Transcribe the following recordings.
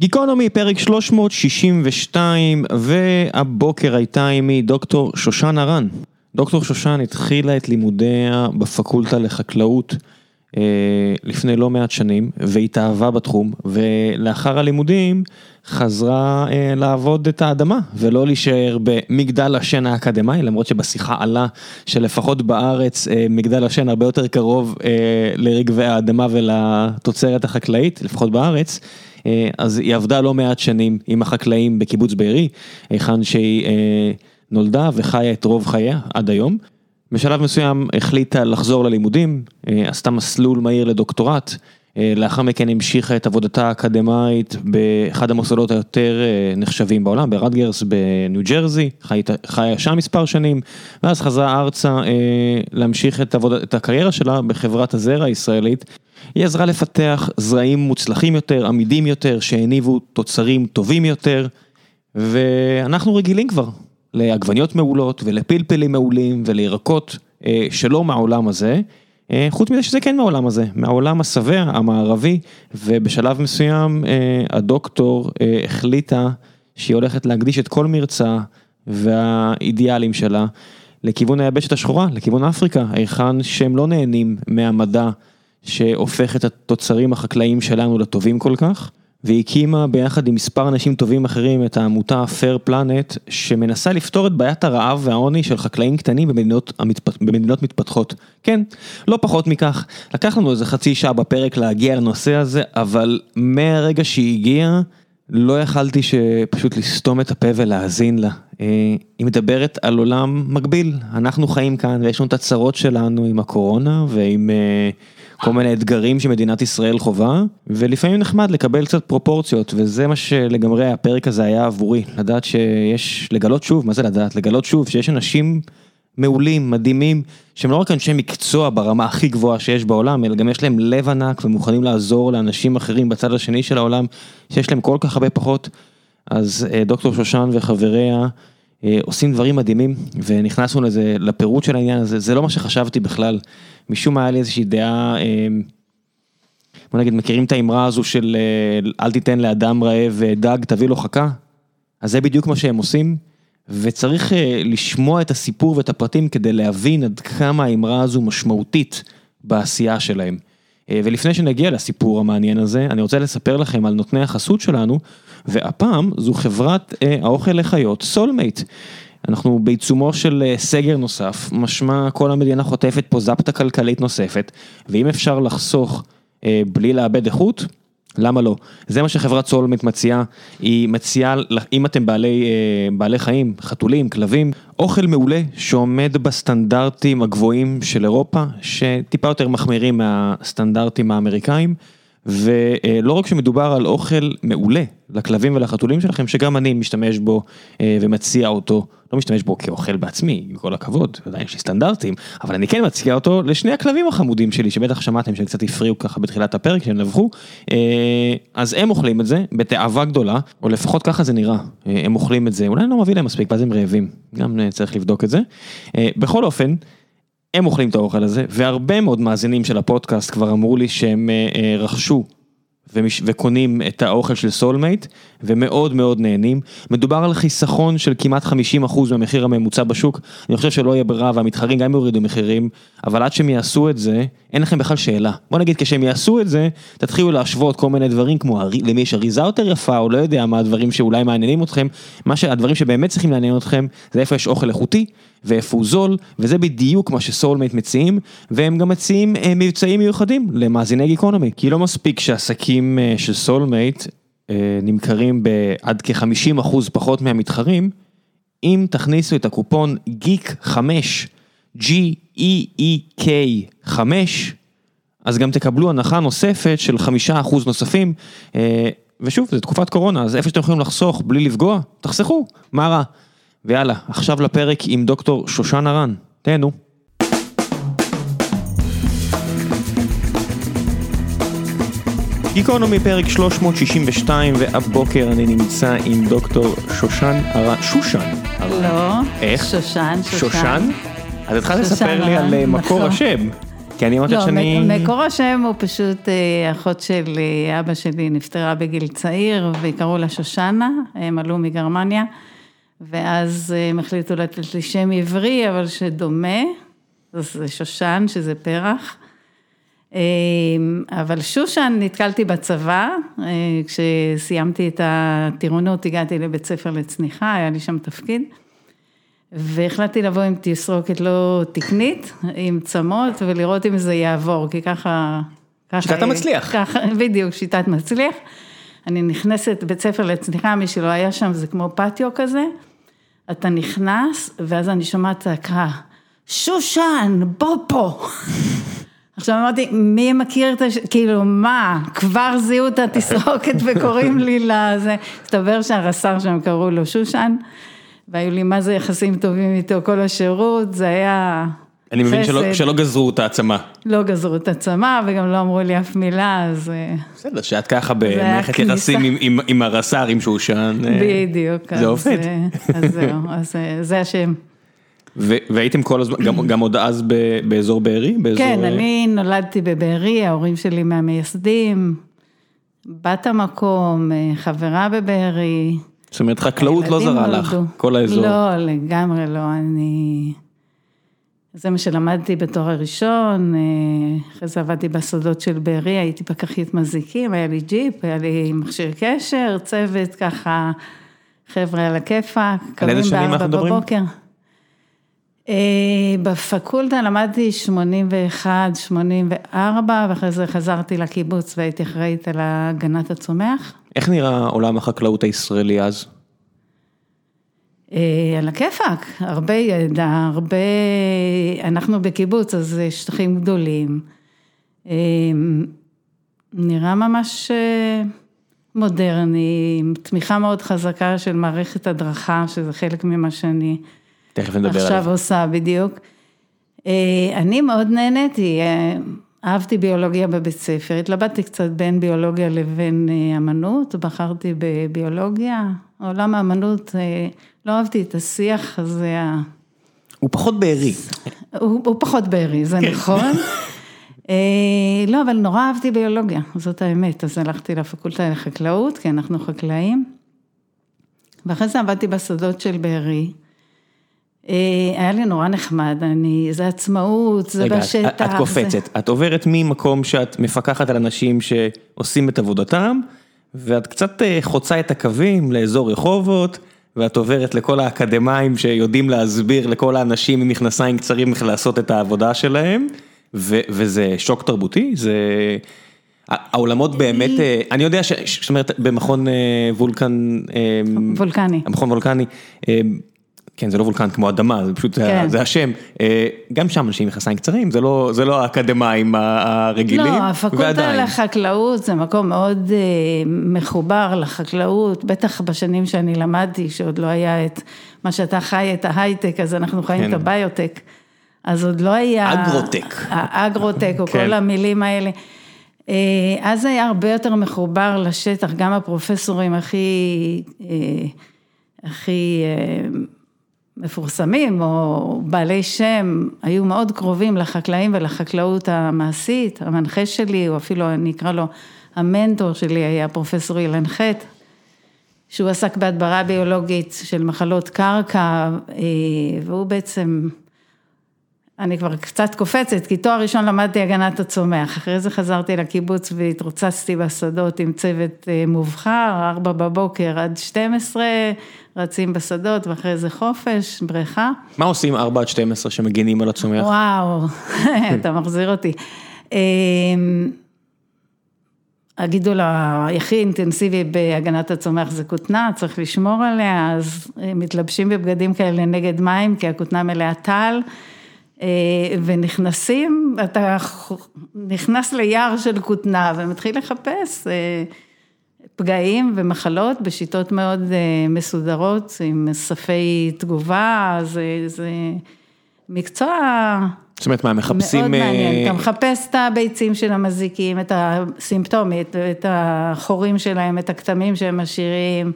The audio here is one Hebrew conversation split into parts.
גיקונומי, פרק 362, והבוקר הייתה עימי דוקטור שושן הרן. דוקטור שושן התחילה את לימודיה בפקולטה לחקלאות לפני לא מעט שנים, והתאהבה בתחום, ולאחר הלימודים חזרה אה, לעבוד את האדמה, ולא להישאר במגדל השן האקדמאי, למרות שבשיחה עלה שלפחות בארץ אה, מגדל השן הרבה יותר קרוב אה, לרגבי האדמה ולתוצרת החקלאית, לפחות בארץ. אה, אז היא עבדה לא מעט שנים עם החקלאים בקיבוץ בארי, היכן שהיא אה, נולדה וחיה את רוב חייה עד היום. בשלב מסוים החליטה לחזור ללימודים, אה, עשתה מסלול מהיר לדוקטורט, לאחר מכן המשיכה את עבודתה האקדמאית באחד המוסדות היותר נחשבים בעולם, ברדגרס בניו ג'רזי, חיה שם מספר שנים, ואז חזרה ארצה להמשיך את, עבוד... את הקריירה שלה בחברת הזרע הישראלית. היא עזרה לפתח זרעים מוצלחים יותר, עמידים יותר, שהניבו תוצרים טובים יותר, ואנחנו רגילים כבר לעגבניות מעולות ולפלפלים מעולים ולירקות אה, שלא מהעולם הזה, אה, חוץ מזה שזה כן מהעולם הזה, מהעולם השבע, המערבי, ובשלב מסוים אה, הדוקטור אה, החליטה שהיא הולכת להקדיש את כל מרצה והאידיאלים שלה לכיוון היבשת השחורה, לכיוון אפריקה, היכן שהם לא נהנים מהמדע. שהופך את התוצרים החקלאיים שלנו לטובים כל כך, והיא הקימה ביחד עם מספר אנשים טובים אחרים את העמותה Fair Planet, שמנסה לפתור את בעיית הרעב והעוני של חקלאים קטנים במדינות, המתפ... במדינות מתפתחות. כן, לא פחות מכך, לקח לנו איזה חצי שעה בפרק להגיע לנושא הזה, אבל מהרגע שהיא הגיעה, לא יכלתי שפשוט לסתום את הפה ולהאזין לה. אה, היא מדברת על עולם מקביל, אנחנו חיים כאן ויש לנו את הצרות שלנו עם הקורונה ועם... אה, כל מיני אתגרים שמדינת ישראל חווה, ולפעמים נחמד לקבל קצת פרופורציות, וזה מה שלגמרי הפרק הזה היה עבורי, לדעת שיש, לגלות שוב, מה זה לדעת? לגלות שוב שיש אנשים מעולים, מדהימים, שהם לא רק אנשי מקצוע ברמה הכי גבוהה שיש בעולם, אלא גם יש להם לב ענק ומוכנים לעזור לאנשים אחרים בצד השני של העולם, שיש להם כל כך הרבה פחות. אז אה, דוקטור שושן וחבריה אה, עושים דברים מדהימים, ונכנסנו לזה, לפירוט של העניין הזה, זה לא מה שחשבתי בכלל. משום מה היה לי איזושהי דעה, אה, בוא נגיד, מכירים את האמרה הזו של אה, אל תיתן לאדם רעב דג, תביא לו חכה? אז זה בדיוק מה שהם עושים, וצריך לשמוע את הסיפור ואת הפרטים כדי להבין עד כמה האמרה הזו משמעותית בעשייה שלהם. ולפני שנגיע לסיפור המעניין הזה, אני רוצה לספר לכם על נותני החסות שלנו, והפעם זו חברת האוכל לחיות, סולמייט. אנחנו בעיצומו של אה, סגר נוסף, משמע כל המדינה חוטפת פה זפטה כלכלית נוספת, ואם אפשר לחסוך אה, בלי לאבד איכות, למה לא? זה מה שחברת סולמייט מציעה, היא מציעה, אם אתם בעלי, אה, בעלי חיים, חתולים, כלבים, אוכל מעולה שעומד בסטנדרטים הגבוהים של אירופה, שטיפה יותר מחמירים מהסטנדרטים האמריקאים. ולא רק שמדובר על אוכל מעולה לכלבים ולחתולים שלכם, שגם אני משתמש בו אה, ומציע אותו, לא משתמש בו כאוכל בעצמי, עם כל הכבוד, עדיין יש לי סטנדרטים, אבל אני כן מציע אותו לשני הכלבים החמודים שלי, שבטח שמעתם שהם קצת הפריעו ככה בתחילת הפרק, שהם נבחו, אה, אז הם אוכלים את זה בתאווה גדולה, או לפחות ככה זה נראה, אה, הם אוכלים את זה, אולי אני לא מביא להם מספיק, ואז הם רעבים, גם צריך לבדוק את זה. בכל אופן, הם אוכלים את האוכל הזה, והרבה מאוד מאזינים של הפודקאסט כבר אמרו לי שהם אה, אה, רכשו ומש... וקונים את האוכל של סולמייט, ומאוד מאוד נהנים. מדובר על חיסכון של כמעט 50% מהמחיר הממוצע בשוק, אני חושב שלא יהיה ברירה והמתחרים גם יורידו מחירים, אבל עד שהם יעשו את זה, אין לכם בכלל שאלה. בוא נגיד כשהם יעשו את זה, תתחילו להשוות כל מיני דברים כמו למי יש אריזה יותר יפה, או לא יודע מה הדברים שאולי מעניינים אתכם, מה שהדברים שבאמת צריכים לעניין אתכם, זה איפה יש אוכל איכותי, ואיפה הוא זול, וזה בדיוק מה שסולמייט מציעים, והם גם מציעים אה, מבצעים מיוחדים למאזיני גיקונומי, כי לא מספיק שהשקים אה, של סולמייט אה, נמכרים בעד כ-50% פחות מהמתחרים, אם תכניסו את הקופון גיק 5, G-E-E-K 5, אז גם תקבלו הנחה נוספת של 5% נוספים, ושוב, זו תקופת קורונה, אז איפה שאתם יכולים לחסוך בלי לפגוע, תחסכו, מה רע? ויאללה, עכשיו לפרק עם דוקטור שושן הרן, תהנו. גיקונומי פרק 362 והבוקר אני נמצא עם דוקטור שושן הרן, שושן הרן. לא, איך? שושן, שושן. שושן? אז התחלת לספר לי על אה, מקור נכון. השם. כי אני אמרתי לא, שאני... מקור השם הוא פשוט אה, אחות של אה, אבא שלי נפטרה בגיל צעיר, וקראו לה שושנה, הם עלו מגרמניה, ואז הם החליטו לתת לי שם עברי, אבל שדומה, זה שושן, שזה פרח. אבל שושן נתקלתי בצבא, כשסיימתי את הטירונות הגעתי לבית ספר לצניחה, היה לי שם תפקיד. והחלטתי לבוא עם תסרוקת לא תקנית, עם צמות, ולראות אם זה יעבור, כי ככה... ככה שיטת המצליח. ככה, בדיוק, שיטת מצליח. אני נכנסת בית ספר לצניחה, מי שלא היה שם, זה כמו פטיו כזה. אתה נכנס, ואז אני שומעת צעקה, שושן, בוא פה. עכשיו אמרתי, מי מכיר את הש... כאילו, מה, כבר זיהו את התסרוקת וקוראים לי לזה. הסתבר שהרס"ר שם קראו לו שושן. והיו לי מה זה יחסים טובים איתו כל השירות, זה היה אני מבין שלא, שלא גזרו את העצמה. לא גזרו את הצמא וגם לא אמרו לי אף מילה, אז... אה, בסדר, שאת ככה במערכת יחסים עם, עם, עם הרס"ר, עם שושן. אה, בדיוק. זה עובד. אז זהו, אז אה, זה השם. והייתם כל הזמן, גם, גם עוד אז ב, באזור בארי? באזור... כן, אני נולדתי בבארי, ההורים שלי מהמייסדים, בת המקום, חברה בבארי. זאת אומרת, חקלאות לא זרה לך, כל האזור. לא, לגמרי לא, אני... זה מה שלמדתי בתואר הראשון, אחרי זה עבדתי בסודות של בארי, הייתי פקחית מזיקים, היה לי ג'יפ, היה לי מכשיר קשר, צוות ככה, חבר'ה על הכיפאק, קמים בארבע בבוקר. בפקולטה למדתי 81, 84, ואחרי זה חזרתי לקיבוץ והייתי אחראית על הגנת הצומח. איך נראה עולם החקלאות הישראלי אז? על הכיפאק, הרבה ידע, הרבה, אנחנו בקיבוץ, אז שטחים גדולים. נראה ממש מודרני, עם תמיכה מאוד חזקה של מערכת הדרכה, שזה חלק ממה שאני תכף נדבר עליו. עכשיו עושה בדיוק. אני מאוד נהניתי, אהבתי ביולוגיה בבית ספר, התלבטתי קצת בין ביולוגיה לבין אמנות, בחרתי בביולוגיה, עולם האמנות, לא אהבתי את השיח הזה. הוא פחות בארי. הוא, הוא פחות בארי, זה כן. נכון. לא, אבל נורא אהבתי ביולוגיה, זאת האמת, אז הלכתי לפקולטה לחקלאות, כי אנחנו חקלאים, ואחרי זה עבדתי בשדות של בארי. היה לי נורא נחמד, אני, זה עצמאות, זה רגע, בשטח. את, את קופצת, זה... את עוברת ממקום שאת מפקחת על אנשים שעושים את עבודתם, ואת קצת חוצה את הקווים לאזור רחובות, ואת עוברת לכל האקדמאים שיודעים להסביר לכל האנשים עם מכנסיים קצרים איך לעשות את העבודה שלהם, ו, וזה שוק תרבותי, זה... העולמות באמת, אני יודע ש... זאת אומרת, במכון וולקן... וולקני. המכון וולקני. כן, זה לא וולקן כמו אדמה, זה פשוט, כן. זה השם. גם שם אנשים עם מכנסיים קצרים, זה לא, זה לא האקדמאים הרגילים, לא, הפקולטה לחקלאות זה מקום מאוד מחובר לחקלאות, בטח בשנים שאני למדתי, שעוד לא היה את מה שאתה חי, את ההייטק, אז אנחנו חיים כן. את הביוטק. אז עוד לא היה... אגרוטק. האגרוטק, או כן. כל המילים האלה. אז היה הרבה יותר מחובר לשטח, גם הפרופסורים הכי, הכי מפורסמים או בעלי שם, היו מאוד קרובים לחקלאים ולחקלאות המעשית, המנחה שלי, או אפילו אני אקרא לו המנטור שלי, היה פרופסור אילן חטא, שהוא עסק בהדברה ביולוגית של מחלות קרקע, והוא בעצם, אני כבר קצת קופצת, כי תואר ראשון למדתי הגנת הצומח, אחרי זה חזרתי לקיבוץ והתרוצצתי בשדות עם צוות מובחר, ארבע בבוקר עד 12, רצים בשדות ואחרי זה חופש, בריכה. מה עושים 4 עד 12 שמגינים על הצומח? וואו, אתה מחזיר אותי. הגידול הכי אינטנסיבי בהגנת הצומח זה כותנה, צריך לשמור עליה, אז מתלבשים בבגדים כאלה נגד מים, כי הכותנה מלאה טל, ונכנסים, אתה נכנס ליער של כותנה ומתחיל לחפש. פגעים ומחלות בשיטות מאוד מסודרות, עם ספי תגובה, זה, זה מקצוע זאת אומרת מה, מחפשים... מאוד מעניין, אתה מחפש את הביצים של המזיקים, את הסימפטומית, את החורים שלהם, את הכתמים שהם משאירים,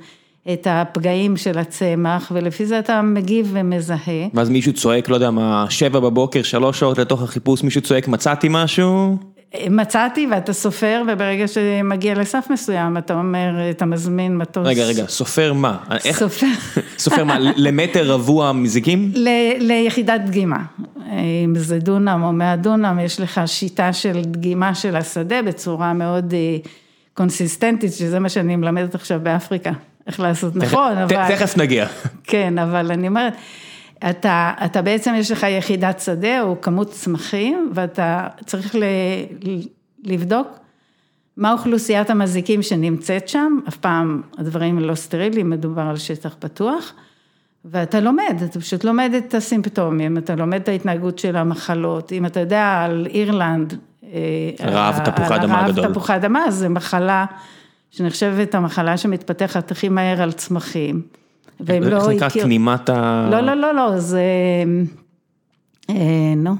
את הפגעים של הצמח, ולפי זה אתה מגיב ומזהה. ואז מישהו צועק, לא יודע מה, שבע בבוקר, שלוש שעות לתוך החיפוש, מישהו צועק, מצאתי משהו? מצאתי ואתה סופר, וברגע שמגיע לסף מסוים, אתה אומר, אתה מזמין מטוס. רגע, רגע, סופר מה? איך? סופר. סופר מה, למטר רבוע מזיקים? ל- ליחידת דגימה. אם זה דונם או מאה דונם, יש לך שיטה של דגימה של השדה בצורה מאוד אה, קונסיסטנטית, שזה מה שאני מלמדת עכשיו באפריקה, איך לעשות נכון, אבל... תכף נגיע. כן, אבל אני אומרת, אתה, אתה בעצם יש לך יחידת שדה או כמות צמחים, ואתה צריך ל, לבדוק מה אוכלוסיית המזיקים שנמצאת שם, אף פעם הדברים לא סטריליים, מדובר על שטח פתוח, ואתה לומד, אתה פשוט לומד את הסימפטומים, אתה לומד את ההתנהגות של המחלות, אם אתה יודע על אירלנד, אה, רעב תפוחי אדמה גדול. תפוחי אדמה, זה מחלה שנחשבת המחלה שמתפתחת הכי מהר על צמחים. והם לא איך זה נקרא? הכיר- כנימת ה... לא, לא, לא, לא, זה... אה, נו.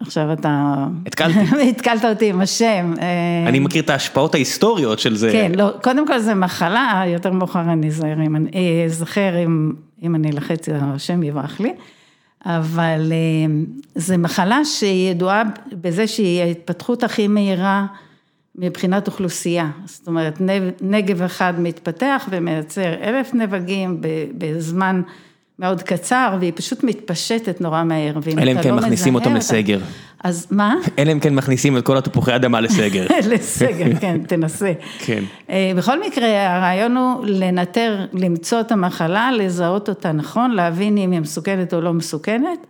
עכשיו אתה... התקלתי. התקלת אותי עם השם. אה, אני מכיר את ההשפעות ההיסטוריות של זה. כן, לא, קודם כל זה מחלה, יותר מאוחר אני אזהר אם אני, אה, אזכר אם, אם אני אלחץ, השם יברח לי, אבל אה, זה מחלה שידועה בזה שהיא ההתפתחות הכי מהירה מבחינת אוכלוסייה. זאת אומרת, נגב אחד מתפתח ומייצר אלף נבגים בזמן מאוד קצר, והיא פשוט מתפשטת נורא מהר. אלא אם כן לא מכניסים אותם לסגר. אז מה? אלא אם כן מכניסים את כל התפוחי אדמה לסגר. לסגר, כן, תנסה. כן. אה, בכל מקרה, הרעיון הוא לנטר, למצוא את המחלה, לזהות אותה נכון, להבין אם היא מסוכנת או לא מסוכנת,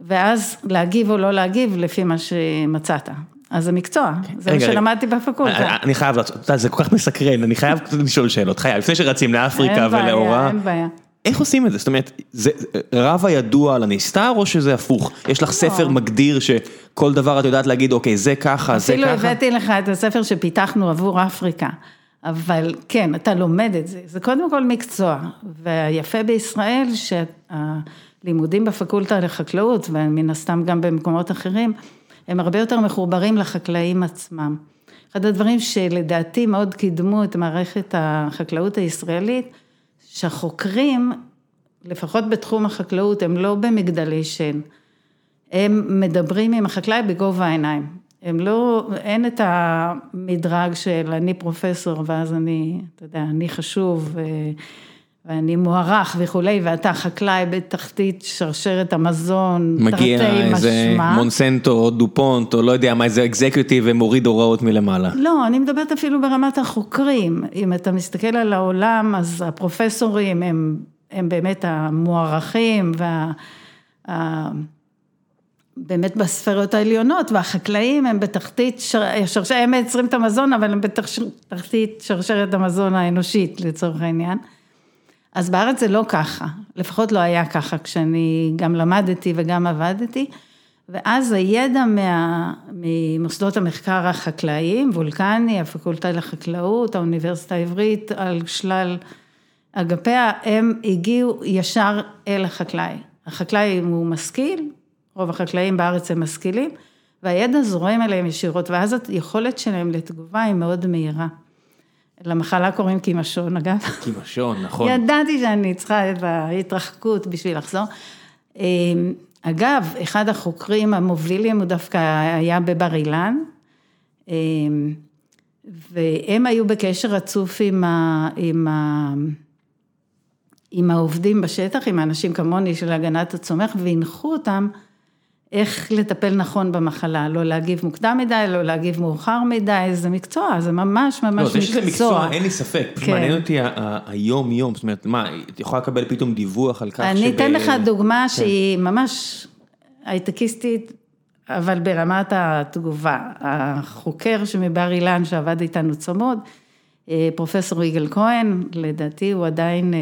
ואז להגיב או לא להגיב לפי מה שמצאת. אז זה מקצוע, זה מה. שלמדתי בפקולטה. אני- חייב לעשות, זה כל כך מסקרן, אני חייב לשאול שאלות, חייב, לפני שרצים לאפריקה אין בעיה, ולאורה, אין בעיה. איך עושים את זה? זאת אומרת, זה רב הידוע על הנסתר או שזה הפוך? יש לך ספר מגדיר שכל דבר את יודעת להגיד, אוקיי, זה ככה, זה אפילו ככה? הבאתי לך את הספר שפיתחנו עבור אפריקה, אבל כן, אתה לומד את זה, זה קודם כל מקצוע, והיפה בישראל שהלימודים בפקולטה לחקלאות, ומן הסתם גם במקומות אחרים, הם הרבה יותר מחוברים לחקלאים עצמם. אחד הדברים שלדעתי מאוד קידמו את מערכת החקלאות הישראלית, שהחוקרים, לפחות בתחום החקלאות, הם לא במגדלי שן. הם מדברים עם החקלאי בגובה העיניים. הם לא, אין את המדרג של אני פרופסור ואז אני, אתה יודע, אני חשוב ו, ואני מוערך וכולי, ואתה חקלאי בתחתית שרשרת המזון, מגיע תרתי איזה משמע. מונסנטו או דופונט או לא יודע מה, איזה אקזקיוטיב ומוריד הוראות מלמעלה. לא, אני מדברת אפילו ברמת החוקרים. אם אתה מסתכל על העולם, אז הפרופסורים הם, הם באמת המוערכים וה... באמת בספרות העליונות, והחקלאים הם בתחתית, שר- הם מייצרים את המזון, אבל הם בתחתית שרשרת המזון האנושית לצורך העניין. אז בארץ זה לא ככה, לפחות לא היה ככה כשאני גם למדתי וגם עבדתי, ואז הידע מה, ממוסדות המחקר החקלאיים, וולקני, הפקולטה לחקלאות, האוניברסיטה העברית, על שלל אגפיה, הם הגיעו ישר אל החקלאי. החקלאי הוא משכיל, רוב החקלאים בארץ הם משכילים, והידע זורם אליהם ישירות, ואז היכולת שלהם לתגובה היא מאוד מהירה. למחלה קוראים קימשון אגב. קימשון, נכון. ידעתי שאני צריכה את ההתרחקות בשביל לחזור. אגב, אחד החוקרים המובילים הוא דווקא היה בבר אילן, והם היו בקשר רצוף עם, ה, עם, ה, עם העובדים בשטח, עם האנשים כמוני של הגנת הצומח, והנחו אותם איך לטפל נכון במחלה, לא להגיב מוקדם מדי, לא להגיב מאוחר מדי, זה מקצוע, זה ממש ממש לא, מקצוע. זה שזה מקצוע, אין לי ספק, פשוט כן. מעניין אותי היום-יום, זאת אומרת, מה, את יכולה לקבל פתאום דיווח על כך שב... אני אתן לך דוגמה כן. שהיא ממש הייטקיסטית, אבל ברמת התגובה. החוקר שמבר אילן שעבד איתנו צמוד, אה, פרופסור יגאל כהן, לדעתי הוא עדיין אה,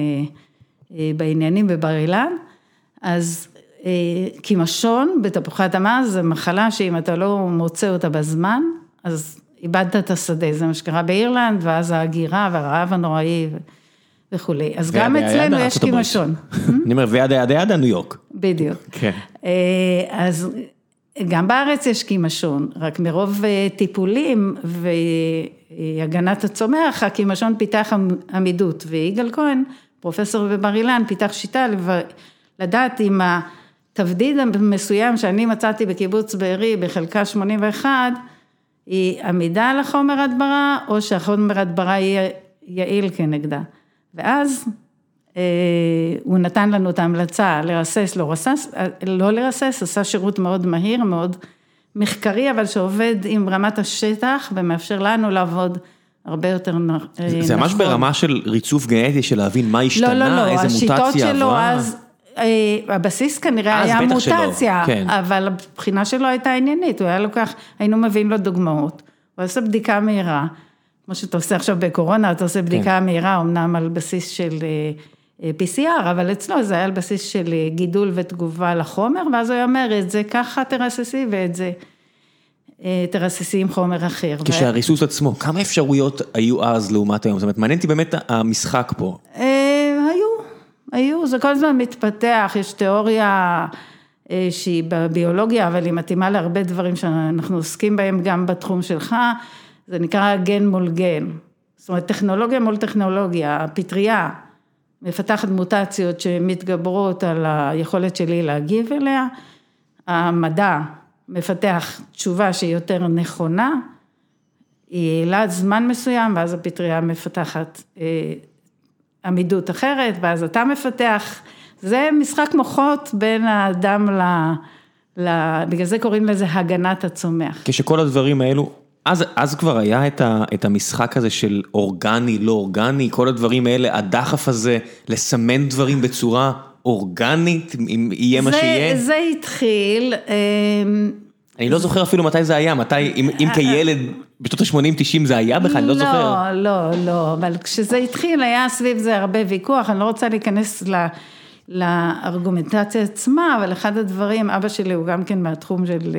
אה, בעניינים בבר אילן, אז קימשון בתפוחי אדמה זה מחלה שאם אתה לא מוצא אותה בזמן, אז איבדת את השדה, זה מה שקרה באירלנד, ואז ההגירה והרעב הנוראי וכולי. אז גם אצלנו יש. קימשון. אני אומר, וידה ידה ידה ניו יורק. בדיוק. כן. אה, אז גם בארץ יש קימשון, רק מרוב טיפולים והגנת הצומח, הקימשון פיתח עמידות, ויגאל כהן, פרופסור בבר אילן, פיתח שיטה לדעת אם התבדיד המסוים שאני מצאתי בקיבוץ בארי בחלקה 81, היא עמידה על החומר הדברה, או שהחומר הדברה יהיה יעיל כנגדה. ואז אה, הוא נתן לנו את ההמלצה לרסס, לא רסס, לא לרסס, עשה שירות מאוד מהיר, מאוד מחקרי, אבל שעובד עם רמת השטח ומאפשר לנו לעבוד הרבה יותר נכון. זה ממש ברמה של ריצוף גנטי, של להבין מה השתנה, לא, לא, לא, איזה מוטציה עברה. השיטות שלו אז, אה, הבסיס כנראה היה מוטציה, כן. אבל הבחינה שלו הייתה עניינית, הוא היה לוקח, היינו מביאים לו דוגמאות, הוא עושה בדיקה מהירה, כמו שאתה עושה עכשיו בקורונה, אתה עושה בדיקה כן. מהירה, אמנם על בסיס של אה, PCR, אבל אצלו זה היה על בסיס של גידול ותגובה לחומר, ואז הוא היה אומר, את זה ככה תרססי ואת זה. תרססי עם חומר אחר. כשהריסוס עצמו, כמה אפשרויות היו אז לעומת היום? זאת אומרת, מעניין אותי באמת המשחק פה. היו, זה כל הזמן מתפתח, יש תיאוריה שהיא בביולוגיה, אבל היא מתאימה להרבה דברים שאנחנו עוסקים בהם גם בתחום שלך, זה נקרא גן מול גן. זאת אומרת, טכנולוגיה מול טכנולוגיה, הפטריה מפתחת מוטציות שמתגברות על היכולת שלי להגיב אליה, המדע מפתח תשובה שהיא יותר נכונה, היא יעילה זמן מסוים, ואז הפטריה מפתחת אה, עמידות אחרת, ואז אתה מפתח, זה משחק מוחות בין האדם ל... ל... בגלל זה קוראים לזה הגנת הצומח. כשכל הדברים האלו, אז, אז כבר היה את, ה, את המשחק הזה של אורגני, לא אורגני, כל הדברים האלה, הדחף הזה, לסמן דברים בצורה אורגנית, אם יהיה מה שיהיה? זה התחיל. אני לא זוכר אפילו מתי זה היה, מתי, אם, אם כילד בשנות ה-80-90 זה היה בכלל, אני לא זוכר. לא, לא, לא, אבל כשזה התחיל היה סביב זה הרבה ויכוח, אני לא רוצה להיכנס ל... לארגומנטציה עצמה, אבל אחד הדברים, אבא שלי הוא גם כן מהתחום של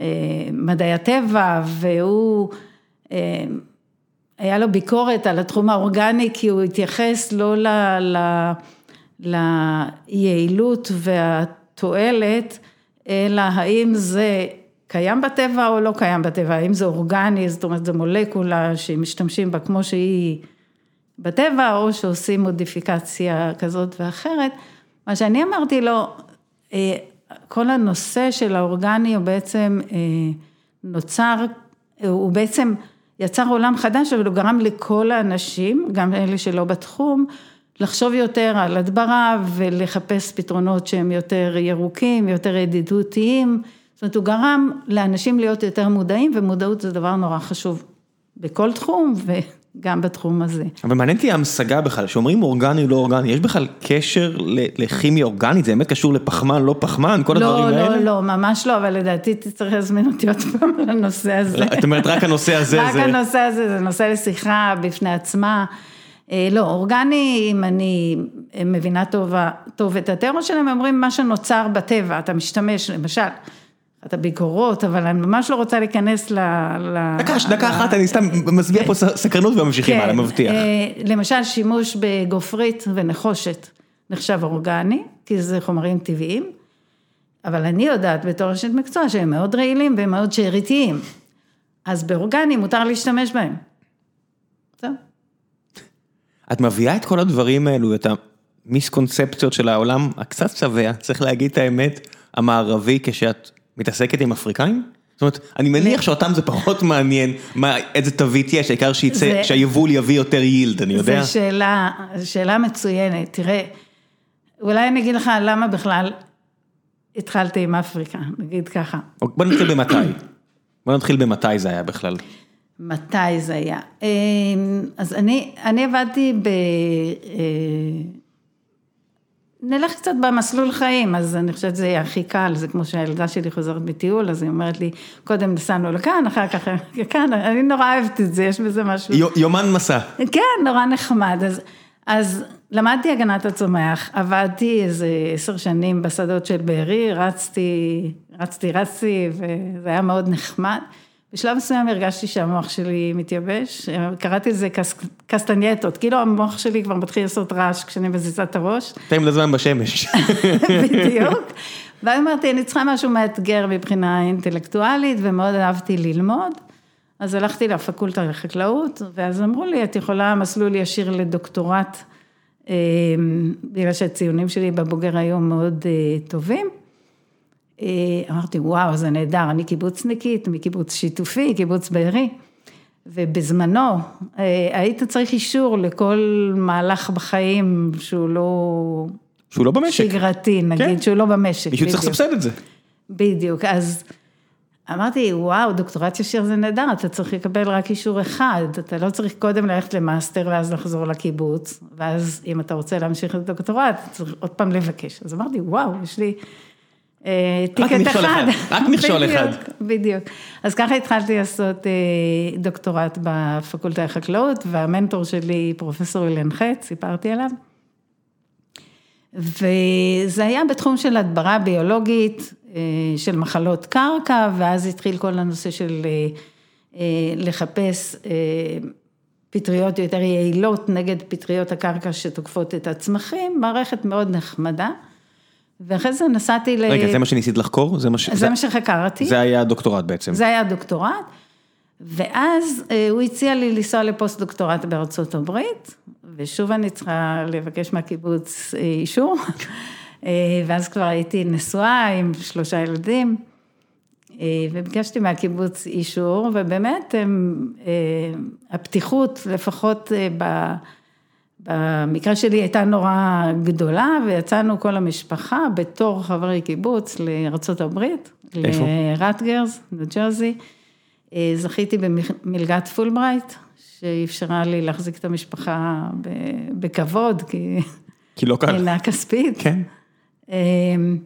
אה, מדעי הטבע, והוא, אה, היה לו ביקורת על התחום האורגני, כי הוא התייחס לא ל... ל ליעילות והתועלת, אלא האם זה קיים בטבע או לא קיים בטבע, האם זה אורגני, זאת אומרת, זו מולקולה שמשתמשים בה כמו שהיא בטבע, או שעושים מודיפיקציה כזאת ואחרת. מה שאני אמרתי לו, אה, כל הנושא של האורגני הוא בעצם אה, נוצר, הוא בעצם יצר עולם חדש, אבל הוא גרם לכל האנשים, גם אלה שלא בתחום, לחשוב יותר על הדברה ולחפש פתרונות שהם יותר ירוקים, יותר ידידותיים, זאת אומרת הוא גרם לאנשים להיות יותר מודעים ומודעות זה דבר נורא חשוב בכל תחום וגם בתחום הזה. אבל מעניין אותי המשגה בכלל, שאומרים אורגני או לא אורגני, יש בכלל קשר לכימיה אורגנית, זה באמת קשור לפחמן, לא פחמן, כל לא, הדברים לא, האלה? לא, לא, ממש לא, אבל לדעתי תצטרך להזמין אותי עוד פעם על הנושא הזה. את אומרת רק הנושא הזה, רק זה... הנושא הזה, זה נושא לשיחה בפני עצמה. לא, אורגני, אם אני מבינה טוב, טוב את התיאוריה שלהם, הם אומרים מה שנוצר בטבע, אתה משתמש, למשל, את הביקורות, אבל אני ממש לא רוצה להיכנס ל... דקה, דקה אחת, אני סתם מסביר פה סקרנות וממשיכים הלאה, מבטיח. למשל, שימוש בגופרית ונחושת נחשב אורגני, כי זה חומרים טבעיים, אבל אני יודעת בתור אשת מקצוע שהם מאוד רעילים והם מאוד שאריתיים, אז באורגני מותר להשתמש בהם. את מביאה את כל הדברים האלו, את המיסקונספציות של העולם הקצת שבע, צריך להגיד את האמת, המערבי, כשאת מתעסקת עם אפריקאים? זאת אומרת, אני מניח שאותם זה פחות מעניין, מה, איזה תווית יש, העיקר שיצא, שהיבול יביא יותר יילד, אני יודע. זו שאלה, שאלה מצוינת, תראה, אולי אני אגיד לך למה בכלל התחלתי עם אפריקה, נגיד ככה. בוא נתחיל במתי, בוא נתחיל במתי זה היה בכלל. מתי זה היה? אז אני, אני עבדתי ב... נלך קצת במסלול חיים, אז אני חושבת שזה יהיה הכי קל, זה כמו שהילדה שלי חוזרת מטיול, אז היא אומרת לי, קודם נסענו לכאן, אחר כך לכאן, אני נורא אוהבת את זה, יש בזה משהו. יומן מסע. כן, נורא נחמד, אז, אז למדתי הגנת הצומח, עבדתי איזה עשר שנים בשדות של בארי, רצתי, רצתי, רצתי, וזה היה מאוד נחמד. בשלב מסוים הרגשתי שהמוח שלי מתייבש, קראתי לזה קסטנייטות, כאילו המוח שלי כבר מתחיל לעשות רעש כשאני מזיזה את הראש. תן לזמן בשמש. בדיוק, ואז אמרתי, אני צריכה משהו מאתגר מבחינה אינטלקטואלית, ומאוד אהבתי ללמוד. אז הלכתי לפקולטה לחקלאות, ואז אמרו לי, את יכולה מסלול ישיר לדוקטורט, אה, בגלל שהציונים שלי בבוגר היו מאוד אה, טובים. אה, אמרתי, וואו, זה נהדר, אני קיבוצניקית, מקיבוץ שיתופי, קיבוץ בארי. ובזמנו, היית צריך אישור לכל מהלך בחיים שהוא לא... שהוא לא במשק. שגרתי, נגיד, כן. שהוא לא במשק. מישהו צריך לסבסד את זה. בדיוק, אז אמרתי, וואו, דוקטורט ישיר זה נהדר, אתה צריך לקבל רק אישור אחד, אתה לא צריך קודם ללכת למאסטר ואז לחזור לקיבוץ, ואז אם אתה רוצה להמשיך את הדוקטורט, צריך עוד פעם לבקש. אז אמרתי, וואו, יש לי אה, ticket אחד. רק מכשול אחד. בדיוק. אז ככה התחלתי לעשות אה, דוקטורט בפקולטה לחקלאות, והמנטור שלי, פרופסור אילן חץ, סיפרתי עליו. וזה היה בתחום של הדברה ביולוגית, אה, של מחלות קרקע, ואז התחיל כל הנושא של אה, אה, לחפש פטריות יותר יעילות נגד פטריות הקרקע שתוקפות את הצמחים, מערכת מאוד נחמדה. ואחרי זה נסעתי ל... רגע, זה מה שניסית לחקור? זה מה, ש... זה מה שחקרתי. זה היה דוקטורט בעצם. זה היה דוקטורט, ואז הוא הציע לי לנסוע לפוסט דוקטורט בארצות הברית, ושוב אני צריכה לבקש מהקיבוץ אישור. אה, ואז כבר הייתי נשואה עם שלושה ילדים, אה, וביקשתי מהקיבוץ אישור, ובאמת הם, אה, הפתיחות, לפחות במקרה שלי הייתה נורא גדולה, ויצאנו כל המשפחה בתור חברי קיבוץ לארה"ב, לרטגרס, ניו ג'רזי. זכיתי במלגת פולברייט, שאפשרה לי להחזיק את המשפחה בכבוד, כי... כי לא קל. כספית. כן. אמ,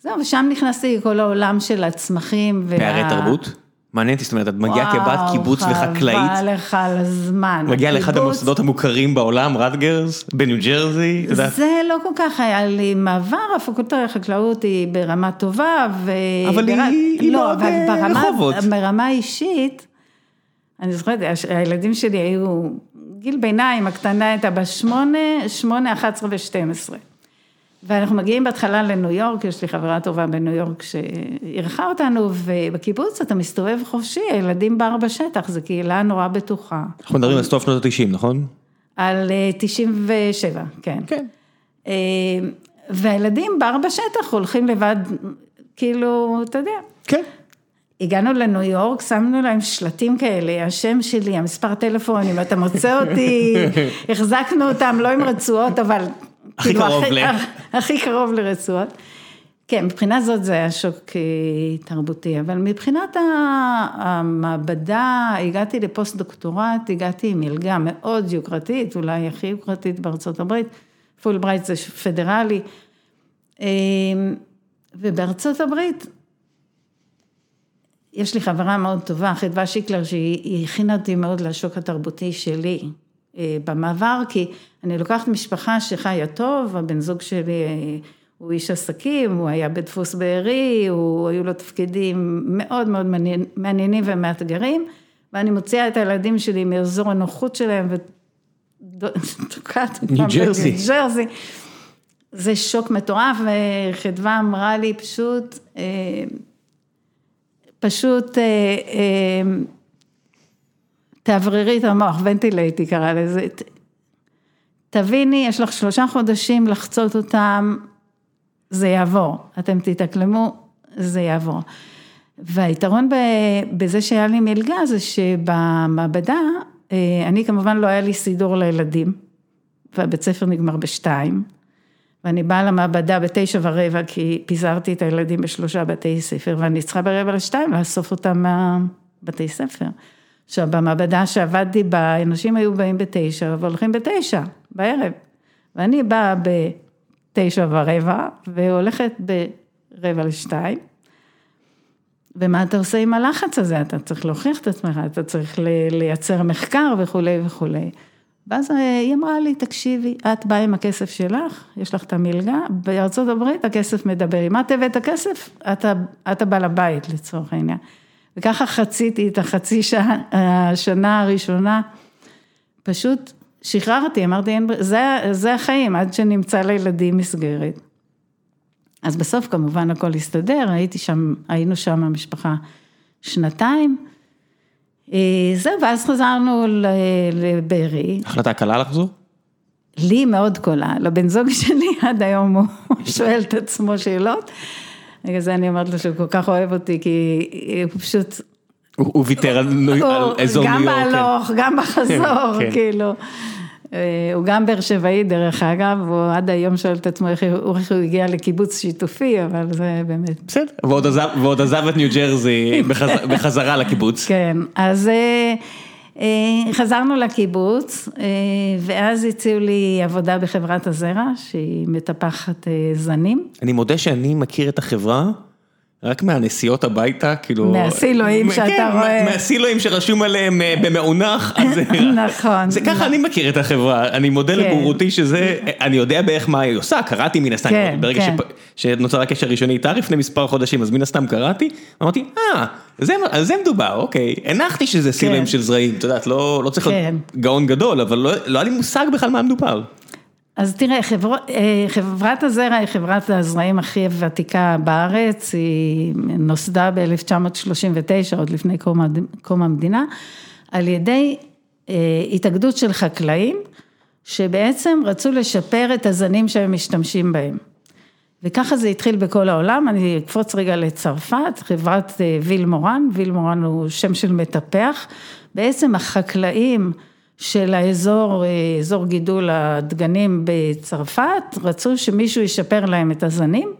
זהו, ושם נכנסתי לכל העולם של הצמחים. פערי תרבות? מעניין אותי, זאת אומרת, את מגיעה כבת קיבוץ וחקלאית. וואו, חבל לך על הזמן. מגיעה לאחד המוסדות המוכרים בעולם, רטגרס, בניו ג'רזי. זה לא כל כך היה לי מעבר, הפקולטה לחקלאות היא ברמה טובה, ו... אבל היא לא, מאוד רחובות. ברמה אישית, אני זוכרת, הילדים שלי היו, גיל ביניים, הקטנה הייתה בשמונה, שמונה, אחת עשרה ושתים עשרה. ואנחנו מגיעים בהתחלה לניו יורק, יש לי חברה טובה בניו יורק שאירחה אותנו, ובקיבוץ אתה מסתובב חופשי, הילדים בר בשטח, זו קהילה נורא בטוחה. אנחנו מדברים על סוף שנות ה-90, נכון? על 97, אה, כן. כן. אה, והילדים בר בשטח הולכים לבד, כאילו, אתה יודע. כן. הגענו לניו יורק, שמנו להם שלטים כאלה, השם שלי, המספר טלפון, אם אתה מוצא אותי, החזקנו אותם, לא עם רצועות, אבל הכי כאילו, קרוב ל... הכי קרוב לרצועות. כן, מבחינה זאת זה היה שוק אה, תרבותי, אבל מבחינת המעבדה, הגעתי לפוסט דוקטורט, הגעתי עם מלגה מאוד יוקרתית, אולי הכי יוקרתית בארצות הברית, פול ברייט זה פדרלי, אה, ובארצות הברית, יש לי חברה מאוד טובה, חדווה שיקלר, שהיא הכינה אותי מאוד לשוק התרבותי שלי. אה, במעבר, כי אני לוקחת משפחה שחיה טוב, הבן זוג שלי אה, הוא איש עסקים, הוא היה בדפוס בארי, היו לו תפקידים מאוד מאוד מעניינים ומאתגרים, ואני מוציאה את הילדים שלי מאזור הנוחות שלהם ותוקעת אותם בניו ג'רזי. זה שוק מטורף, וחדווה אמרה לי פשוט, אה, פשוט, תאווררי את המוח, ונטילייטי קרא לזה. תביני, יש לך שלושה חודשים לחצות אותם, זה יעבור. אתם תתאקלמו, זה יעבור. והיתרון בזה שהיה לי מלגה זה שבמעבדה, אה, אני כמובן לא היה לי סידור לילדים, והבית ספר נגמר בשתיים, ואני באה למעבדה בתשע ורבע כי פיזרתי את הילדים בשלושה בתי ספר, ואני צריכה ברבע לשתיים לאסוף אותם מהבתי ספר. עכשיו, במעבדה שעבדתי בה, אנשים היו באים בתשע והולכים בתשע בערב. ואני באה בתשע ורבע והולכת ברבע לשתיים. ומה אתה עושה עם הלחץ הזה? אתה צריך להוכיח את עצמך, אתה צריך לייצר מחקר וכולי וכולי. ואז היא אמרה לי, תקשיבי, את באה עם הכסף שלך, יש לך את המלגה, בארצות הברית הכסף מדבר, אם את הבאת הכסף, אתה, אתה בעל הבית לצורך העניין. וככה חציתי את החצי שעה, השנה הראשונה, פשוט שחררתי, אמרתי, זה, זה החיים, עד שנמצא לילדים מסגרת. אז בסוף כמובן הכל הסתדר, הייתי שם, היינו שם המשפחה שנתיים. אה, זהו, ואז חזרנו לבארי. החלטה קלה לחזור? לי מאוד קולה, לבן זוג שלי עד היום הוא שואל את עצמו שאלות. בגלל זה אני אומרת לו שהוא כל כך אוהב אותי, כי הוא פשוט... הוא ויתר על אזור ניו יורק. גם בהלוך, גם בחזור, כן. כאילו. אה, הוא גם באר שבעי דרך אגב, הוא עד היום שואל את עצמו איך הוא הגיע לקיבוץ שיתופי, אבל זה באמת. בסדר, ועוד עזב את ניו ג'רזי בחזרה לקיבוץ. כן, אז אה, חזרנו לקיבוץ, ואז הציעו לי עבודה בחברת הזרע, שהיא מטפחת זנים. אני מודה שאני מכיר את החברה. רק מהנסיעות הביתה, כאילו... מהסילואים שאתה כן, רואה. מהסילואים שרשום עליהם במאונח. נכון. זה ככה אני מכיר את החברה, אני מודה כן. לבורותי שזה, אני יודע בערך מה היא עושה, קראתי מן הסתם, כן, ברגע כן. שנוצר הקשר ראשוני איתה לפני מספר חודשים, אז מן הסתם קראתי, אמרתי, אה, על זה מדובר, אוקיי, הנחתי שזה סילואים של זרעים, את יודעת, לא צריך להיות כן. גאון גדול, אבל לא היה לי מושג בכלל מה מדובר. אז תראה, חבר, אה, חברת הזרע היא חברת הזרעים הכי ותיקה בארץ, היא נוסדה ב-1939, עוד לפני קום, המדינה, על ידי אה, התאגדות של חקלאים, שבעצם רצו לשפר את הזנים שהם משתמשים בהם. וככה זה התחיל בכל העולם, אני אקפוץ רגע לצרפת, חברת אה, ויל מורן, ויל מורן הוא שם של מטפח, בעצם החקלאים של האזור, אה, אזור גידול הדגנים בצרפת, רצו שמישהו ישפר להם את הזנים,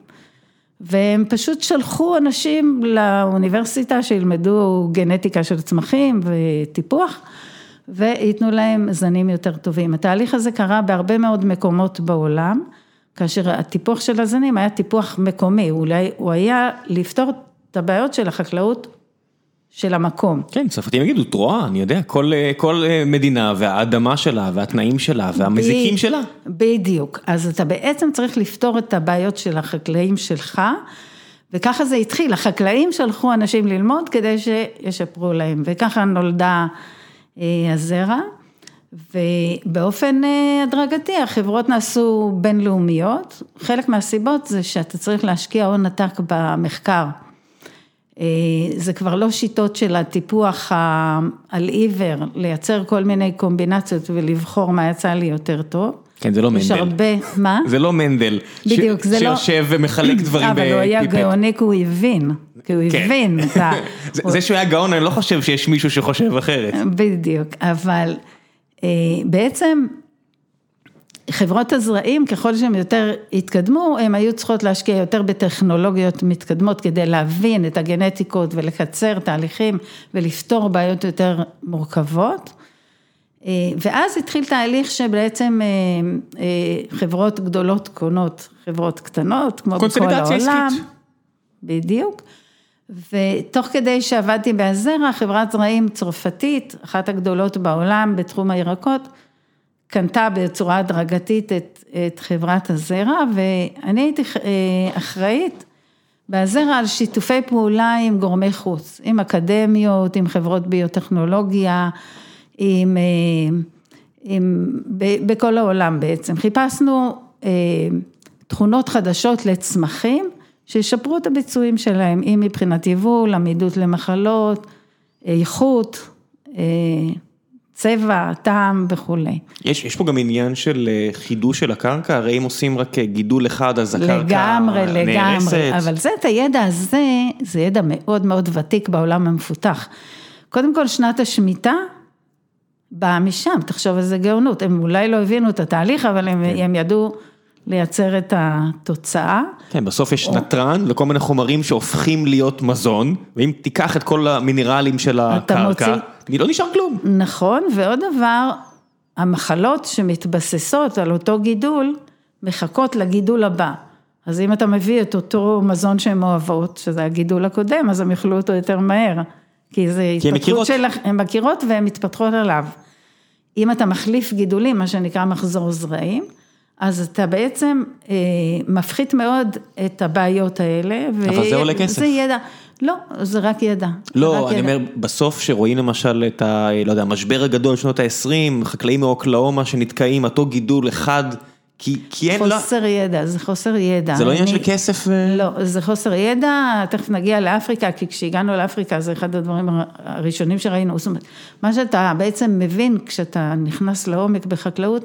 והם פשוט שלחו אנשים לאוניברסיטה שילמדו גנטיקה של צמחים וטיפוח, וייתנו להם זנים יותר טובים. התהליך הזה קרה בהרבה מאוד מקומות בעולם. כאשר הטיפוח של הזנים היה טיפוח מקומי, אולי הוא היה לפתור את הבעיות של החקלאות של המקום. כן, צרפתים יגידו, את רואה, אני יודע, כל, כל מדינה והאדמה שלה והתנאים שלה והמזיקים ב- שלה. בדיוק, אז אתה בעצם צריך לפתור את הבעיות של החקלאים שלך, וככה זה התחיל, החקלאים שלחו אנשים ללמוד כדי שישפרו להם, וככה נולדה אה, הזרע. ובאופן אה, הדרגתי החברות נעשו בינלאומיות, חלק מהסיבות זה שאתה צריך להשקיע הון עתק במחקר. אה, זה כבר לא שיטות של הטיפוח על עיוור, לייצר כל מיני קומבינציות ולבחור מה יצא לי יותר טוב. כן, זה לא יש מנדל. הרבה, מה? זה לא מנדל. בדיוק, זה לא- שיושב ומחלק דברים אבל הוא היה בפיפט. גאוני כי הוא הבין, כי הוא כן. הבין את ה... זה- זה שהוא היה גאון, אני לא חושב שיש מישהו שחושב אחרת. בדיוק, אבל אה, בעצם חברות הזרעים, ככל שהן יותר התקדמו, הן היו צריכות להשקיע יותר בטכנולוגיות מתקדמות כדי להבין את הגנטיקות ולקצר תהליכים ולפתור בעיות יותר מורכבות. אה, ואז התחיל תהליך שבעצם אה, אה, חברות גדולות קונות חברות קטנות, כמו בכל העולם. עסקית. בדיוק. ותוך כדי שעבדתי בהזרע, חברת זרעים צרפתית, אחת הגדולות בעולם בתחום הירקות, קנתה בצורה הדרגתית את, את חברת הזרע, ואני הייתי אה, אחראית בהזרע על שיתופי פעולה עם גורמי חוץ, עם אקדמיות, עם חברות ביוטכנולוגיה, עם, אה, עם, ב, בכל העולם בעצם. חיפשנו אה, תכונות חדשות לצמחים, שישפרו את הביצועים שלהם, אם מבחינת יבול, עמידות למחלות, איכות, אה, צבע, טעם וכולי. יש, יש פה גם עניין של אה, חידוש של הקרקע, הרי אם עושים רק אה, גידול אחד, אז הקרקע לגמרי, נהרסת. לגמרי, אבל זה, את הידע הזה, זה ידע מאוד מאוד ותיק בעולם המפותח. קודם כל, שנת השמיטה באה משם, תחשוב איזה גאונות, הם אולי לא הבינו את התהליך, אבל הם, כן. הם ידעו לייצר את התוצאה. כן, בסוף יש נתרן וכל מיני חומרים שהופכים להיות מזון, ואם תיקח את כל המינרלים של הקרקע, מוציא- לא נשאר כלום. נכון, ועוד דבר, המחלות שמתבססות על אותו גידול, מחכות לגידול הבא. אז אם אתה מביא את אותו מזון שהן אוהבות, שזה הגידול הקודם, אז הם יאכלו אותו יותר מהר. כי זה כי הן מכירות. של, הן מכירות והן מתפתחות עליו. אם אתה מחליף גידולים, מה שנקרא מחזור זרעים, אז אתה בעצם אה, מפחית מאוד את הבעיות האלה. אבל זה עולה כסף. זה ידע, לא, זה רק ידע. לא, רק אני ידע. אומר, בסוף שרואים למשל את ה... לא יודע, המשבר הגדול שנות ה-20, חקלאים מאוקלאומה שנתקעים, אותו גידול אחד כי אין לה... חוסר ידע, זה חוסר ידע. זה לא עניין של כסף? לא, זה חוסר ידע, תכף נגיע לאפריקה, כי כשהגענו לאפריקה זה אחד הדברים הראשונים שראינו. זאת אומרת, מה שאתה בעצם מבין כשאתה נכנס לעומק בחקלאות,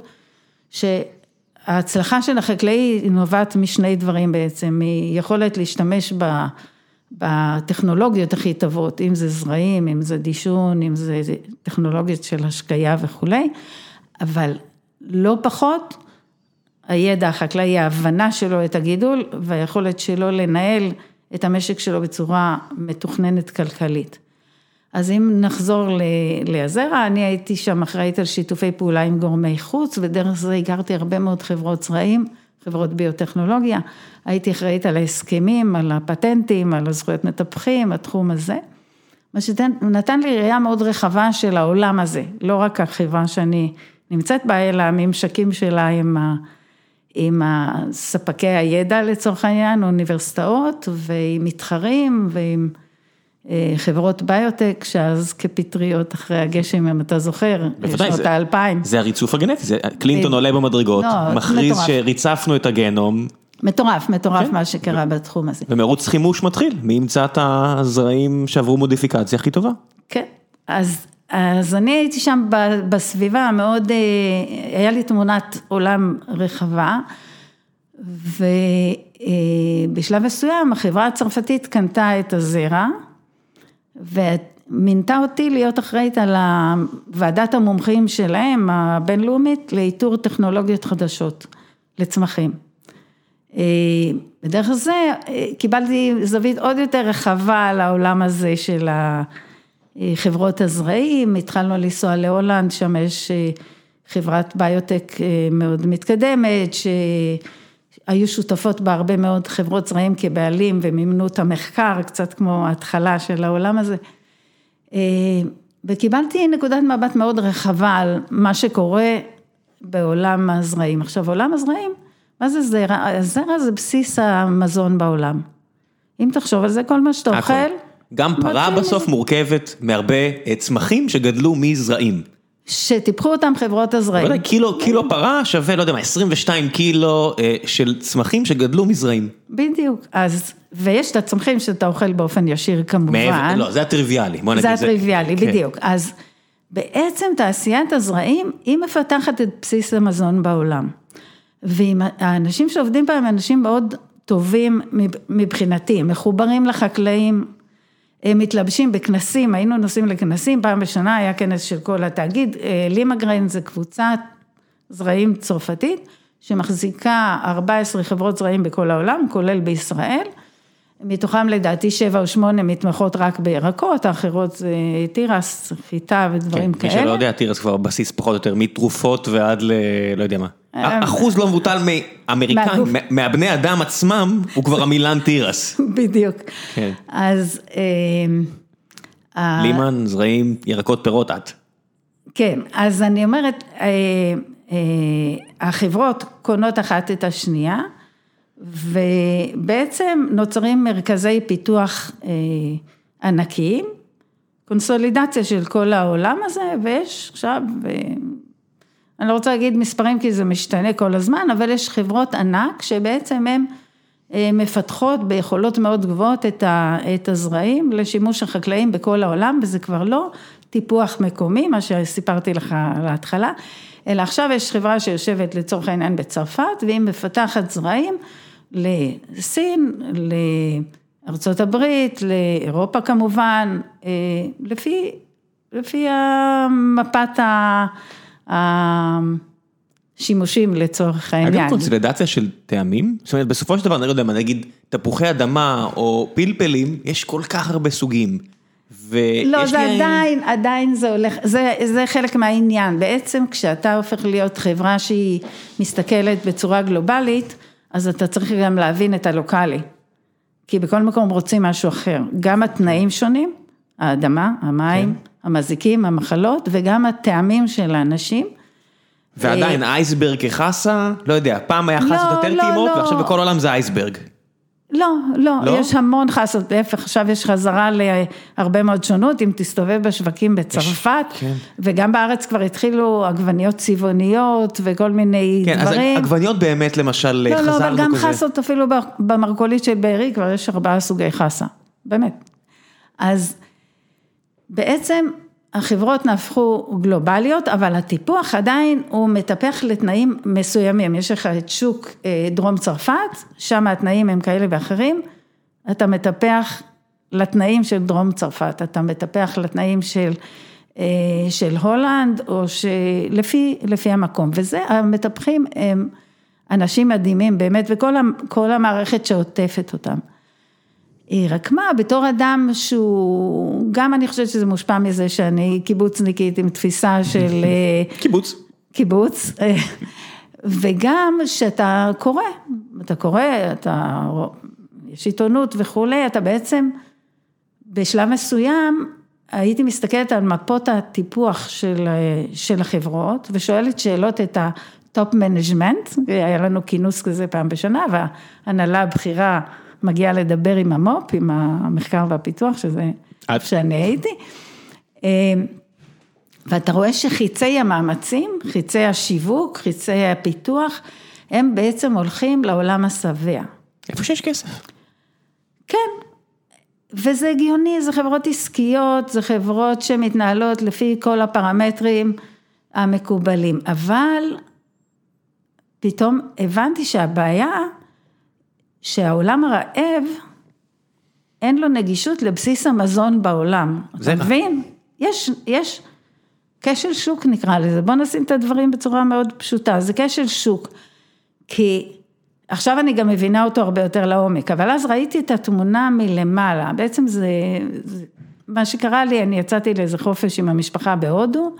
שההצלחה של החקלאי נובעת משני דברים בעצם, מיכולת להשתמש ב... בטכנולוגיות הכי טובות, אם זה זרעים, אם זה דישון, אם זה טכנולוגיות של השקיה וכולי, אבל לא פחות הידע החקלאי, ההבנה שלו את הגידול והיכולת שלו לנהל את המשק שלו בצורה מתוכננת כלכלית. אז אם נחזור לעזרה, אני הייתי שם אחראית על שיתופי פעולה עם גורמי חוץ, ודרך זה הכרתי הרבה מאוד חברות זרעים, חברות ביוטכנולוגיה, הייתי אחראית על ההסכמים, על הפטנטים, על הזכויות מטפחים, התחום הזה. מה שנתן לי ראייה מאוד רחבה של העולם הזה, לא רק החברה שאני נמצאת בה, אלא הממשקים שלה עם ה... עם ספקי הידע לצורך העניין, אוניברסיטאות ועם מתחרים ועם חברות ביוטק, שאז כפטריות אחרי הגשם, אם אתה זוכר, שנות האלפיים. זה הריצוף הגנטי, זה קלינטון עולה במדרגות, לא, מכריז שריצפנו את הגנום. מטורף, מטורף כן. מה שקרה בתחום הזה. ומרוץ חימוש מתחיל, מי ימצא את הזרעים שעברו מודיפיקציה הכי טובה. כן, אז אז אני הייתי שם בסביבה מאוד, אה, היה לי תמונת עולם רחבה, ובשלב מסוים החברה הצרפתית קנתה את הזרע, ומינתה אותי להיות אחראית על ועדת המומחים שלהם, הבינלאומית, לאיתור טכנולוגיות חדשות לצמחים. אה, בדרך זה אה, קיבלתי זווית עוד יותר רחבה על העולם הזה של. חברות הזרעים, התחלנו לנסוע להולנד, שם יש אה, חברת ביוטק מאוד מתקדמת, שהיו שותפות בה הרבה מאוד חברות זרעים כבעלים ומימנו את המחקר, קצת כמו ההתחלה של העולם הזה. אה, וקיבלתי נקודת מבט מאוד רחבה על מה שקורה בעולם הזרעים. עכשיו, עולם הזרעים, מה זה זרע? הזרע זה בסיס המזון בעולם. אם תחשוב על זה, כל מה שאתה אוכל... גם פרה בסוף מורכבת מהרבה אה, צמחים שגדלו מזרעים. שטיפחו אותם חברות הזרעים. בוודאי, קילו, קילו פרה שווה, לא יודע מה, 22 קילו אה, של צמחים שגדלו מזרעים. בדיוק, אז, ויש את הצמחים שאתה אוכל באופן ישיר כמובן. מעבר, לא, זה הטריוויאלי, בוא נגיד. זה הטריוויאלי, כן. בדיוק. אז בעצם תעשיית הזרעים, היא מפתחת את בסיס המזון בעולם. והאנשים שעובדים בה הם אנשים מאוד טובים מבחינתי, מחוברים לחקלאים, מתלבשים בכנסים, היינו נוסעים לכנסים, פעם בשנה היה כנס של כל התאגיד, אה, לימגריין זה קבוצת זרעים צרפתית, שמחזיקה 14 חברות זרעים בכל העולם, כולל בישראל. מתוכם לדעתי שבע או שמונה מתמחות רק בירקות, האחרות זה תירס, חיטה ודברים כן, כאלה. מי שלא יודע, תירס כבר בסיס פחות או יותר מתרופות ועד ל... לא יודע מה. אה, אחוז לא מבוטל מאמריקאים, מהבני אדם עצמם, הוא כבר המילן תירס. בדיוק. כן. אז... אה, לימן, זרעים, ירקות, פירות, את. כן, אז אני אומרת, אה, החברות קונות אחת את השנייה. ובעצם נוצרים מרכזי פיתוח ענקיים, קונסולידציה של כל העולם הזה, ויש עכשיו, אני לא רוצה להגיד מספרים כי זה משתנה כל הזמן, אבל יש חברות ענק שבעצם הן מפתחות ביכולות מאוד גבוהות את הזרעים לשימוש החקלאים בכל העולם, וזה כבר לא טיפוח מקומי, מה שסיפרתי לך על ההתחלה, אלא עכשיו יש חברה שיושבת לצורך העניין בצרפת, והיא מפתחת זרעים לסין, לארצות הברית, לאירופה כמובן, אה, לפי, לפי מפת השימושים לצורך העניין. אגב קונסולידציה של טעמים, זאת אומרת בסופו של דבר, אני לא יודע מה, נגיד תפוחי אדמה או פלפלים, יש כל כך הרבה סוגים. לא, זה לי... עדיין, עדיין זה הולך, זה, זה חלק מהעניין, בעצם כשאתה הופך להיות חברה שהיא מסתכלת בצורה גלובלית, אז אתה צריך גם להבין את הלוקאלי, כי בכל מקום רוצים משהו אחר, גם התנאים שונים, האדמה, המים, כן. המזיקים, המחלות, וגם הטעמים של האנשים. ועדיין אה, אייסברג כחסה, לא יודע, פעם היה חסות לא, יותר לא, טעימות, לא. ועכשיו בכל העולם זה אייסברג. לא, לא, לא? יש המון חסות, להפך, עכשיו יש חזרה להרבה מאוד שונות, אם תסתובב בשווקים בצרפת, כן. וגם בארץ כבר התחילו עגבניות צבעוניות וכל מיני כן, אז דברים. עגבניות באמת למשל לא, לא, חזרנו אבל גם כזה. חסות אפילו במרכולית של בארי כבר יש ארבעה סוגי חסה, באמת. אז בעצם החברות נהפכו גלובליות, אבל הטיפוח עדיין הוא מטפח לתנאים מסוימים. יש לך את שוק אה, דרום צרפת, שם התנאים הם כאלה ואחרים, אתה מטפח לתנאים של דרום צרפת, אתה מטפח לתנאים של, אה, של הולנד, או שלפי לפי המקום, וזה, המטפחים הם אנשים מדהימים באמת, וכל כל המערכת שעוטפת אותם. רק מה, בתור אדם שהוא, גם אני חושבת שזה מושפע מזה שאני קיבוצניקית עם תפיסה של קיבוץ. קיבוץ, וגם שאתה קורא, אתה קורא, אתה, יש עיתונות וכולי, אתה בעצם בשלב מסוים הייתי מסתכלת על מפות הטיפוח של, של החברות ושואלת שאלות את ה top management, היה לנו כינוס כזה פעם בשנה וההנהלה הבכירה מגיעה לדבר עם המו"פ, עם המחקר והפיתוח, שזה איפה שאני הייתי. ואתה רואה שחיצי המאמצים, חיצי השיווק, חיצי הפיתוח, הם בעצם הולכים לעולם השבע. איפה שיש כסף. כן, וזה הגיוני, זה חברות עסקיות, זה חברות שמתנהלות לפי כל הפרמטרים המקובלים, אבל פתאום הבנתי שהבעיה שהעולם הרעב, אין לו נגישות לבסיס המזון בעולם. אתה מבין? יש, יש כשל שוק נקרא לזה, בוא נשים את הדברים בצורה מאוד פשוטה, זה כשל שוק. כי עכשיו אני גם מבינה אותו הרבה יותר לעומק, אבל אז ראיתי את התמונה מלמעלה, בעצם זה, זה מה שקרה לי, אני יצאתי לאיזה חופש עם המשפחה בהודו,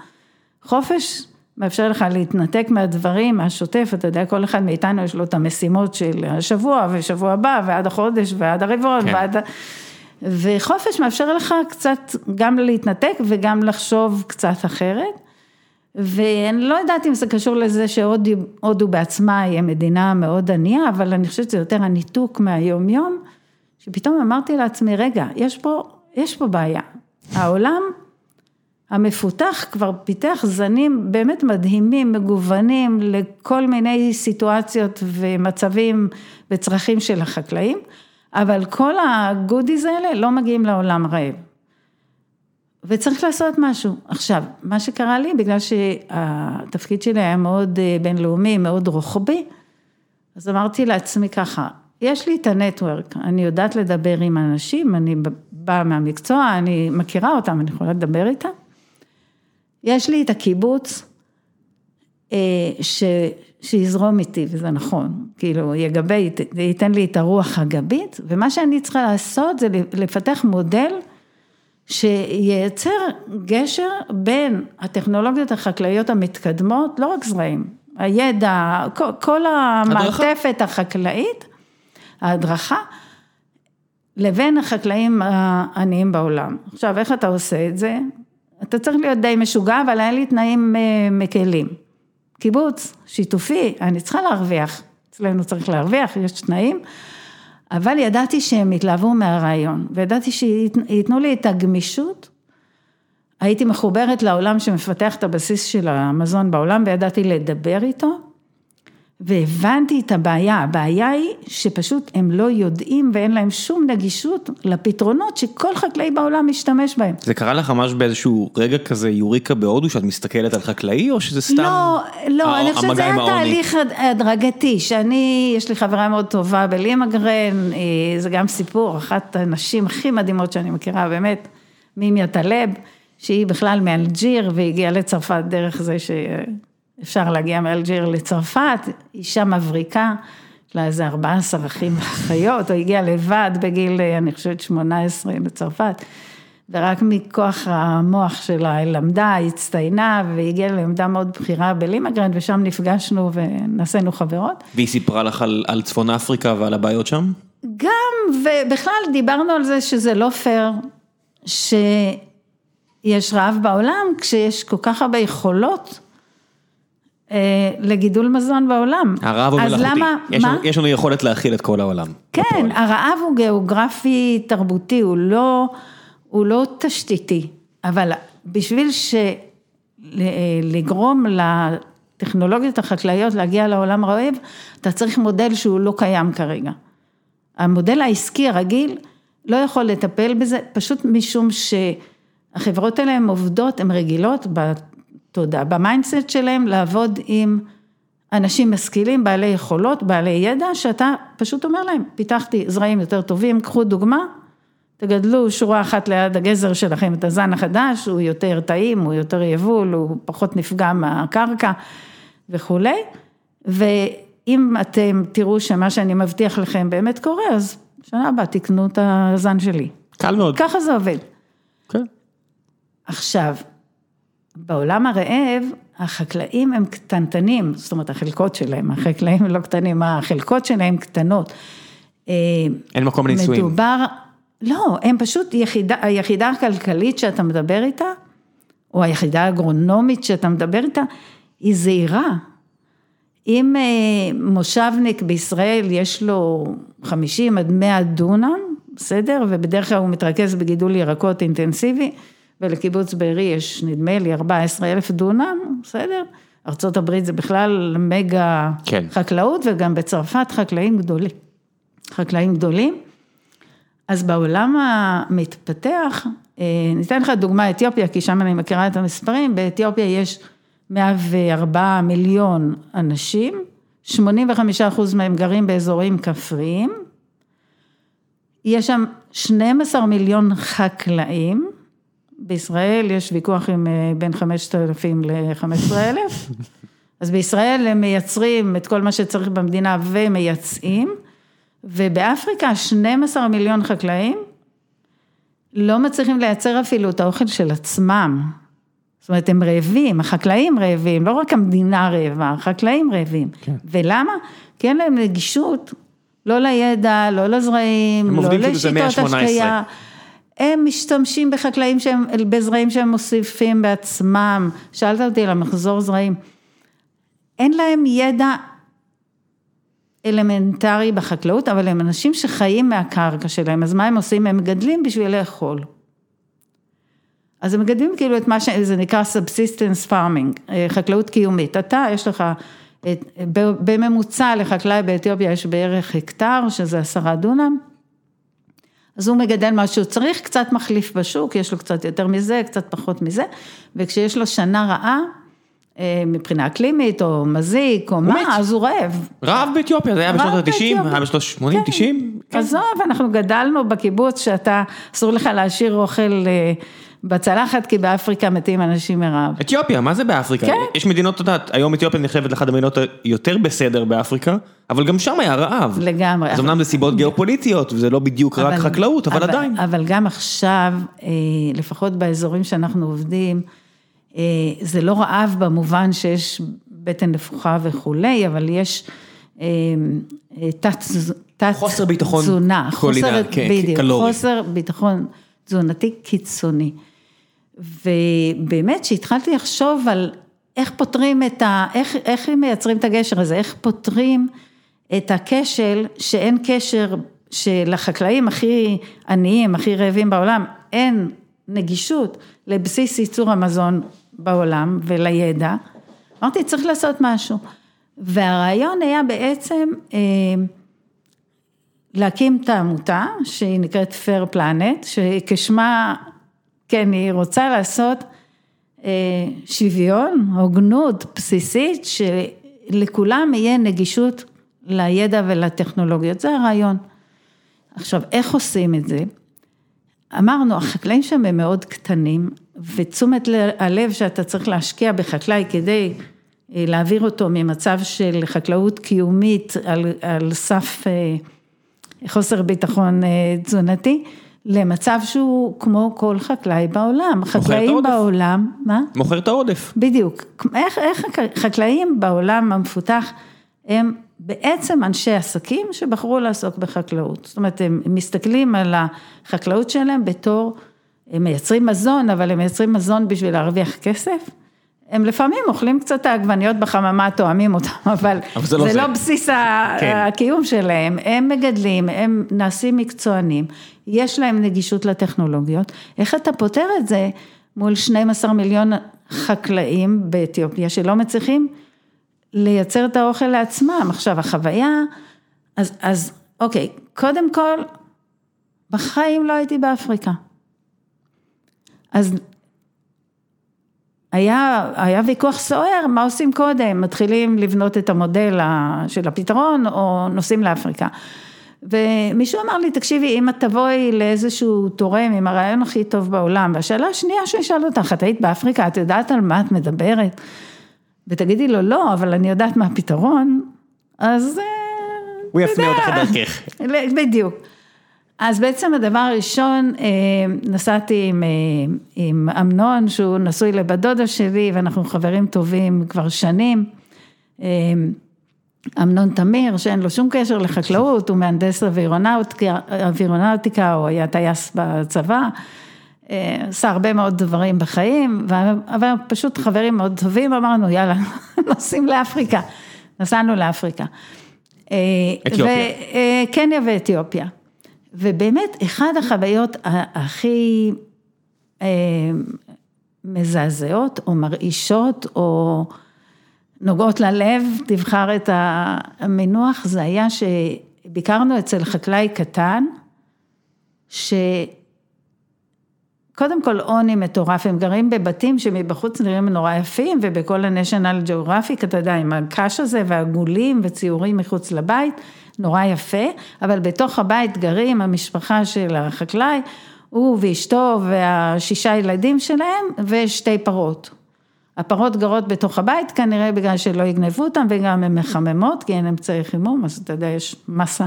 חופש מאפשר לך להתנתק מהדברים, מהשוטף, אתה יודע, כל אחד מאיתנו יש לו את המשימות של השבוע ושבוע הבא ועד החודש ועד הרבעון כן. ועד... וחופש מאפשר לך קצת גם להתנתק וגם לחשוב קצת אחרת. ואני לא יודעת אם זה קשור לזה שהודו בעצמה היא מדינה מאוד ענייה, אבל אני חושבת שזה יותר הניתוק מהיום יום, שפתאום אמרתי לעצמי, רגע, יש פה, יש פה בעיה. העולם המפותח כבר פיתח זנים באמת מדהימים, מגוונים לכל מיני סיטואציות ומצבים וצרכים של החקלאים, אבל כל הגודיז האלה לא מגיעים לעולם רעב. וצריך לעשות משהו. עכשיו, מה שקרה לי, בגלל שהתפקיד שלי היה מאוד בינלאומי, מאוד רוחבי, אז אמרתי לעצמי ככה, יש לי את הנטוורק, אני יודעת לדבר עם אנשים, אני באה מהמקצוע, אני מכירה אותם, אני יכולה לדבר איתם. יש לי את הקיבוץ ש, שיזרום איתי, וזה נכון, כאילו יגבה, ייתן לי את הרוח הגבית, ומה שאני צריכה לעשות זה לפתח מודל שייצר גשר בין הטכנולוגיות החקלאיות המתקדמות, לא רק זרעים, הידע, כל, כל המעטפת החקלאית, ההדרכה, לבין החקלאים העניים בעולם. עכשיו, איך אתה עושה את זה? אתה צריך להיות די משוגע, אבל היה לי תנאים מקלים. קיבוץ, שיתופי, אני צריכה להרוויח, אצלנו צריך להרוויח, יש תנאים, אבל ידעתי שהם התלהבו מהרעיון, וידעתי שייתנו לי את הגמישות, הייתי מחוברת לעולם שמפתח את הבסיס של המזון בעולם, וידעתי לדבר איתו, והבנתי את הבעיה, הבעיה היא שפשוט הם לא יודעים ואין להם שום נגישות לפתרונות שכל חקלאי בעולם משתמש בהם. זה קרה לך ממש באיזשהו רגע כזה יוריקה בהודו שאת מסתכלת על חקלאי או שזה סתם לא, לא, אני חושבת שזה היה תהליך הדרגתי, שאני, יש לי חברה מאוד טובה בלימגרן, זה גם סיפור, אחת הנשים הכי מדהימות שאני מכירה, באמת, מימיה טלב, שהיא בכלל מאלג'יר והגיעה לצרפת דרך זה ש... אפשר להגיע מאלג'יר לצרפת, אישה מבריקה, יש לה איזה 14 אחים ואחיות, או הגיעה לבד בגיל, אני חושבת, 18 לצרפת, ורק מכוח המוח שלה היא למדה, היא הצטיינה, והגיעה לעמדה מאוד בכירה ב Limagrain, ושם נפגשנו ונעשינו חברות. והיא סיפרה לך על, על צפון אפריקה ועל הבעיות שם? גם, ובכלל דיברנו על זה שזה לא פייר, שיש רעב בעולם, כשיש כל כך הרבה יכולות. אה, לגידול מזון בעולם. הרעב הוא אז מלאכותי. למה, יש יש לנו יכולת להכיל את כל העולם. כן, בפועל. הרעב הוא גיאוגרפי תרבותי, הוא לא, הוא לא תשתיתי, אבל בשביל ש... לגרום לטכנולוגיות החקלאיות להגיע לעולם רעב, אתה צריך מודל שהוא לא קיים כרגע. המודל העסקי הרגיל לא יכול לטפל בזה, פשוט משום שהחברות האלה הן עובדות, הן רגילות בתודעה, ב mindset שלהן לעבוד עם אנשים משכילים, בעלי יכולות, בעלי ידע, שאתה פשוט אומר להם, פיתחתי זרעים יותר טובים, קחו דוגמה, תגדלו שורה אחת ליד הגזר שלכם את הזן החדש, הוא יותר טעים, הוא יותר יבול, הוא פחות נפגע מהקרקע וכולי, ואם אתם תראו שמה שאני מבטיח לכם באמת קורה, אז שנה הבאה תקנו את הזן שלי. קל מאוד. ככה זה עובד. כן. עכשיו, בעולם הרעב, החקלאים הם קטנטנים, זאת אומרת החלקות שלהם, החקלאים לא קטנים, החלקות שלהם קטנות. אה, אין מקום לניסויים. מדובר, לא, הם פשוט יחידה, היחידה הכלכלית שאתה מדבר איתה, או היחידה האגרונומית שאתה מדבר איתה, היא זהירה. אם אה, מושבניק בישראל יש לו 50 עד 100 דונם, בסדר? ובדרך כלל הוא מתרכז בגידול ירקות אינטנסיבי, ולקיבוץ בארי יש נדמה לי 14 אלף דונם, בסדר? ארה"ב זה בכלל מגה כן. חקלאות, וגם בצרפת חקלאים גדולים. חקלאים גדולים. אז בעולם המתפתח, אה, ניתן לך דוגמה אתיופיה, כי שם אני מכירה את המספרים, באתיופיה יש 104 מיליון אנשים, 85 אחוז מהם גרים באזורים כפריים, יש שם 12 מיליון חקלאים, בישראל יש ויכוח עם אה, בין 5,000 ל-15,000, אז בישראל הם מייצרים את כל מה שצריך במדינה ומייצאים, ובאפריקה 12 מיליון חקלאים לא מצליחים לייצר אפילו את האוכל של עצמם. זאת אומרת, הם רעבים, החקלאים רעבים, לא רק המדינה רעבה, החקלאים רעבים. כן. ולמה? כי אין להם נגישות, לא לידע, לא לזרעים, הם לא עובדים כאילו זה מאה לשיטות ה-18. השקיה. הם משתמשים בחקלאים שהם, בזרעים שהם מוסיפים בעצמם. שאלת אותי על המחזור זרעים. אין להם ידע אלמנטרי בחקלאות, אבל הם אנשים שחיים מהקרקע שלהם, אז מה הם עושים? הם מגדלים בשביל לאכול. אז הם מגדלים כאילו את מה שזה נקרא subsistence farming, אה, חקלאות קיומית. אתה, יש לך, בממוצע לחקלאי באתיופיה יש בערך הקטר, שזה עשרה דונם. אז הוא מגדל מה שהוא צריך, קצת מחליף בשוק, יש לו קצת יותר מזה, קצת פחות מזה, וכשיש לו שנה רעה, אה, מבחינה אקלימית, או מזיק, או מת. מה, אז הוא רעב. רעב באתיופיה, זה היה בשנות רעב ה-90, באתיופיה. היה בשנות ה-80, 90. כן. עזוב, אנחנו גדלנו בקיבוץ שאתה, אסור לך להשאיר אוכל אה, בצלחת, כי באפריקה מתים אנשים מרעב. אתיופיה, מה זה באפריקה? כן. יש מדינות, את יודעת, היום אתיופיה נחשבת לאחת המדינות היותר בסדר באפריקה, אבל גם שם היה רעב. לגמרי. אז אמנם זה סיבות גיאופוליטיות, וזה לא בדיוק רק חקלאות, אבל עדיין. אבל גם עכשיו, אה, לפחות באזורים שאנחנו עובדים, אה, זה לא רעב במובן שיש בטן נפוחה וכולי, אבל יש אה, אה, תת, תת חוסר ביטחון תזונה, קולינרי, חוסר, כן, בדיוק, קלורי. חוסר ביטחון תזונתי קיצוני. ובאמת שהתחלתי לחשוב על איך פותרים את ה... איך, איך מייצרים את הגשר הזה, איך פותרים את הכשל שאין קשר, שלחקלאים הכי עניים, הכי רעבים בעולם, אין נגישות לבסיס ייצור המזון בעולם ולידע. אמרתי, צריך לעשות משהו. והרעיון היה בעצם אה, להקים את העמותה, שהיא נקראת Fair Planet, שכשמה, כן, היא רוצה לעשות אה, שוויון, הוגנות בסיסית, שלכולם יהיה נגישות לידע ולטכנולוגיות, זה הרעיון. עכשיו, איך עושים את זה? אמרנו, החקלאים שם הם מאוד קטנים, ותשומת הלב שאתה צריך להשקיע בחקלאי כדי אה, להעביר אותו ממצב של חקלאות קיומית על, על סף אה, חוסר ביטחון תזונתי, למצב שהוא כמו כל חקלאי בעולם. חקלאים. בעולם, מה? מוכר את העודף. בדיוק. איך, איך חקלאים בעולם המפותח הם בעצם אנשי עסקים שבחרו לעסוק בחקלאות. זאת אומרת, הם מסתכלים על החקלאות שלהם בתור, הם מייצרים מזון, אבל הם מייצרים מזון בשביל להרוויח כסף. הם לפעמים אוכלים קצת את העגבניות בחממה, תואמים אותם, אבל, אבל זה, לא, זה זה לא בסיס ה- כן. הקיום שלהם. הם מגדלים, הם נעשים מקצוענים, יש להם נגישות לטכנולוגיות. איך אתה פותר את זה מול 12 מיליון חקלאים באתיופיה שלא מצליחים לייצר את האוכל לעצמם? עכשיו, החוויה, אז, אז אוקיי, קודם כל, בחיים לא הייתי באפריקה. אז היה, היה ויכוח סוער, מה עושים קודם? מתחילים לבנות את המודל של הפתרון או נוסעים לאפריקה. ומישהו אמר לי, תקשיבי, אם את תבואי לאיזשהו תורם עם הרעיון הכי טוב בעולם, והשאלה השנייה שהוא ישאל אותך, את היית באפריקה, את יודעת על מה את מדברת? ותגידי לו, לא, אבל אני יודעת מה הפתרון, אז... אה, הוא יפנה. אותך לדרכך. בדיוק. אז בעצם הדבר הראשון, אה, נסעתי עם, אה, עם אמנון, שהוא נשוי לבת דודה שלי, ואנחנו חברים טובים כבר שנים. אה, אמנון תמיר, שאין לו שום קשר לחקלאות, הוא מהנדס אווירונאוטיקה, הוא היה טייס בצבא, עשה הרבה מאוד דברים בחיים, אבל פשוט חברים מאוד טובים, אמרנו, יאללה, נוסעים לאפריקה. נסענו לאפריקה. אתיופיה. ו- קניה ואתיופיה. ובאמת, אחד החוויות הכי אה, מזעזעות או מרעישות או נוגעות ללב, תבחר את המינוח, זה היה שביקרנו אצל חקלאי קטן, שקודם כל עוני מטורף, הם גרים בבתים שמבחוץ נראים נורא יפים, ובכל ה-National Geographic, אתה יודע, עם הקש הזה והעגולים וציורים מחוץ לבית, נורא יפה, אבל בתוך הבית גרים המשפחה של החקלאי, הוא ואשתו והשישה ילדים שלהם ושתי פרות. הפרות גרות בתוך הבית כנראה בגלל שלא יגנבו אותם וגם הן מחממות, כי אין אמצעי חימום, אז אתה יודע, יש מסה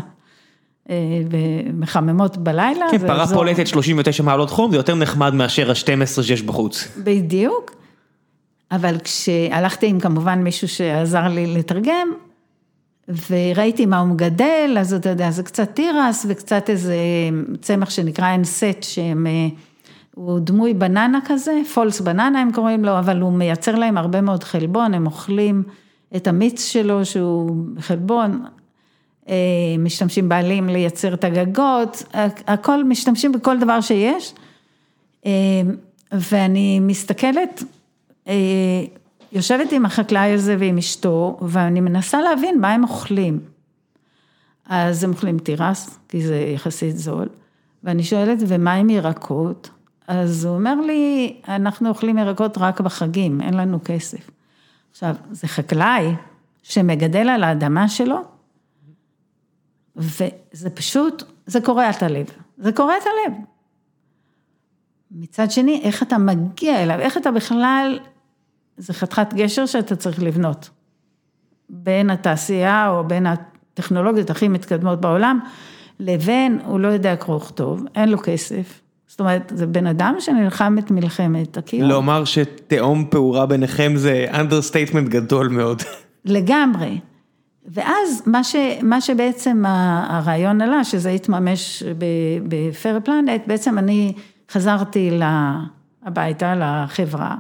ומחממות בלילה. כן, פרה אזור- פולטת 39 מעלות חום, זה יותר נחמד מאשר ה-12 שיש בחוץ. בדיוק, אבל כשהלכתי עם כמובן מישהו שעזר לי לתרגם, וראיתי מה הוא מגדל, אז אתה יודע, זה קצת תירס וקצת איזה צמח שנקרא אנסט, שהם, אה, הוא דמוי בננה כזה, פולס בננה הם קוראים לו, אבל הוא מייצר להם הרבה מאוד חלבון, הם אוכלים את המיץ שלו שהוא חלבון, אה, משתמשים בעלים לייצר את הגגות, הכל, משתמשים בכל דבר שיש. אה, ואני מסתכלת, אה, יושבת עם החקלאי הזה ועם אשתו, ואני מנסה להבין מה הם אוכלים. אז הם אוכלים תירס, כי זה יחסית זול, ואני שואלת, ומה עם ירקות? אז הוא אומר לי, אנחנו אוכלים ירקות רק בחגים, אין לנו כסף. עכשיו, זה חקלאי שמגדל על האדמה שלו, וזה פשוט, זה קורע את הלב, זה קורע את הלב. מצד שני, איך אתה מגיע אליו, איך אתה בכלל, זה חתיכת גשר שאתה צריך לבנות. בין התעשייה או בין הטכנולוגיות הכי מתקדמות בעולם, לבין, הוא לא יודע קרוא וכתוב, אין לו כסף. זאת אומרת, זה בן אדם שנלחם את מלחמת הקיום. לומר שתהום פעורה ביניכם זה understatement גדול מאוד. לגמרי. ואז מה, ש, מה שבעצם הרעיון עלה, שזה התממש בפייר פלנט, בעצם אני חזרתי הביתה, לחברה,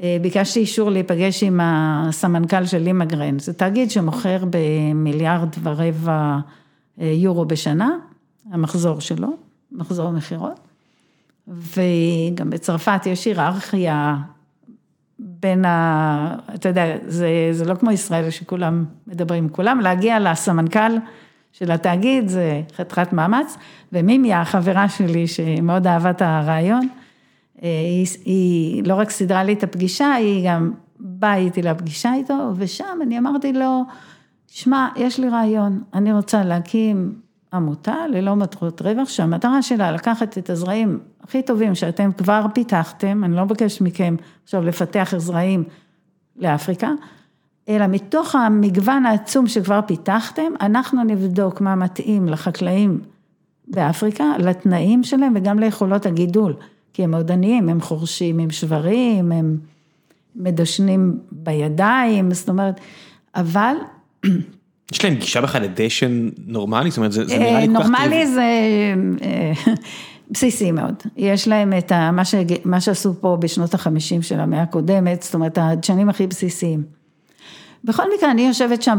אה, ביקשתי אישור להיפגש עם הסמנכ"ל של לימגרן, זה תאגיד שמוכר במיליארד ורבע אה, יורו בשנה, המחזור שלו, מחזור מכירות, וגם בצרפת יש היררכיה בין ה... אתה יודע, זה, זה לא כמו ישראל שכולם מדברים. עם כולם, להגיע לסמנכ"ל של התאגיד זה חתיכת מאמץ, ומימיה, החברה שלי שמאוד אהבה את הרעיון, אה, היא, היא לא רק סידרה לי את הפגישה, היא גם באה איתי לפגישה איתו, ושם אני אמרתי לו, שמע, יש לי רעיון, אני רוצה להקים עמותה ללא מטרות רווח, שהמטרה שלה לקחת את הזרעים הכי טובים שאתם כבר פיתחתם, אני לא מבקשת מכם עכשיו לפתח זרעים לאפריקה, אלא מתוך המגוון העצום שכבר פיתחתם, אנחנו נבדוק מה מתאים לחקלאים באפריקה, לתנאים שלהם וגם ליכולות הגידול, כי הם מאוד עניים, הם חורשים עם שברים, הם מדשנים בידיים, זאת אומרת, אבל יש להם גישה בכלל לדשן נורמלי? זאת אומרת, זה זה נראה לי כל כך נורמלי. זה, אה, בסיסי מאוד, יש להם את ה, מה, ש, מה שעשו פה בשנות החמישים של המאה הקודמת, זאת אומרת הדשנים הכי בסיסיים. בכל מקרה, אני יושבת שם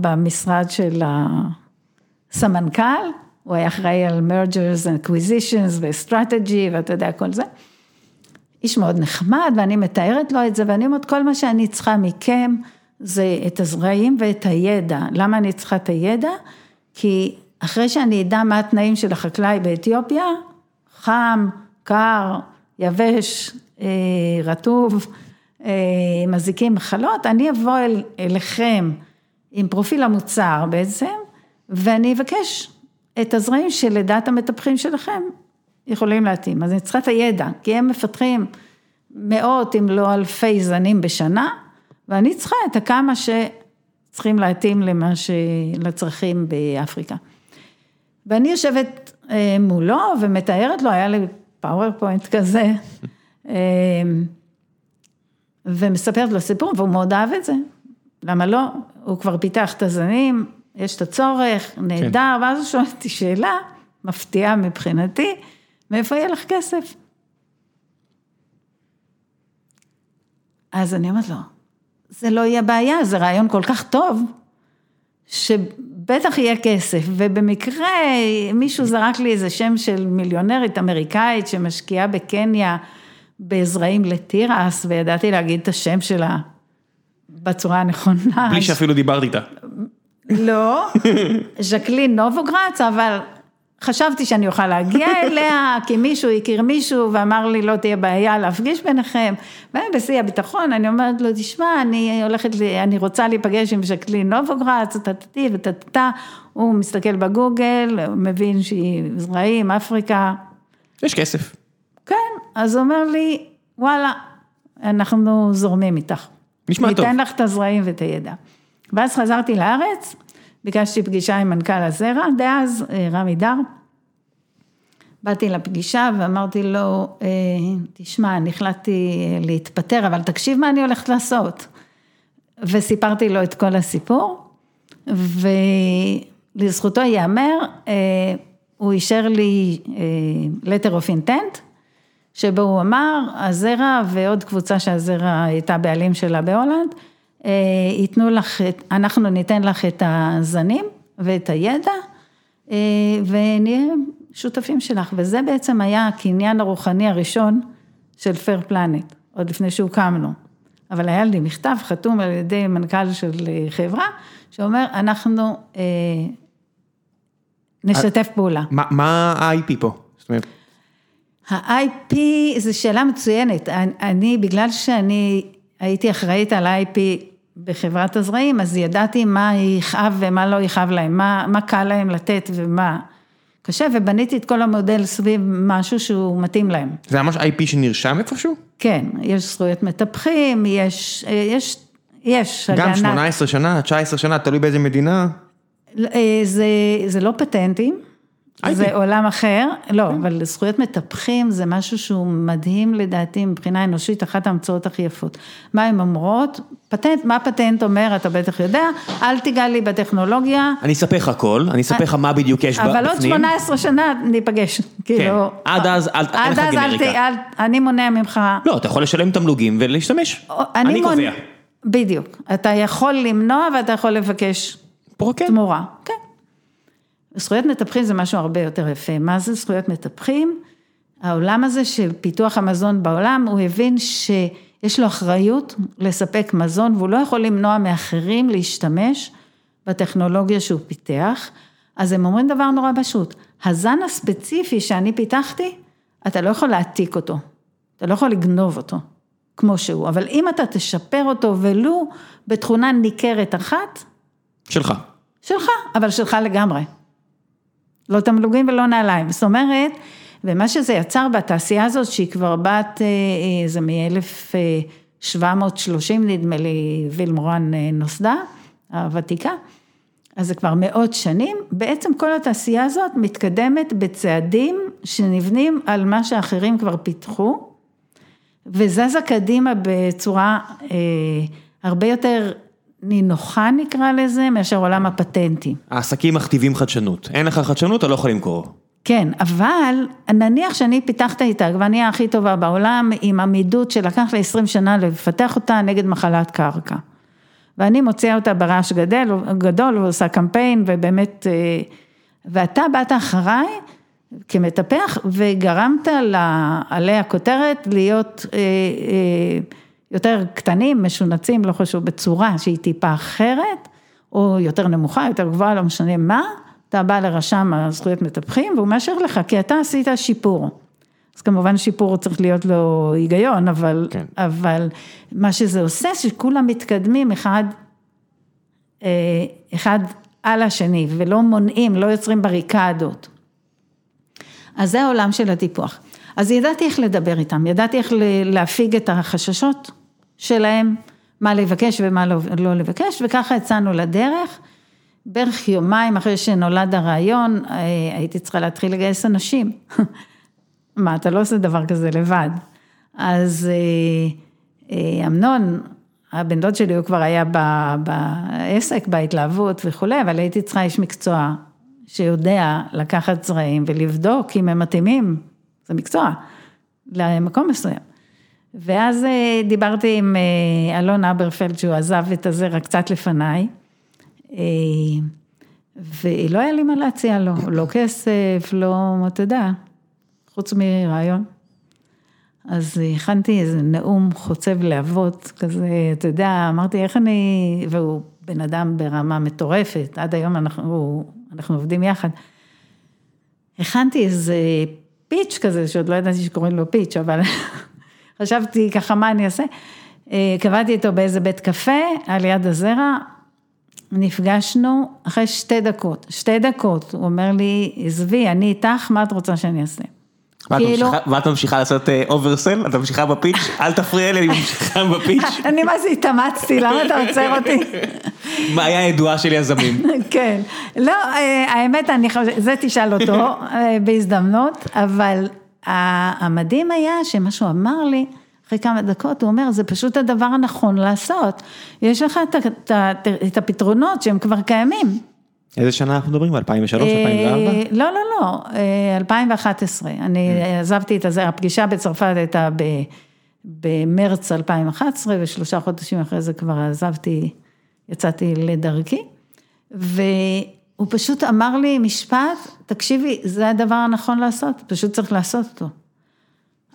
במשרד של הסמנכ"ל, הוא היה אחראי על and acquisitions ו-strategy ואתה יודע, כל זה. איש מאוד נחמד ואני מתארת לו את זה ואני אומרת, כל מה שאני צריכה מכם זה את הזרעים ואת הידע. למה אני צריכה את הידע? כי אחרי שאני אדע מה התנאים של החקלאי באתיופיה, חם, קר, יבש, אה, רטוב, אה, מזיקים מחלות, אני אבוא אל, אליכם עם פרופיל המוצר בעצם, ואני אבקש את הזרעים שלדעת המטפחים שלכם יכולים להתאים. אז אני צריכה את הידע, כי הם מפתחים מאות אם לא אלפי זנים בשנה, ואני צריכה את הכמה שצריכים להתאים למה ש... לצרכים באפריקה. ואני יושבת אה, מולו ומתארת לו, היה לי PowerPoint כזה, אה, ומספרת לו סיפור, והוא מאוד אהב את זה. למה לא? הוא כבר פיתח את הזנים, יש את הצורך, נהדר, כן. ואז הוא שואל אותי שאלה מפתיעה מבחינתי, מאיפה יהיה לך כסף? אז אני אומרת לו, זה לא יהיה בעיה, זה רעיון כל כך טוב, שבטח יהיה כסף, ובמקרה מישהו זרק לי איזה שם של מיליונרית אמריקאית שמשקיעה בקניה בזרעים לתירס, וידעתי להגיד את השם שלה בצורה הנכונה. בלי שאפילו דיברת איתה. לא, ז'קלין נובוגרץ, אבל חשבתי שאני אוכל להגיע אליה, כי מישהו הכיר מישהו ואמר לי לא תהיה בעיה להפגיש ביניכם, ואני בשיא הביטחון, אני אומרת לו, תשמע, אני הולכת, אני רוצה להיפגש עם ז'קלין נובוגרץ, טטטי וטטטה, הוא מסתכל בגוגל, מבין שהיא זרעים, אפריקה. יש כסף. כן, אז הוא אומר לי, וואלה, אנחנו זורמים איתך. נשמע טוב. ניתן לך את הזרעים ואת הידע. ואז חזרתי לארץ, ביקשתי פגישה עם מנכ"ל הזרע, דאז אה, רמי דר. באתי לפגישה ואמרתי לו, אה, תשמע, אני החלטתי להתפטר, אבל תקשיב מה אני הולכת לעשות. וסיפרתי לו את כל הסיפור, ולזכותו ייאמר, אה, הוא אישר לי letter of intent, שבו הוא אמר, הזרע ועוד קבוצה שהזרע הייתה בעלים שלה בהולנד, אה, ייתנו לך, אנחנו ניתן לך את הזנים ואת הידע, אה, ונהיה שותפים שלך, וזה בעצם היה הקניין הרוחני הראשון של פייר פלנט, עוד לפני שהוקמנו. אבל היה לי מכתב חתום על ידי מנכ"ל של אה, חברה, שאומר, אנחנו נשתף פעולה. מה ה-IP פה? זאת אומרת... ה-IP זו שאלה מצוינת, אני, בגלל שאני הייתי אחראית על ה-IP בחברת הזרעים, אז ידעתי מה יכאב ומה לא יכאב להם, מה, מה קל להם לתת ומה קשה, ובניתי את כל המודל סביב משהו שהוא מתאים להם. זה ממש IP שנרשם איפשהו? כן, יש זכויות מטפחים, יש, יש, יש גם הגנה. 18 שנה, 19 שנה, תלוי באיזה מדינה. אה, זה, זה לא פטנטים. זה עולם אחר, לא, כן. אבל זכויות מטפחים זה משהו שהוא מדהים לדעתי מבחינה אנושית, אחת ההמצאות הכי יפות. מה הן אומרות? פטנט, מה פטנט אומר, אתה בטח יודע, אל תיגע לי בטכנולוגיה. אני אספר לך הכל, אני אספר לך מה בדיוק יש בפנים. אבל עוד 18 שנה ניפגש, כאילו. כן, עד אז אל תהיה לך גנריקה. אני מונע ממך. לא, אתה יכול לשלם תמלוגים ולהשתמש, אני קובע. בדיוק, אתה יכול למנוע ואתה יכול לבקש תמורה. כן. זכויות מטפחים זה משהו הרבה יותר יפה. מה זה זכויות מטפחים? העולם הזה של פיתוח המזון בעולם, הוא הבין שיש לו אחריות לספק מזון והוא לא יכול למנוע מאחרים להשתמש בטכנולוגיה שהוא פיתח. אז הם אומרים דבר נורא פשוט, הזן הספציפי שאני פיתחתי, אתה לא יכול להעתיק אותו, אתה לא יכול לגנוב אותו, כמו שהוא, אבל אם אתה תשפר אותו ולו בתכונה ניכרת אחת, שלך. שלך, אבל שלך לגמרי. לא תמלוגים ולא נעליים, זאת אומרת, ומה שזה יצר בתעשייה הזאת, שהיא כבר בת, אה, אה, זה מ-1730 נדמה לי, וילמורן אה, נוסדה, הוותיקה, אז זה כבר מאות שנים, בעצם כל התעשייה הזאת מתקדמת בצעדים שנבנים על מה שאחרים כבר פיתחו, וזזה קדימה בצורה אה, הרבה יותר נינוחה נקרא לזה, מאשר עולם הפטנטים. העסקים מכתיבים חדשנות, אין לך חדשנות, אתה לא יכול למכור. כן, אבל נניח שאני פיתחתי את העגבנייה הכי טובה בעולם, עם עמידות שלקח לי 20 שנה לפתח אותה נגד מחלת קרקע. ואני מוציאה אותה ברעש גדל, גדול ועושה קמפיין, ובאמת, אה, ואתה באת אחריי כמטפח וגרמת לעלי הכותרת להיות אה, אה, יותר קטנים, משונצים, לא חשוב, בצורה שהיא טיפה אחרת, או יותר נמוכה, יותר גבוהה, לא משנה מה. אתה בא לרשם הזכויות מטפחים והוא מאשר לך, כי אתה עשית שיפור. אז כמובן שיפור צריך להיות לו היגיון, אבל, כן. אבל מה שזה עושה, שכולם מתקדמים אחד, אה, אחד על השני, ולא מונעים, לא יוצרים בריקדות. אז זה העולם של הטיפוח. אז ידעתי איך לדבר איתם, ידעתי איך להפיג את החששות שלהם, מה לבקש ומה לא, לא לבקש, וככה יצאנו לדרך. בערך יומיים אחרי שנולד הרעיון, אה, הייתי צריכה להתחיל לגייס אנשים. מה, אתה לא עושה דבר כזה לבד. אז אה, אה, אמנון, הבן דוד שלי, הוא כבר היה בעסק, בהתלהבות וכולי, אבל הייתי צריכה איש מקצוע שיודע לקחת זרעים ולבדוק אם הם מתאימים, זה מקצוע, למקום מסוים. ואז דיברתי עם אלון אברפלד, שהוא עזב את הזרע קצת לפניי. אה, ולא היה לי מה להציע לו, לא כסף, לא, אתה יודע, חוץ מרעיון. אז הכנתי איזה נאום חוצב להבות, כזה, אתה יודע, אמרתי, איך אני, והוא בן אדם ברמה מטורפת, עד היום אנחנו, אנחנו עובדים יחד. הכנתי איזה פיץ' כזה, שעוד לא ידעתי שקוראים לו פיץ', אבל חשבתי ככה, מה אני אעשה? אה, קבעתי איתו באיזה בית קפה, על יד הזרע, נפגשנו אחרי שתי דקות, שתי דקות, הוא אומר לי, עזבי, אני איתך, מה את רוצה שאני אעשה? כאילו... ואת ממשיכה לעשות oversell? אה, את ממשיכה ב pitch? אל תפריע לי, אני ממשיכה ב pitch. אני מה זה התאמצתי, למה אתה עוצר אותי? המחלה הידועה של יזמים? כן, לא, אה, האמת, אני חושבת, זה תשאל אותו אה, בהזדמנות, אבל המדהים היה שמה שהוא אמר לי, אחרי כמה דקות הוא אומר, זה פשוט הדבר הנכון לעשות. יש לך את, את, את, את הפתרונות שהם כבר קיימים. איזה שנה אנחנו מדברים? 2003, 2004? לא, לא, לא, 2011. אה, אני. עזבתי את הזה, הפגישה בצרפת הייתה במרץ 2011, ושלושה חודשים אחרי זה כבר עזבתי, יצאתי לדרכי. והוא פשוט אמר לי משפט, תקשיבי, זה הדבר הנכון לעשות, פשוט צריך לעשות אותו.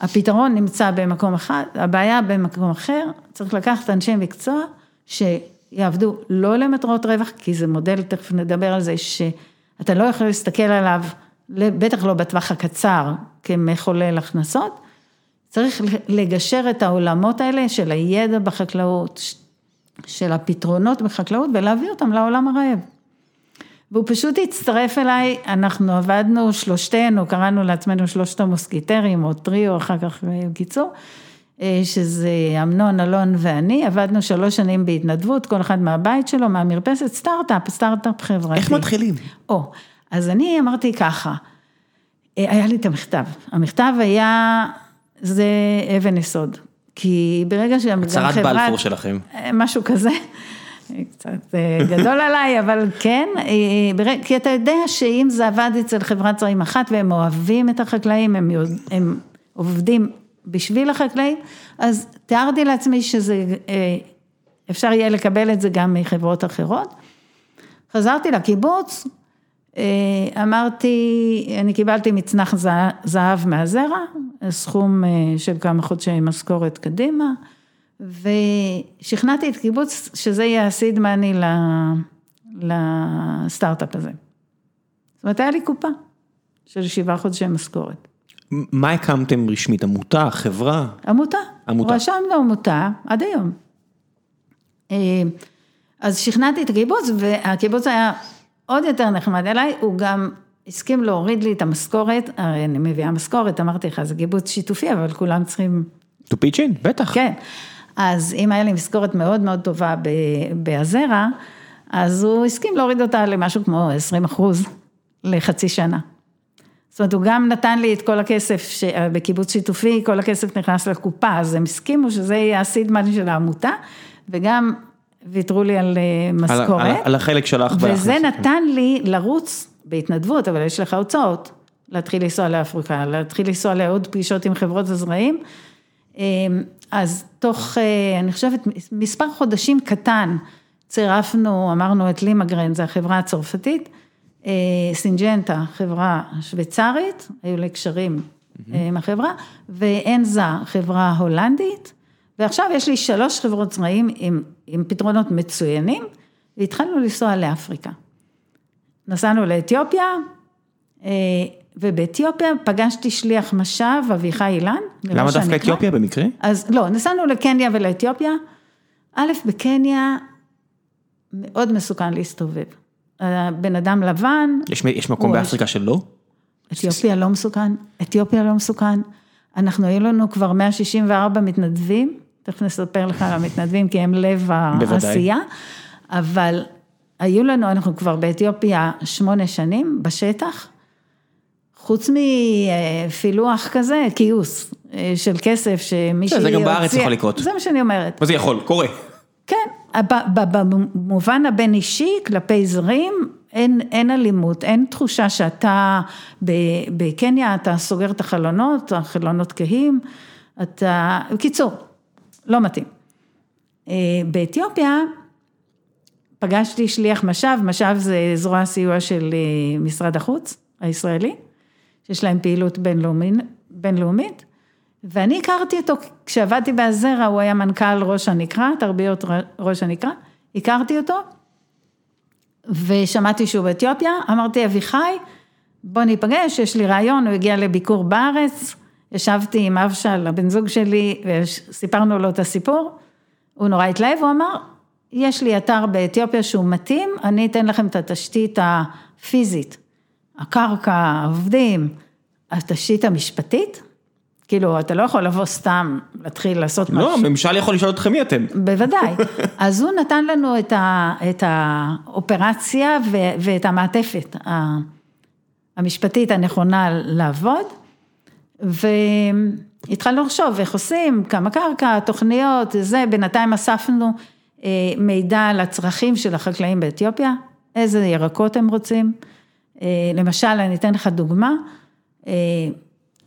הפתרון נמצא במקום אחד, הבעיה במקום אחר, צריך לקחת אנשי מקצוע שיעבדו לא למטרות רווח, כי זה מודל, תכף נדבר על זה, שאתה לא יכול להסתכל עליו, בטח לא בטווח הקצר, כמחולל הכנסות, צריך לגשר את העולמות האלה של הידע בחקלאות, של הפתרונות בחקלאות ולהביא אותם לעולם הרעב. והוא פשוט הצטרף אליי, אנחנו עבדנו שלושתנו, קראנו לעצמנו שלושת המוסקיטרים, או טריו, אחר כך בקיצור, אה, שזה אמנון, אלון ואני, עבדנו שלוש שנים בהתנדבות, כל אחד מהבית שלו, מהמרפסת, סטארט-אפ, סטארט-אפ חברתי. איך מתחילים? או, אז אני אמרתי ככה, אה, היה לי את המכתב, המכתב היה, זה אבן יסוד, כי ברגע שגם חברת... הצהרת בלפור שלכם. אה, משהו כזה. קצת אה, גדול עליי, אבל כן, אה, כי אתה יודע שאם זה עבד אצל חברת זרעים אחת והם אוהבים את החקלאים, הם, הם עובדים בשביל החקלאים, אז תיארתי לעצמי שזה, אפשר יהיה לקבל את זה גם מחברות אחרות. חזרתי לקיבוץ, אמרתי, אני קיבלתי מצנח זהב מהזרע, סכום של כמה חודשי משכורת קדימה. ושכנעתי את קיבוץ שזה יהיה הסיד מאני לסטארט-אפ הזה. זאת אומרת, היה לי קופה של שבעה חודשי משכורת. מה הקמתם רשמית? עמותה? חברה? עמותה. עמותה. רשמנו עמותה עד היום. אה, אז שכנעתי את הקיבוץ, והקיבוץ היה עוד יותר נחמד אליי, הוא גם הסכים להוריד לי את המשכורת, הרי אני מביאה משכורת, אמרתי לך, זה קיבוץ שיתופי, אבל כולם צריכים... to pitch in, בטח. כן. אז אם היה לי משכורת מאוד מאוד טובה בהזרע, אז הוא הסכים להוריד אותה למשהו כמו 20 אחוז לחצי שנה. זאת אומרת, הוא גם נתן לי את כל הכסף, בקיבוץ שיתופי, כל הכסף נכנס לקופה, אז הם הסכימו שזה יהיה הסידמן של העמותה, וגם ויתרו לי על אה, משכורת. על, על, על החלק שלך. וזה בהכנס. נתן לי לרוץ בהתנדבות, אבל יש לך הוצאות, להתחיל לנסוע לאפריקה, להתחיל לנסוע לעוד פגישות עם חברות הזרעים. אז תוך, אני חושבת, מספר חודשים קטן, צירפנו, אמרנו את לימגרן, זו החברה הצרפתית, סינג'נטה, חברה שוויצרית, היו לי קשרים עם החברה, ואנזה, חברה הולנדית, ועכשיו יש לי שלוש חברות זרעים עם, עם פתרונות מצוינים, והתחלנו לנסוע לאפריקה. נסענו לאתיופיה, ובאתיופיה פגשתי שליח משאב, אביחי אילן. למה דווקא אתיופיה במקרה? אז לא, נסענו לקניה ולאתיופיה. א', בקניה מאוד מסוכן להסתובב. בן אדם לבן. יש, יש מקום באפריקה שלא? אתיופיה לא מסוכן, אתיופיה לא מסוכן. אנחנו, היו לנו כבר 164 מתנדבים, תכף נספר לך על המתנדבים, כי הם לב העשייה. אבל היו לנו, אנחנו כבר באתיופיה שמונה שנים בשטח. חוץ מפילוח כזה, כיוס של כסף שמישהי הוציאה. זה גם בארץ יכול לקרות. זה מה שאני אומרת. מה זה יכול? קורה. כן, במובן הבין אישי, כלפי זרים, אין, אין אלימות, אין תחושה שאתה, בקניה אתה סוגר את החלונות, החלונות כהים, אתה, בקיצור, לא מתאים. באתיופיה, פגשתי שליח משאב, משאב זה זרוע סיוע של משרד החוץ הישראלי, שיש להם פעילות בינלאומית, ואני הכרתי אותו, כשעבדתי בהזרע, הוא היה מנכ"ל ראש הנקרא, תרביות ראש הנקרא, הכרתי אותו, ושמעתי שהוא באתיופיה, אמרתי, אביחי, בוא ניפגש, יש לי רעיון, הוא הגיע לביקור בארץ, ישבתי עם אבשל, הבן זוג שלי, וסיפרנו לו את הסיפור, הוא נורא התלהב, הוא אמר, יש לי אתר באתיופיה שהוא מתאים, אני אתן לכם את התשתית הפיזית, הקרקע, העובדים, התשתית המשפטית, כאילו, אתה לא יכול לבוא סתם, להתחיל לעשות משהו. לא, הממשל יכול לשאול אתכם מי אתם. בוודאי. אז הוא נתן לנו את האופרציה ואת המעטפת המשפטית הנכונה לעבוד, והתחלנו לחשוב איך עושים, כמה קרקע, תוכניות, זה, בינתיים אספנו מידע על הצרכים של החקלאים באתיופיה, איזה ירקות הם רוצים. למשל, אני אתן לך דוגמה.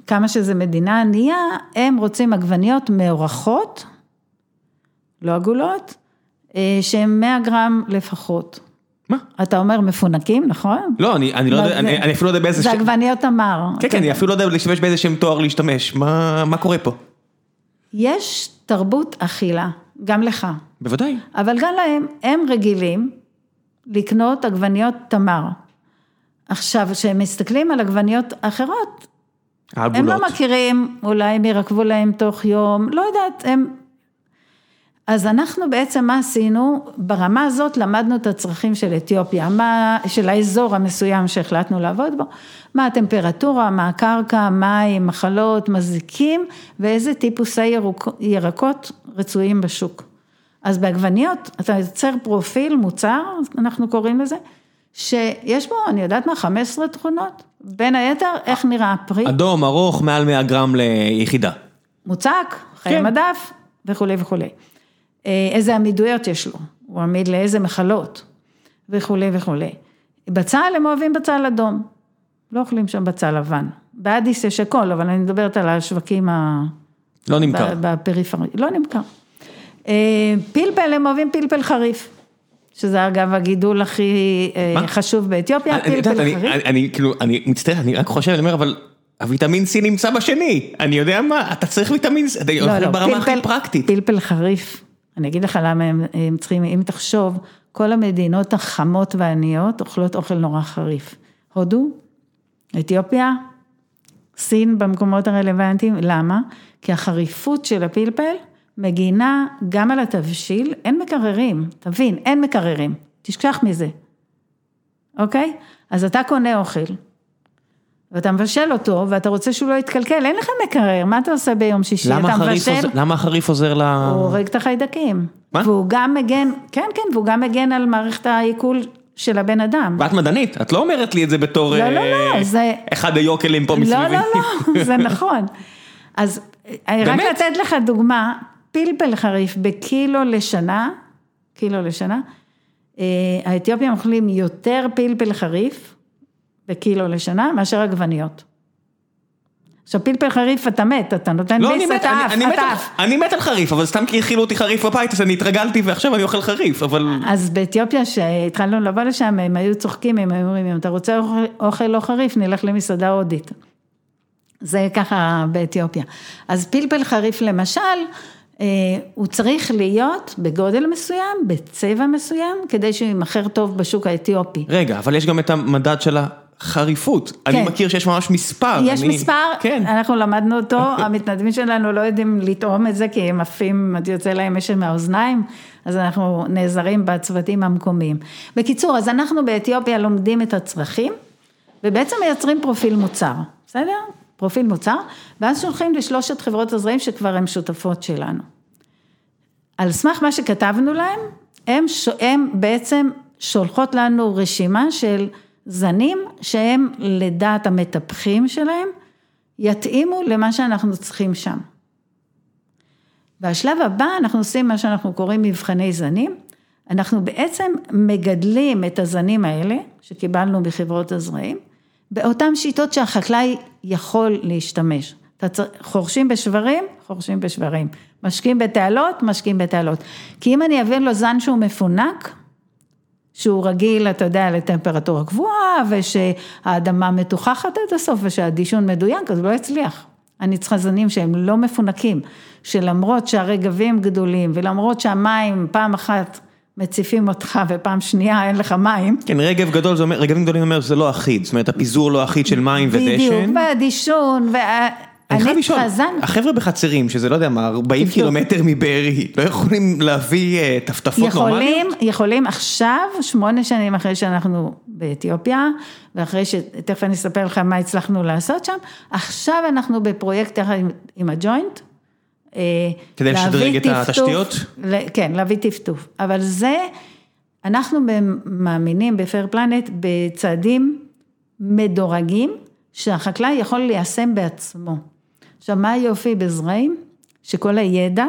כמה שזה מדינה ענייה, הם רוצים עגבניות מאורחות, לא עגולות, שהם 100 גרם לפחות. מה? אתה אומר מפונקים, נכון? לא, אני, אני לא יודע, אני, אני אפילו לא יודע באיזה זה עגבניות תמר. כן, כן, אני אפילו לא יודע להשתמש באיזה שם תואר להשתמש, מה, מה קורה פה? יש תרבות אכילה, גם לך. בוודאי. אבל גם להם, הם רגילים לקנות עגבניות תמר. עכשיו, כשהם מסתכלים על עגבניות אחרות, הם לא מכירים, אולי הם ירקבו להם תוך יום, לא יודעת, הם... אז אנחנו בעצם מה עשינו, ברמה הזאת למדנו את הצרכים של אתיופיה, מה, של האזור המסוים שהחלטנו לעבוד בו, מה הטמפרטורה, מה הקרקע, מים, מחלות, מזיקים, ואיזה טיפוסי ירוק, ירקות רצויים בשוק. אז בעגבניות, אתה יוצר פרופיל, מוצר, אנחנו קוראים לזה, שיש בו, אני יודעת מה, 15 תכונות, בין היתר, איך נראה הפרי. אדום, ארוך, מעל 100 גרם ליחידה. מוצק, חיי כן. מדף, וכולי וכולי. איזה עמידויות יש לו, הוא עמיד לאיזה מחלות, וכולי וכולי. בצל, הם אוהבים בצל אדום, לא אוכלים שם בצל לבן. באדיס יש הכל, אבל אני מדברת על השווקים ה... לא נמכר. בפריפריה, לא נמכר. פלפל, הם אוהבים פלפל חריף. שזה אגב הגידול הכי חשוב באתיופיה, פלפל חריף. אני כאילו, אני מצטער, אני רק חושב, אני אומר, אבל הוויטמין C נמצא בשני, אני יודע מה, אתה צריך ויטמין C, אתה אוכל ברמה הכי פרקטית. פלפל חריף, אני אגיד לך למה הם צריכים, אם תחשוב, כל המדינות החמות והעניות אוכלות אוכל נורא חריף. הודו, אתיופיה, סין במקומות הרלוונטיים, למה? כי החריפות של הפלפל, מגינה גם על התבשיל, אין מקררים, תבין, אין מקררים, תשכח מזה, אוקיי? אז אתה קונה אוכל, ואתה מבשל אותו, ואתה רוצה שהוא לא יתקלקל, אין לך מקרר, מה אתה עושה ביום שישי? למה החריף עוזר, למה החריף עוזר ל... הוא הורג את החיידקים. מה? והוא גם מגן, כן, כן, והוא גם מגן על מערכת העיכול של הבן אדם. ואת מדענית, את לא אומרת לי את זה בתור... לא, לא, לא, זה... אחד היוקלים פה מסביבי. לא, לא, לא, זה נכון. אז רק לתת לך דוגמה, פלפל חריף בקילו לשנה, קילו לשנה, האתיופים אוכלים יותר פלפל חריף בקילו לשנה מאשר עגבניות. עכשיו פלפל חריף אתה מת, אתה נותן לא, ביס, אתה עף, אתה עף. אני מת על חריף, אבל סתם כי הכילו אותי חריף בבית, אז אני התרגלתי ועכשיו אני אוכל חריף, אבל... אז באתיופיה, כשהתחלנו לבוא לשם, הם היו צוחקים, הם היו אומרים, אם אתה רוצה אוכל, אוכל לא חריף, נלך למסעדה הודית. זה ככה באתיופיה. אז פלפל חריף למשל, אה, הוא צריך להיות בגודל מסוים, בצבע מסוים, כדי שהוא יימכר טוב בשוק האתיופי. רגע, אבל יש גם את המדד של החריפות. אני מכיר שיש ממש מספר. יש אני- מספר, כן. אנחנו למדנו אותו, המתנדבים שלנו לא יודעים לטעום את זה, כי הם עפים, יוצא להם משם מהאוזניים, אז אנחנו נעזרים בצוותים המקומיים. בקיצור, אז אנחנו באתיופיה לומדים את הצרכים, ובעצם מייצרים פרופיל מוצר, בסדר? פרופיל מוצר, ואז שולחים לשלושת חברות הזרעים שכבר הן שותפות שלנו. על סמך מה שכתבנו להם, הם, הם בעצם שולחות לנו רשימה של זנים שהם לדעת המטפחים שלהם, יתאימו למה שאנחנו צריכים שם. בשלב הבא אנחנו עושים מה שאנחנו קוראים מבחני זנים, אנחנו בעצם מגדלים את הזנים האלה, שקיבלנו מחברות הזרעים, באותן שיטות שהחקלאי יכול להשתמש. חורשים בשברים, חורשים בשברים. משקים בתעלות, משקים בתעלות. כי אם אני אביא לו זן שהוא מפונק, שהוא רגיל, אתה יודע, לטמפרטורה קבועה, ושהאדמה מתוכחת עד הסוף, ושהדישון מדויק, אז הוא לא יצליח. אני צריכה זנים שהם לא מפונקים, שלמרות שהרגבים גדולים, ולמרות שהמים פעם אחת מציפים אותך, ופעם שנייה אין לך מים, כן, רגב גדול, זה אומר, רגבים גדולים אומר שזה לא אחיד, זאת אומרת, הפיזור לא אחיד של מים ודשן. בדיוק, והדישון, וה... אני חייב לשאול, החבר'ה בחצרים, שזה לא יודע מה, 40 תבדוק. קילומטר מבארי, לא יכולים להביא אה, טפטפות נורמליות? יכולים, יכולים עכשיו, שמונה שנים אחרי שאנחנו באתיופיה, ואחרי שתכף אני אספר לך מה הצלחנו לעשות שם, עכשיו אנחנו בפרויקט יחד עם, הג'וינט. אה, כדי לשדרג את התשתיות? כן, להביא טפטוף. אבל זה, אנחנו מאמינים בפייר פלנט בצעדים מדורגים, שהחקלאי יכול ליישם בעצמו. עכשיו, מה היופי בזרעים? שכל הידע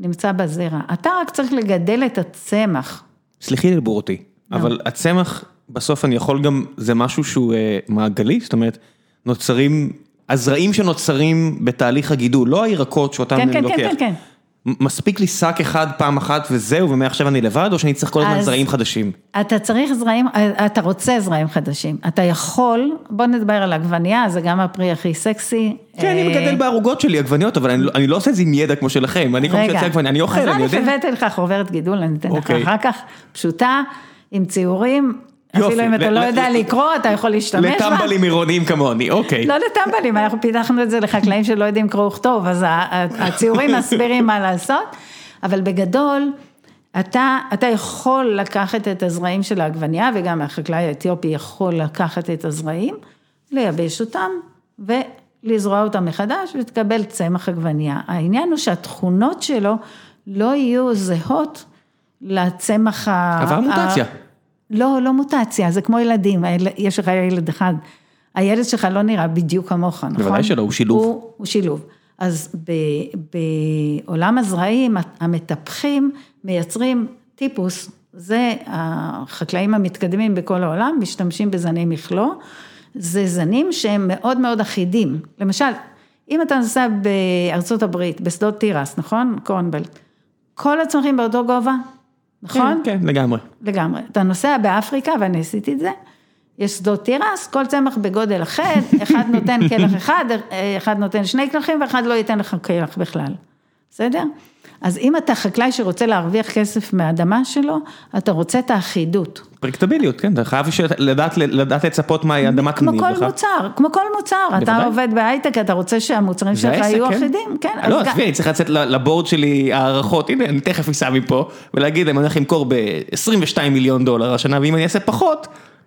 נמצא בזרע. אתה רק צריך לגדל את הצמח. סלחי לי לבור אותי, אבל הצמח, בסוף אני יכול גם, זה משהו שהוא אה, מעגלי, זאת אומרת, נוצרים, הזרעים שנוצרים בתהליך הגידול, לא הירקות שאותם כן, אני כן, לוקח. כן, כן, כן. מ- מספיק לי שק אחד פעם אחת וזהו, ומעכשיו אני לבד, או שאני צריך כל הזמן זרעים חדשים? אתה צריך זרעים, אתה רוצה זרעים חדשים. אתה יכול, בוא נדבר על עגבנייה, זה גם הפרי הכי סקסי. כן, אני אה, מגדל בערוגות שלי עגבניות, אבל אני לא- אני לא עושה את זה עם ידע כמו שלכם, אני פעם שיוצא עגבניה, אני אוכל, אני יודע. אז א' הבאתי לך חוברת גידול, אני אתן לך אוקיי. אחר כך, פשוטה, עם ציורים, אפילו אם אתה לא יודע לקרוא, אתה יכול להשתמש בה. לטמבלים עירוניים כמוני, אוקיי. לא לטמבלים, אנחנו פיתחנו את זה לחקלאים שלא יודעים קרוא וכתוב, אז הציורים מסבירים מה לעשות, אבל בגדול, אתה, אתה יכול לקחת את הזרעים של העגבנייה, וגם החקלאי האתיופי יכול לקחת את הזרעים, לייבש אותם, ולזרוע אותם מחדש, ותקבל צמח עגבנייה. העניין הוא שהתכונות שלו לא יהיו זהות לצמח ה... עבר מוטציה. לא, לא מוטציה, זה כמו ילדים, יש לך ילד אחד, הילד שלך לא נראה בדיוק כמוך, נכון? בוודאי שלא, הוא שילוב. הוא, הוא שילוב. אז ב, בעולם הזרעים, המטפחים מייצרים טיפוס, זה החקלאים המתקדמים בכל העולם, משתמשים בזני מכלוא, זה זנים שהם מאוד מאוד אחידים. למשל, אם אתה נוסע בארצות הברית, בשדות תירס, נכון? קורנבלט, כל הצמחים באותו גובה, נכון? כן, כן, לגמרי. לגמרי. אתה נוסע באפריקה, ואני עשיתי את זה, יש שדות תירס, כל צמח בגודל אחר, אחד נותן קלח אחד, אחד נותן שני קלחים, ואחד לא ייתן לך קלח בכלל, בסדר? אז אם אתה חקלאי שרוצה להרוויח כסף מהאדמה שלו, אתה רוצה את האחידות. פרקטביליות, כן, אתה חייב לדעת לדעת לצפות מהי אדמה כמו כל לך. מוצר, כמו כל מוצר, אתה בוודאי. עובד בהייטק, אתה רוצה שהמוצרים שלך יהיו כן. אחידים, כן. לא, גם- עזבי, אני צריך לצאת לבורד שלי הערכות, הנה, אני תכף אסע מפה, ולהגיד להם, אני הולך למכור ב-22 מיליון דולר השנה, ואם אני אעשה פחות,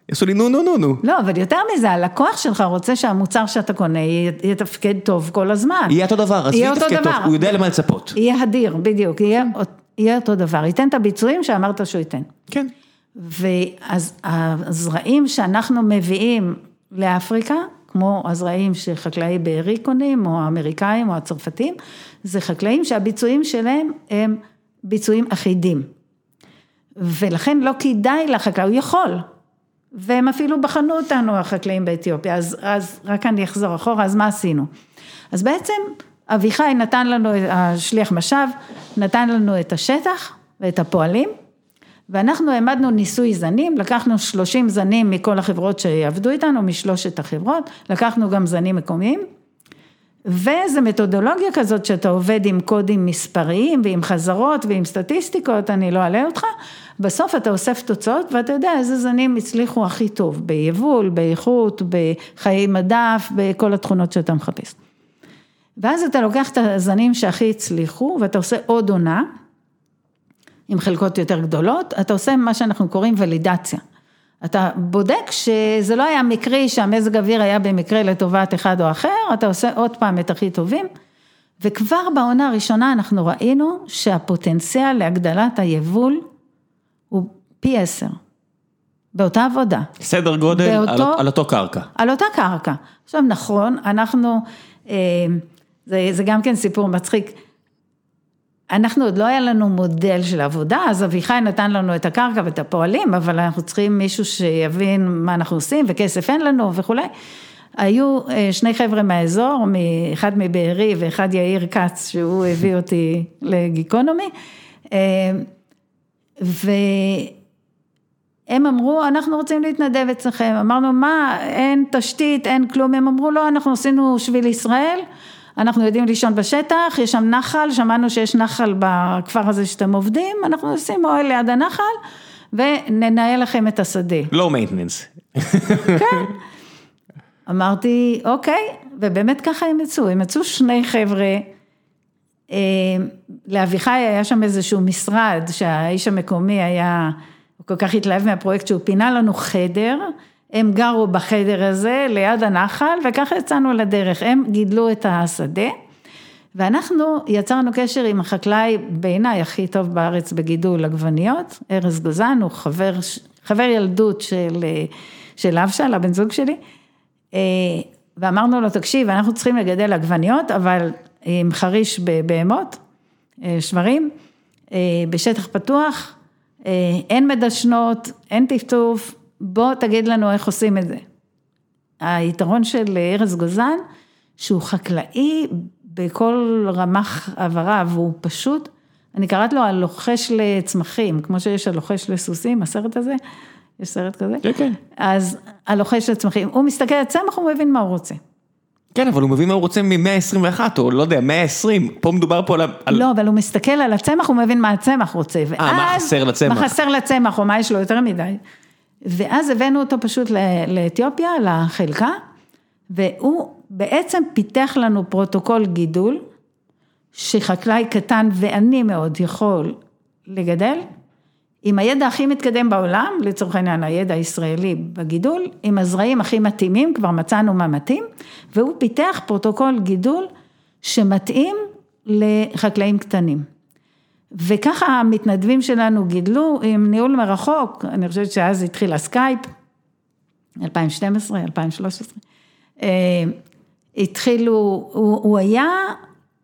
יעשו לי נו נו נו נו. לא, אבל יותר מזה, הלקוח שלך רוצה שהמוצר שאתה קונה יתפקד טוב כל הזמן. יהיה אותו דבר, עזבי יהיה אותו תפקד טוב, דבר. הוא יודע למה לצפות. יהיה אדיר, בדיוק, יהיה, יהיה אותו דבר, ייתן את הביצועים שאמרת שהוא ייתן. כן. ואז הזרעים שאנחנו מביאים לאפריקה, כמו הזרעים שחקלאי בארי קונים, או האמריקאים או הצרפתים, זה חקלאים שהביצועים שלהם הם ביצועים אחידים. ולכן לא כדאי לחקלאי, הוא יכול, והם אפילו בחנו אותנו, החקלאים באתיופיה, אז, אז רק אני אחזור אחורה, אז מה עשינו? אז בעצם אביחי נתן לנו, השליח משאב, נתן לנו את השטח ואת הפועלים, ואנחנו העמדנו ניסוי זנים, לקחנו 30 זנים מכל החברות שעבדו איתנו, משלושת החברות, לקחנו גם זנים מקומיים, ואיזה מתודולוגיה כזאת שאתה עובד עם קודים מספריים ועם חזרות ועם סטטיסטיקות, אני לא אעלה אותך, בסוף אתה אוסף תוצאות ואתה יודע איזה זנים הצליחו הכי טוב, ביבול, באיכות, בחיי מדף, בכל התכונות שאתה מחפש. ואז אתה לוקח את הזנים שהכי הצליחו ואתה עושה עוד עונה, עם חלקות יותר גדולות, אתה עושה מה שאנחנו קוראים ולידציה. אתה בודק שזה לא היה מקרי שהמזג אוויר היה במקרה לטובת אחד או אחר, אתה עושה עוד פעם את הכי טובים, וכבר בעונה הראשונה אנחנו ראינו שהפוטנציאל להגדלת היבול הוא פי עשר, באותה עבודה. סדר גודל באותו, על, על אותו קרקע. על אותה קרקע. עכשיו נכון, אנחנו, אה, זה, זה גם כן סיפור מצחיק. אנחנו עוד לא היה לנו מודל של עבודה, אז אביחי נתן לנו את הקרקע ואת הפועלים, אבל אנחנו צריכים מישהו שיבין מה אנחנו עושים, וכסף אין לנו וכולי. היו אה, שני חבר'ה מהאזור, אחד מבארי ואחד יאיר כץ, שהוא הביא אותי לגיקונומי, אה, והם אמרו, אנחנו רוצים להתנדב אצלכם, אמרנו, מה, אין תשתית, אין כלום, הם אמרו, לא, אנחנו עשינו שביל ישראל. אנחנו יודעים לישון בשטח, יש שם נחל, שמענו שיש נחל בכפר הזה שאתם עובדים, אנחנו נשים אוהל ליד הנחל וננהל לכם את השדה. לא מיינטננס. כן. אמרתי, אוקיי, ובאמת ככה הם יצאו, הם יצאו שני חבר'ה, אה, לאביחי היה שם איזשהו משרד שהאיש המקומי היה, הוא כל כך התלהב מהפרויקט שהוא פינה לנו חדר, הם גרו בחדר הזה ליד הנחל וככה יצאנו לדרך, הם גידלו את השדה ואנחנו יצרנו קשר עם החקלאי בעיניי הכי טוב בארץ בגידול עגבניות, ארז גוזן, הוא חבר, חבר ילדות של, של אבשל, הבן זוג שלי, אה, ואמרנו לו, תקשיב, אנחנו צריכים לגדל עגבניות, אבל עם חריש בבהמות, אה, שברים, אה, בשטח פתוח, אין מדשנות, אין טפטוף, בוא תגיד לנו איך עושים את זה. היתרון של ארז גוזן, שהוא חקלאי בכל רמ"ח עבריו, הוא פשוט, אני קראת לו הלוחש לצמחים, כמו שיש הלוחש לסוסים, הסרט הזה, יש סרט כזה? כן, כן. אז הלוחש לצמחים, הוא מסתכל על צמח, הוא מבין מה הוא רוצה. כן, אבל הוא מבין מה הוא רוצה מ-121, או לא יודע, 120, פה מדובר פה על... לא, אבל הוא מסתכל על הצמח, הוא מבין מה הצמח רוצה. אה, מה חסר לצמח? מה חסר לצמח, או מה יש לו יותר מדי. ואז הבאנו אותו פשוט לאתיופיה, לחלקה, והוא בעצם פיתח לנו פרוטוקול גידול, שחקלאי קטן ועני מאוד יכול לגדל, עם הידע הכי מתקדם בעולם, לצורך העניין הידע הישראלי בגידול, עם הזרעים הכי מתאימים, כבר מצאנו מה מתאים, והוא פיתח פרוטוקול גידול שמתאים לחקלאים קטנים. וככה המתנדבים שלנו גידלו עם ניהול מרחוק, אני חושבת שאז התחיל הסקייפ, 2012, 2013, אה, התחילו, הוא, הוא היה,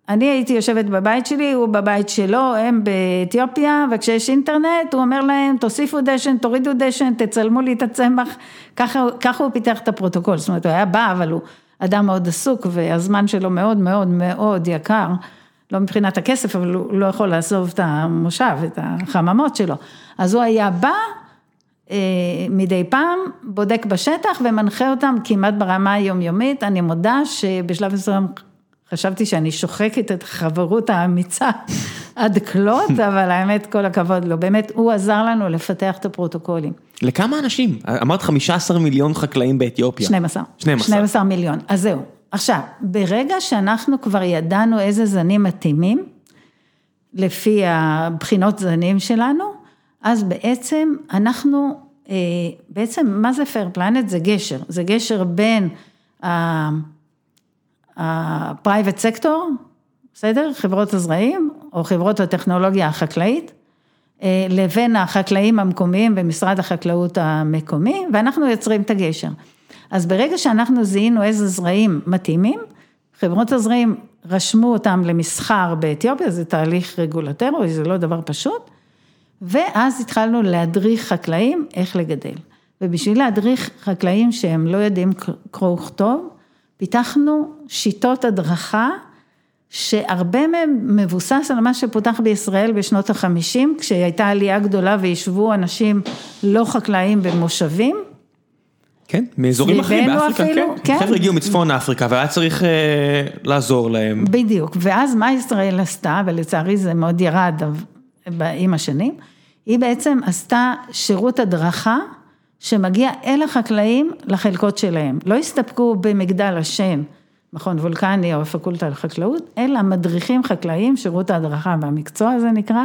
אני הייתי יושבת בבית שלי, הוא בבית שלו, הם באתיופיה, וכשיש אינטרנט, הוא אומר להם, תוסיפו דשן, תורידו דשן, תצלמו לי את הצמח, ככה, ככה הוא פיתח את הפרוטוקול, זאת אומרת, הוא היה בא, אבל הוא אדם מאוד עסוק, והזמן שלו מאוד מאוד מאוד יקר. לא מבחינת הכסף, אבל הוא לא יכול לעזוב את המושב, את החממות שלו. אז הוא היה בא אה, מדי פעם, בודק בשטח ומנחה אותם כמעט ברמה היומיומית. אני מודה שבשלב מסוים חשבתי שאני שוחקת את החברות האמיצה עד כלות, אבל האמת, כל הכבוד לו. באמת, הוא עזר לנו לפתח את הפרוטוקולים. לכמה אנשים? אמרת 15 מיליון חקלאים באתיופיה. 12. 12. 12 מיליון. אז זהו. עכשיו, ברגע שאנחנו כבר ידענו איזה זנים מתאימים, לפי הבחינות זנים שלנו, אז בעצם אנחנו, אה, בעצם מה זה פייר פלנט? זה גשר, זה גשר בין ה-private sector, בסדר? חברות הזרעים, או חברות הטכנולוגיה החקלאית, אה, לבין החקלאים המקומיים במשרד החקלאות המקומי, ואנחנו יוצרים את הגשר. אז ברגע שאנחנו זיהינו איזה זרעים מתאימים, חברות הזרעים רשמו אותם למסחר באתיופיה, זה תהליך רגולטורי, זה לא דבר פשוט, ואז התחלנו להדריך חקלאים איך לגדל. ובשביל להדריך חקלאים שהם לא יודעים קרוא וכתוב, פיתחנו שיטות הדרכה שהרבה מהם מבוסס על מה שפותח בישראל בשנות החמישים, כשהייתה עלייה גדולה וישבו אנשים לא חקלאים במושבים. כן, מאזורים אחרים באפריקה, אפילו, כן. כן. חבר'ה הגיעו מצפון אפריקה והיה צריך אה, לעזור להם. בדיוק, ואז מה ישראל עשתה, ולצערי זה מאוד ירד עם השנים, היא בעצם עשתה שירות הדרכה שמגיע אל החקלאים לחלקות שלהם. לא הסתפקו במגדל השן, מכון וולקני או הפקולטה לחקלאות, אלא מדריכים חקלאים, שירות ההדרכה והמקצוע הזה נקרא,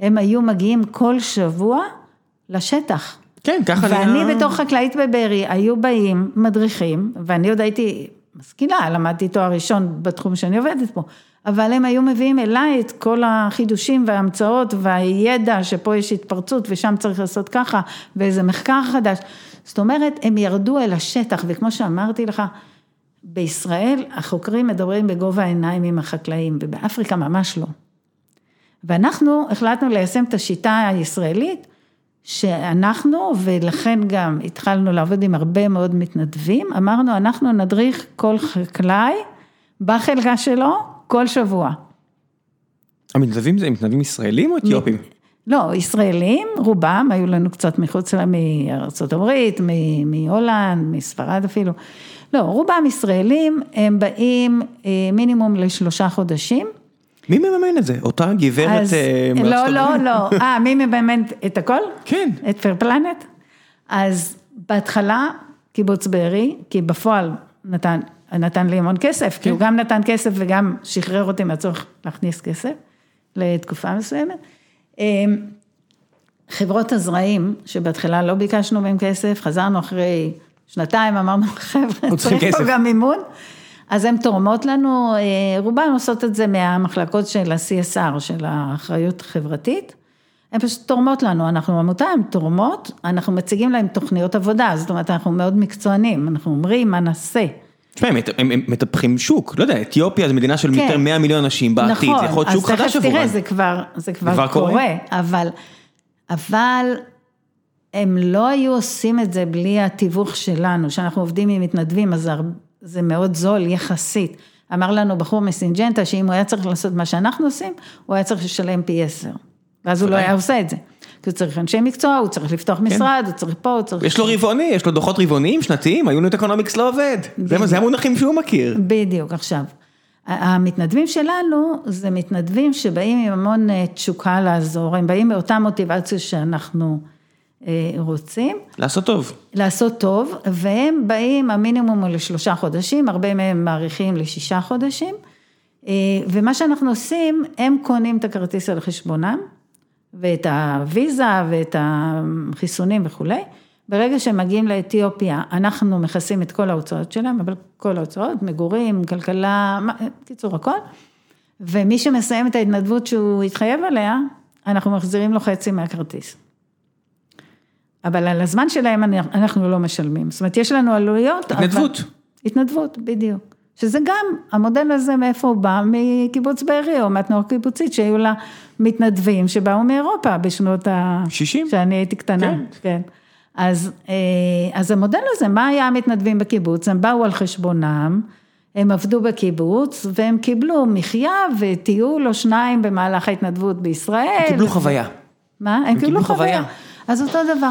הם היו מגיעים כל שבוע לשטח. כן, ככה ואני היה... בתור חקלאית בבארי, היו באים מדריכים, ואני עוד הייתי משכילה, למדתי תואר ראשון בתחום שאני עובדת פה, אבל הם היו מביאים אליי את כל החידושים וההמצאות והידע שפה יש התפרצות ושם צריך לעשות ככה, ואיזה מחקר חדש. זאת אומרת, הם ירדו אל השטח, וכמו שאמרתי לך, בישראל החוקרים מדברים בגובה העיניים עם החקלאים, ובאפריקה ממש לא. ואנחנו החלטנו ליישם את השיטה הישראלית, שאנחנו, ולכן גם התחלנו לעבוד עם הרבה מאוד מתנדבים, אמרנו, אנחנו נדריך כל חקלאי בחלקה שלו כל שבוע. המתנדבים זה מתנדבים ישראלים או אתיופים? לא, ישראלים, רובם, היו לנו קצת מחוץ מארצות הברית, מהולנד, מספרד אפילו. לא, רובם ישראלים, הם באים אה, מינימום לשלושה חודשים. מי מממן את זה? אותה גברת אה, לא, לא, לא. אה, מי מממן את הכל? כן. את פייר פלנט? אז בהתחלה קיבוץ בארי, כי בפועל נתן, נתן לי המון כסף, כן. כי הוא גם נתן כסף וגם שחרר אותי מהצורך להכניס כסף לתקופה מסוימת. אמ, חברות הזרעים, שבהתחלה לא ביקשנו מהם כסף, חזרנו אחרי שנתיים, אמרנו, חבר'ה, צריך פה גם מימון. אז הן תורמות לנו, אה, רובן עושות את זה מהמחלקות של ה-CSR, של האחריות החברתית. הן פשוט תורמות לנו, אנחנו עמותה, הן תורמות, אנחנו מציגים להן תוכניות עבודה, זאת אומרת, אנחנו מאוד מקצוענים, אנחנו אומרים מה נעשה. תשמע, הם מטפחים שוק, לא יודע, אתיופיה זו מדינה של כן. יותר 100 מיליון אנשים בעתיד, נכון, זה יכול להיות שוק חדש עבורם. נכון, אז תכף תראה, זה כבר, זה כבר קורה, קורה, אבל, אבל הם לא היו עושים את זה בלי התיווך שלנו, שאנחנו עובדים עם מתנדבים, אז זה מאוד זול יחסית. אמר לנו בחור מסינג'נטה, שאם הוא היה צריך לעשות מה שאנחנו עושים, הוא היה צריך לשלם פי עשר. ואז הוא לא היה עושה את זה. כי הוא צריך אנשי מקצוע, הוא צריך לפתוח כן. משרד, הוא צריך פה, הוא צריך... יש לו רבעוני, יש לו דוחות רבעוניים, שנתיים, ה unit economics לא עובד. זה המונחים שהוא מכיר. בדיוק, עכשיו. המתנדבים שלנו זה מתנדבים שבאים עם המון אה, תשוקה לעזור, הם באים מאותה מוטיבציה שאנחנו רוצים. לעשות טוב. לעשות טוב, והם באים, המינימום הוא לשלושה חודשים, הרבה מהם מאריכים לשישה חודשים, אה, ומה שאנחנו עושים, הם קונים את הכרטיס על חשבונם, ואת הוויזה ואת החיסונים וכולי. ברגע שהם מגיעים לאתיופיה, אנחנו מכסים את כל ההוצאות שלהם, אבל כל ההוצאות, מגורים, כלכלה, קיצור הכל. ומי שמסיים את ההתנדבות שהוא התחייב עליה, אנחנו מחזירים לו חצי מהכרטיס. אבל על הזמן שלהם אנחנו לא משלמים. זאת אומרת, יש לנו עלויות. התנדבות. אבל... התנדבות, בדיוק. שזה גם, המודל הזה מאיפה הוא בא? מקיבוץ בארי או מהתנועה הקיבוצית, שהיו לה מתנדבים שבאו מאירופה בשנות ה... 60? שאני הייתי קטנה, כן. כן. אז, אה, אז המודל הזה, מה היה המתנדבים בקיבוץ? הם באו על חשבונם, הם עבדו בקיבוץ, והם קיבלו מחיה וטיול או שניים במהלך ההתנדבות בישראל. הם קיבלו חוויה. מה? הם, הם קיבלו חוויה. חוויה. אז אותו דבר.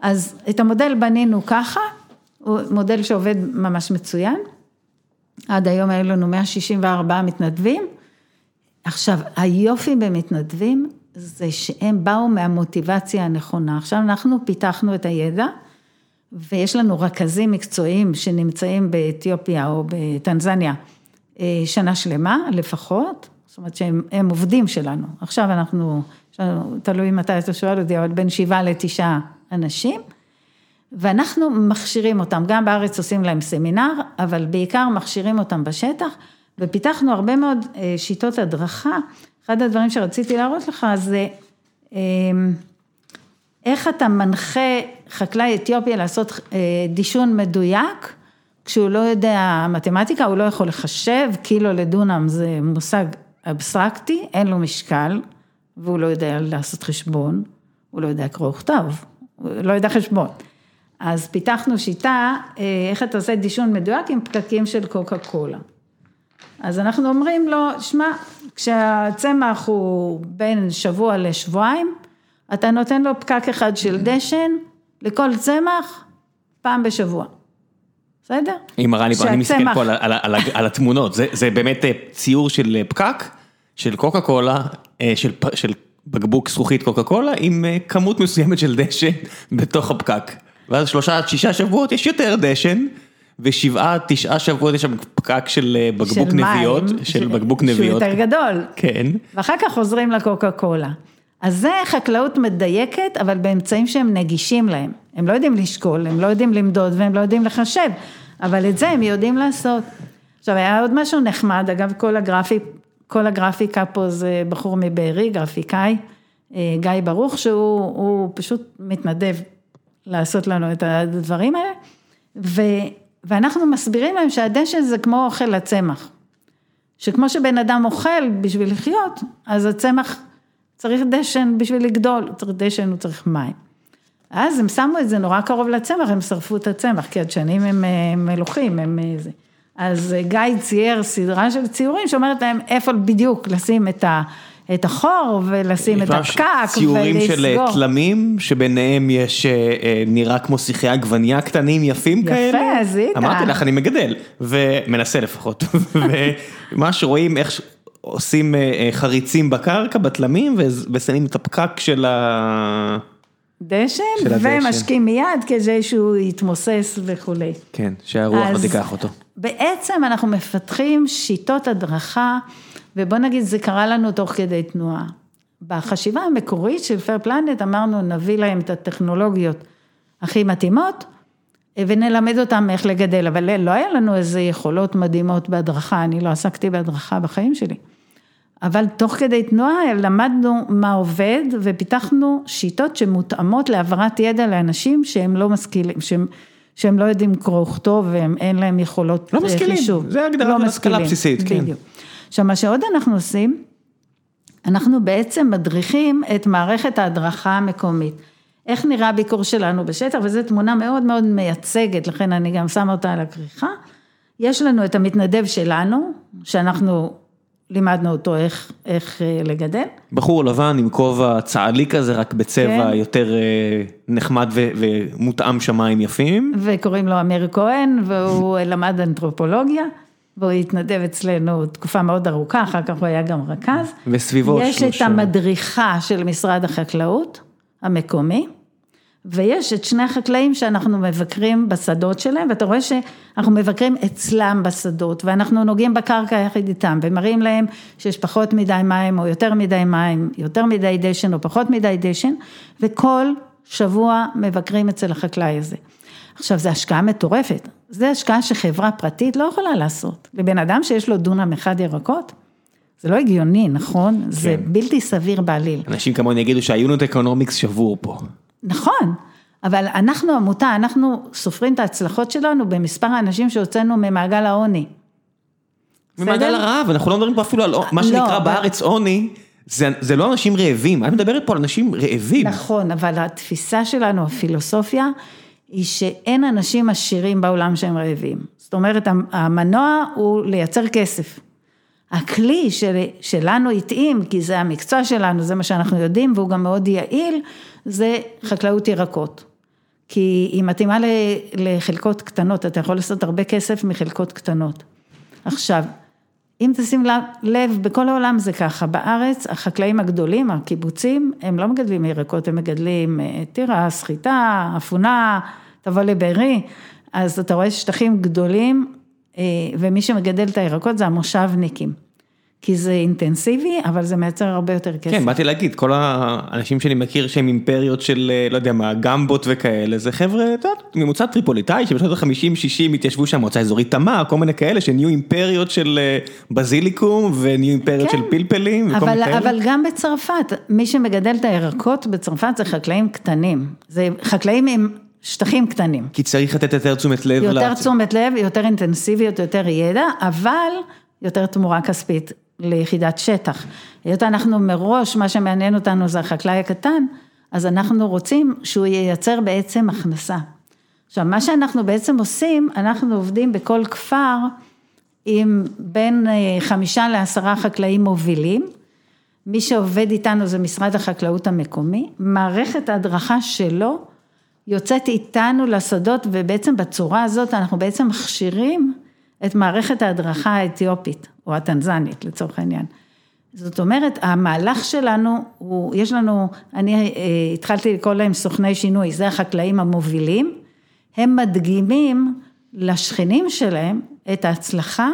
אז את המודל בנינו ככה, הוא מודל שעובד ממש מצוין. עד היום היו לנו 164 מתנדבים. עכשיו, היופי במתנדבים זה שהם באו מהמוטיבציה הנכונה. עכשיו אנחנו פיתחנו את הידע, ויש לנו רכזים מקצועיים שנמצאים באתיופיה או בטנזניה אה, שנה שלמה לפחות, זאת אומרת שהם עובדים שלנו. עכשיו אנחנו, תלוי מתי אתה שואל אותי, אבל בין שבעה לתשעה אנשים. ואנחנו מכשירים אותם, גם בארץ עושים להם סמינר, אבל בעיקר מכשירים אותם בשטח, ופיתחנו הרבה מאוד אה, שיטות הדרכה. אחד הדברים שרציתי להראות לך זה אמ, איך אתה מנחה חקלאי אתיופיה לעשות אה, דישון מדויק, כשהוא לא יודע מתמטיקה, הוא לא יכול לחשב, קילו לדונם זה מושג אבסטרקטי, אין לו משקל, והוא לא יודע לעשות חשבון, הוא לא יודע קרוא וכתב, לא יודע חשבון. אז פיתחנו שיטה, אה, איך אתה עושה דישון מדויק עם פקקים של קוקה קולה. אז אנחנו אומרים לו, שמע, כשהצמח הוא בין שבוע לשבועיים, אתה נותן לו פקק אחד של דשן לכל צמח פעם בשבוע. בסדר? היא מראה לי, אני מסתכל פה על על על על התמונות, זה- זה באמת אה, ציור של אה, פקק, של קוקה קולה, של של בקבוק זכוכית קוקה קולה, עם אה, כמות מסוימת של דשן בתוך הפקק. ואז שלושה עד שישה שבועות יש יותר דשן, ושבעה, תשעה שבועות יש שם פקק של אה, בקבוק של מים, נביאות, של ש- בקבוק שהוא נביאות. יותר גדול. כן. ואחר כך חוזרים לקוקה קולה. אז זה חקלאות מדייקת, אבל באמצעים שהם נגישים להם. הם לא יודעים לשקול, הם לא יודעים למדוד והם לא יודעים לחשב, אבל את זה הם יודעים לעשות. עכשיו, היה עוד משהו נחמד, אגב, כל, הגרפי, כל הגרפיקה פה זה בחור מבארי, גרפיקאי, אה, גיא ברוך, שהוא הוא פשוט מתנדב לעשות לנו את הדברים האלה, ו, ואנחנו מסבירים להם שהדשן זה כמו אוכל לצמח. שכמו שבן אדם אוכל בשביל לחיות, אז הצמח צריך דשן בשביל לגדול, הוא צריך דשן, הוא צריך מים. אז הם שמו את זה נורא קרוב לצמח, הם שרפו את הצמח, כי הדשנים הם אה, מלוכים, הם אה, זה. אז אה, גיא צייר סדרה של ציורים שאומרת להם איפה בדיוק לשים את, ה, את החור ולשים את הפקק ציורים של אה, ולסגור. תלמים, שביניהם יש, אה, אה, נראה כמו שיחי עגבנייה קטנים יפים יפה, כאלה. זיהית. אמרתי לך, אני מגדל, ומנסה לפחות. וממש רואים איך עושים חריצים בקרקע, בתלמים, ושמים את הפקק של ה... דשן. ומשקים מיד כדי שהוא יתמוסס וכולי. כן, שהרוח לא תיקח אותו. בעצם אנחנו מפתחים שיטות הדרכה, ובוא נגיד זה קרה לנו תוך כדי תנועה. בחשיבה המקורית של פייר פלנט אמרנו נביא להם את הטכנולוגיות הכי מתאימות ונלמד אותם איך לגדל, אבל לא היה לנו איזה יכולות מדהימות בהדרכה, אני לא עסקתי בהדרכה בחיים שלי. אבל תוך כדי תנועה למדנו מה עובד ופיתחנו שיטות שמותאמות להעברת ידע לאנשים שהם לא משכילים, שהם, שהם לא יודעים קרוא וכתוב והם אין להם יכולות לא אה, משכילים, חישוב. זה הגדרה לא של השכלה בסיסית, כן. בדיוק. עכשיו מה שעוד אנחנו עושים, אנחנו בעצם מדריכים את מערכת ההדרכה המקומית. איך נראה הביקור שלנו בשטח, וזו תמונה מאוד מאוד מייצגת, לכן אני גם שמה אותה על הכריכה. יש לנו את המתנדב שלנו, שאנחנו לימדנו אותו איך, איך אה, לגדל. בחור לבן עם כובע צה"לי כזה, רק בצבע כן. יותר אה, נחמד ו- ומותאם שמיים יפים. וקוראים לו אמיר כהן, והוא למד אנתרופולוגיה, והוא התנדב אצלנו תקופה מאוד ארוכה, אחר כך הוא היה גם רכז. וסביבו יש שלושה. את המדריכה של משרד החקלאות המקומי, ויש את שני החקלאים שאנחנו מבקרים בשדות שלהם, ואתה רואה שאנחנו מבקרים אצלם בשדות, ואנחנו נוגעים בקרקע יחד איתם, ומראים להם שיש פחות מדי מים, או יותר מדי מים, יותר מדי דשן, או פחות מדי דשן, וכל שבוע מבקרים אצל החקלאי הזה. עכשיו, זו השקעה מטורפת, זו השקעה שחברה פרטית לא יכולה לעשות. לבן אדם שיש לו דונם אחד ירקות, זה לא הגיוני, נכון? כן. זה בלתי סביר בעליל. אנשים כמוני יגידו שה unit economics שבור פה. נכון, אבל אנחנו עמותה, אנחנו סופרים את ההצלחות שלנו במספר האנשים שהוצאנו ממעגל העוני. ממעגל? הרעב, אנחנו לא מדברים פה אפילו על מה לא, שנקרא אבל- בארץ עוני, זה זה לא אנשים רעבים, את מדברת פה על אנשים רעבים. נכון, אבל התפיסה שלנו, הפילוסופיה, היא שאין אנשים עשירים בעולם שהם רעבים. זאת אומרת, המנוע הוא לייצר כסף. הכלי של, שלנו התאים, כי זה המקצוע שלנו, זה מה שאנחנו יודעים, והוא גם מאוד יעיל, זה חקלאות ירקות. כי היא מתאימה לחלקות קטנות, אתה יכול לעשות הרבה כסף מחלקות קטנות. עכשיו, אם תשים לב- בכל העולם זה ככה, בארץ החקלאים הגדולים, הקיבוצים, הם לא מגדלים ירקות, הם מגדלים אה, תירס, חיטה, אפונה, תבוא לבארי, אז אתה רואה שטחים גדולים, אה, ומי שמגדל את הירקות זה המושבניקים. כי זה אינטנסיבי, אבל זה מייצר הרבה יותר כסף. כן, באתי להגיד, כל האנשים שאני מכיר שהם אימפריות של, אה, לא יודע מה, גמבות וכאלה, זה חבר'ה, את יודעת, ממוצע טריפוליטאי, שבשנות ה-50-60 התיישבו שם, מועצה אזורית תמר, כל מיני כאלה שנהיו אימפריות של אה, בזיליקום, ונהיו אימפריות כן. של פלפלים, וכל אבל, מיני כאלה. אבל גם בצרפת, מי שמגדל את הירקות בצרפת זה חקלאים קטנים. זה חקלאים עם שטחים קטנים. כי צריך לתת יותר תשומת לב. יותר ל- תשומת לב, יותר אינטנסיביות, יותר ידע, אבל יותר תמורה כספית ליחידת שטח. היות אנחנו מראש, מה שמעניין אותנו זה החקלאי הקטן, אז אנחנו רוצים שהוא ייצר בעצם הכנסה. עכשיו, מה שאנחנו בעצם עושים, אנחנו עובדים בכל כפר עם בין אה, חמישה לעשרה חקלאים מובילים. מי שעובד איתנו זה משרד החקלאות המקומי. מערכת ההדרכה שלו יוצאת איתנו לשדות, ובעצם בצורה הזאת אנחנו בעצם מכשירים את מערכת ההדרכה האתיופית, או הטנזנית לצורך העניין. זאת אומרת, המהלך שלנו הוא, יש לנו, אני אה, התחלתי לקרוא להם סוכני שינוי, זה החקלאים המובילים, הם מדגימים לשכנים שלהם את ההצלחה,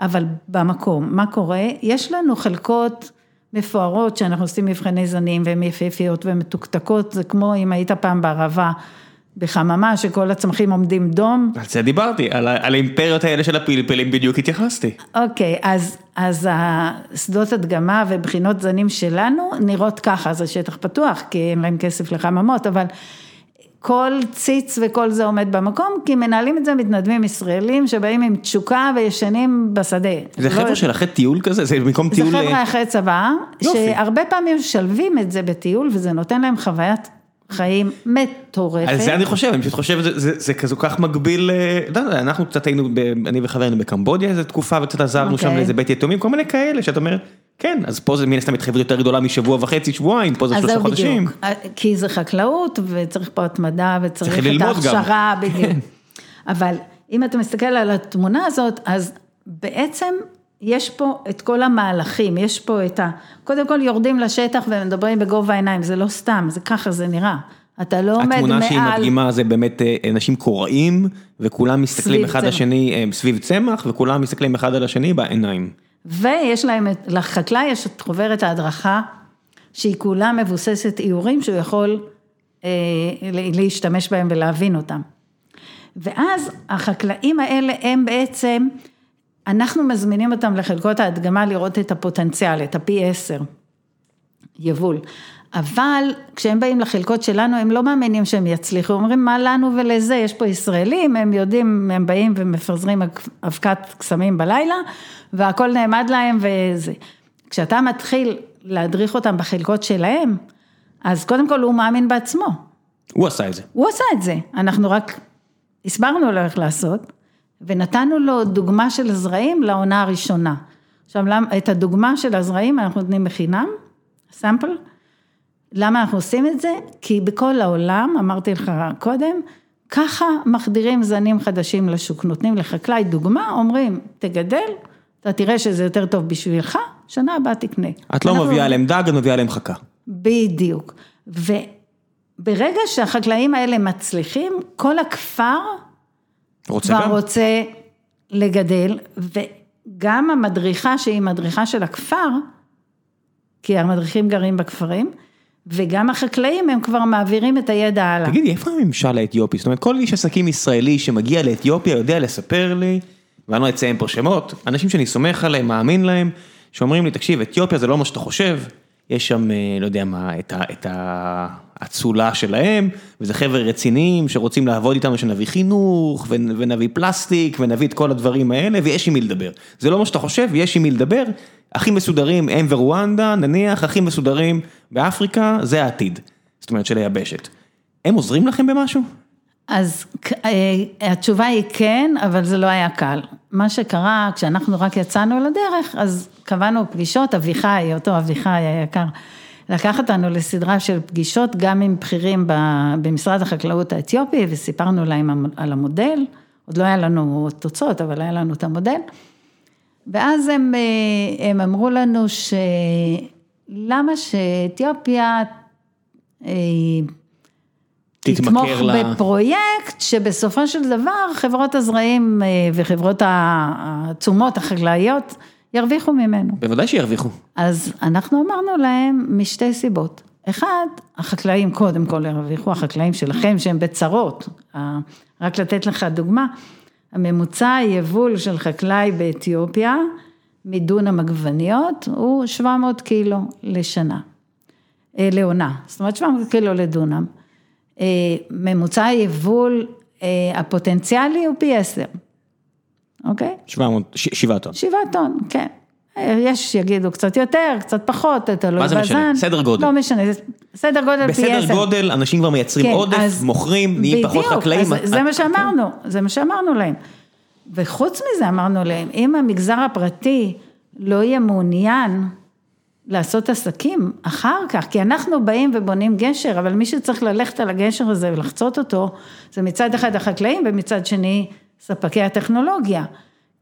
אבל במקום, מה קורה? יש לנו חלקות מפוארות שאנחנו עושים מבחני זנים והן יפהפיות ומתוקתקות, זה כמו אם היית פעם בערבה. בחממה שכל הצמחים עומדים דום. על זה דיברתי, על, על האימפריות האלה של הפלפלים בדיוק התייחסתי. אוקיי, אז, אז השדות הדגמה ובחינות זנים שלנו נראות ככה, זה שטח פתוח, כי אין להם כסף לחממות, אבל כל ציץ וכל זה עומד במקום, כי מנהלים את זה מתנדבים ישראלים שבאים עם תשוקה וישנים בשדה. זה חבר'ה לא... של אחרי טיול כזה? זה במקום טיול... זה חבר'ה אחרי צבא, יופי. שהרבה פעמים משלבים את זה בטיול וזה נותן להם חוויית חיים מטורפת. על זה אני חושב, אני פשוט חושב, זה, זה, זה כזה כך מגביל, לא יודע, אנחנו קצת היינו, אני וחבר היינו בקמבודיה איזה תקופה וקצת עזרנו okay. שם אוקיי. לאיזה בית יתומים, כל מיני כאלה שאת אומרת, כן, אז פה זה מן הסתם התחייבות יותר גדולה משבוע וחצי, שבועיים, פה זה שלושה חודשים. בדיוק, אה, כי זה חקלאות וצריך פה התמדה וצריך את ההכשרה, בדיוק. אבל אם אתה מסתכל על התמונה הזאת, אז בעצם יש פה את כל המהלכים, יש פה את ה... קודם כל יורדים לשטח ומדברים בגובה העיניים, זה לא סתם, זה ככה זה נראה. אתה לא עומד מעל... התמונה שהיא מדגימה זה באמת אה, אנשים קוראים, וכולם מסתכלים אחד לשני אה, סביב צמח, וכולם מסתכלים אחד על השני בעיניים. ויש להם, לחקלאי יש את חוברת ההדרכה, שהיא כולה מבוססת איורים שהוא יכול אה, להשתמש בהם ולהבין אותם. ואז החקלאים האלה הם בעצם אנחנו מזמינים אותם לחלקות ההדגמה לראות את הפוטנציאל, את הפי עשר, יבול. אבל כשהם באים לחלקות שלנו, הם לא מאמינים שהם יצליחו, אומרים מה לנו ולזה, יש פה ישראלים, הם יודעים, הם באים ומפזרים אבקת קסמים בלילה, והכל נעמד להם וזה. כשאתה מתחיל להדריך אותם בחלקות שלהם, אז קודם כל הוא מאמין בעצמו. הוא עשה את זה. הוא עשה את זה, אנחנו רק הסברנו לו איך לעשות. ונתנו לו דוגמה של הזרעים לעונה הראשונה. עכשיו, את הדוגמה של הזרעים אנחנו נותנים בחינם, סמפל. למה אנחנו עושים את זה? כי בכל העולם, אמרתי לך קודם, ככה מחדירים זנים חדשים לשוק, נותנים לחקלאי דוגמה, אומרים, תגדל, אתה תראה שזה יותר טוב בשבילך, שנה הבאה תקנה. את לא מביאה להם דג, את מביאה להם חכה. בדיוק. וברגע שהחקלאים האלה מצליחים, כל הכפר רוצה כבר גם. רוצה לגדל, וגם המדריכה שהיא מדריכה של הכפר, כי המדריכים גרים בכפרים, וגם החקלאים הם כבר מעבירים את הידע הלאה. תגידי, איפה הממשל האתיופי? זאת אומרת, כל איש עסקים ישראלי שמגיע לאתיופיה יודע לספר לי, ואני לא אציין פה שמות, אנשים שאני סומך עליהם, מאמין להם, שאומרים לי, תקשיב, אתיופיה זה לא מה שאתה חושב, יש שם, אה, לא יודע מה, את האצולה שלהם, וזה חבר'ה רציניים שרוצים לעבוד איתנו, שנביא חינוך, ונביא פלסטיק, ונביא את כל הדברים האלה, ויש עם מי לדבר. זה לא מה שאתה חושב, יש עם מי לדבר. הכי מסודרים הם ורואנדה, נניח, הכי מסודרים באפריקה, זה העתיד. זאת אומרת, של היבשת. הם עוזרים לכם במשהו? אז אה, התשובה היא כן, אבל זה לא היה קל. מה שקרה, כשאנחנו רק יצאנו לדרך, אז קבענו פגישות, אביחי, אותו אביחי היקר, לקח אותנו לסדרה של פגישות, גם עם בכירים במשרד החקלאות האתיופי, וסיפרנו להם על המודל, עוד לא היה לנו תוצאות, אבל היה לנו את המודל. ואז הם, אה, הם אמרו לנו שלמה שאתיופיה אה, תתמוך לה... בפרויקט שבסופו של דבר חברות הזרעים אה, וחברות התשומות החקלאיות ירוויחו ממנו. בוודאי שירוויחו. אז אנחנו אמרנו להם משתי סיבות. אחד, החקלאים קודם כל ירוויחו, החקלאים שלכם שהם בצרות. רק לתת לך דוגמה, הממוצע היבול של חקלאי באתיופיה מדונם עגבניות הוא 700 קילו לשנה, אה, לעונה, זאת אומרת 700 קילו לדונם. אה, ממוצע היבול אה, הפוטנציאלי הוא פי עשר, אוקיי? 700, שבעה טון. שבעה טון, כן. יש שיגידו קצת יותר, קצת פחות, תלוי מה זה משנה? בזן. סדר גודל. לא משנה, סדר גודל פי בסדר עשר. גודל, אנשים כבר מייצרים כן, עודף, אז- מוכרים, נהיים פחות בדיוק, חקלאים. אז זה מה אה, שאמרנו, זה מה שאמרנו להם. וחוץ מזה אמרנו להם, אם המגזר הפרטי לא יהיה מעוניין לעשות עסקים אחר כך, כי אנחנו באים ובונים גשר, אבל מי שצריך ללכת על הגשר הזה ולחצות אותו, זה מצד אחד החקלאים ומצד שני ספקי הטכנולוגיה.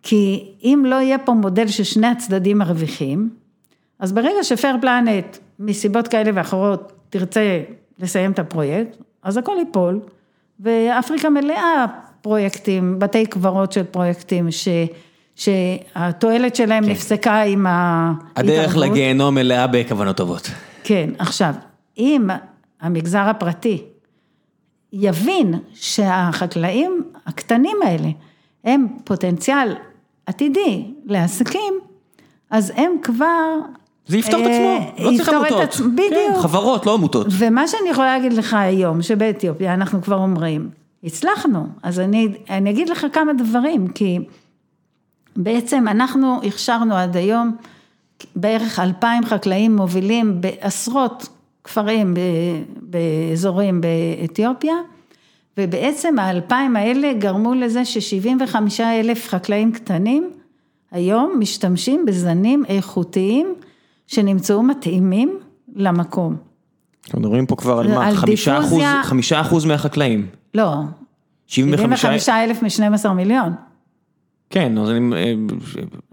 כי אם לא יהיה פה מודל ששני הצדדים מרוויחים, אז ברגע שפייר פלנט, מסיבות כאלה ואחרות, תרצה לסיים את הפרויקט, אז הכל ייפול, ואפריקה מלאה פרויקטים, בתי קברות של פרויקטים, ש, שהתועלת שלהם כן. נפסקה עם ההתערבות. הדרך לגיהנום מלאה בכוונות טובות. כן, עכשיו, אם המגזר הפרטי יבין שהחקלאים הקטנים האלה הם פוטנציאל עתידי לעסקים, אז הם כבר... זה יפתור את אה, עצמו, לא צריך עמותות. עצמו, בדיוק. כן, חברות, לא עמותות. ומה שאני יכולה להגיד לך היום, שבאתיופיה אנחנו כבר אומרים, הצלחנו, אז אני, אני אגיד לך כמה דברים, כי בעצם אנחנו הכשרנו עד היום בערך אלפיים חקלאים מובילים בעשרות כפרים באזורים באתיופיה, ובעצם האלפיים האלה גרמו לזה ש-75 אלף חקלאים קטנים היום משתמשים בזנים איכותיים שנמצאו מתאימים למקום. אנחנו מדברים פה כבר על מה? על חמישה אחוז, דיפוזיה. חמישה אחוז מהחקלאים. לא, 75 75 אלף מ-12 מיליון. כן, אז אני...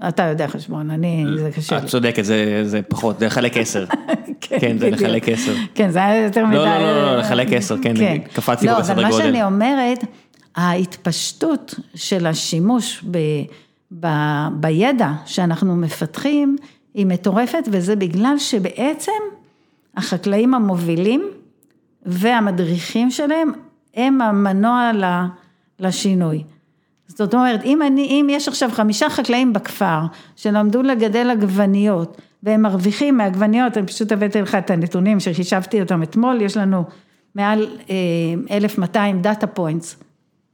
אתה יודע חשבון, אני, זה קשה את לי. צודקת, זה זה פחות, זה לחלק עשר. כן, זה בדיוק. לחלק עשר. כן, זה היה יותר מדי. לא, לא, לא, לא, לחלק עשר, כן, קפצתי פה בסדר לא, אבל גודל. מה שאני אומרת, ההתפשטות של השימוש ב, ב, בידע שאנחנו מפתחים היא מטורפת, וזה בגלל שבעצם החקלאים המובילים והמדריכים שלהם הם המנוע לשינוי. זאת אומרת, אם אני, אם יש עכשיו חמישה חקלאים בכפר שלמדו לגדל עגבניות והם מרוויחים מעגבניות, אני פשוט הבאתי לך את הנתונים שחישבתי אותם אתמול, יש לנו מעל אה, 1,200 data points.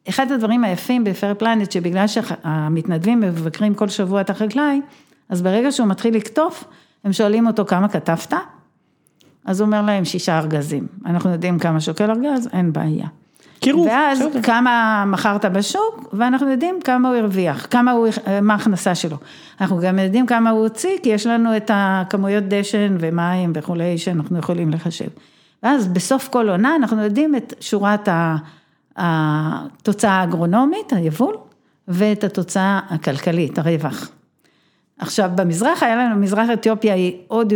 אחד הדברים היפים ב Fair Planet, שבגלל שהמתנדבים מבקרים כל שבוע את החקלאי, אז ברגע שהוא מתחיל לקטוף, הם שואלים אותו כמה כתבת, אז הוא אומר להם שישה ארגזים. אנחנו יודעים כמה שוקל ארגז, אין בעיה. קירוב, ואז בסדר. כמה מכרת בשוק, ואנחנו יודעים כמה הוא הרוויח, כמה הוא, מה ההכנסה שלו. אנחנו גם יודעים כמה הוא הוציא, כי יש לנו את הכמויות דשן ומים וכולי, שאנחנו יכולים לחשב. ואז בסוף כל עונה אנחנו יודעים את שורת התוצאה האגרונומית, היבול, ואת התוצאה הכלכלית, הרווח. עכשיו, במזרח היה לנו, מזרח אתיופיה היא עוד,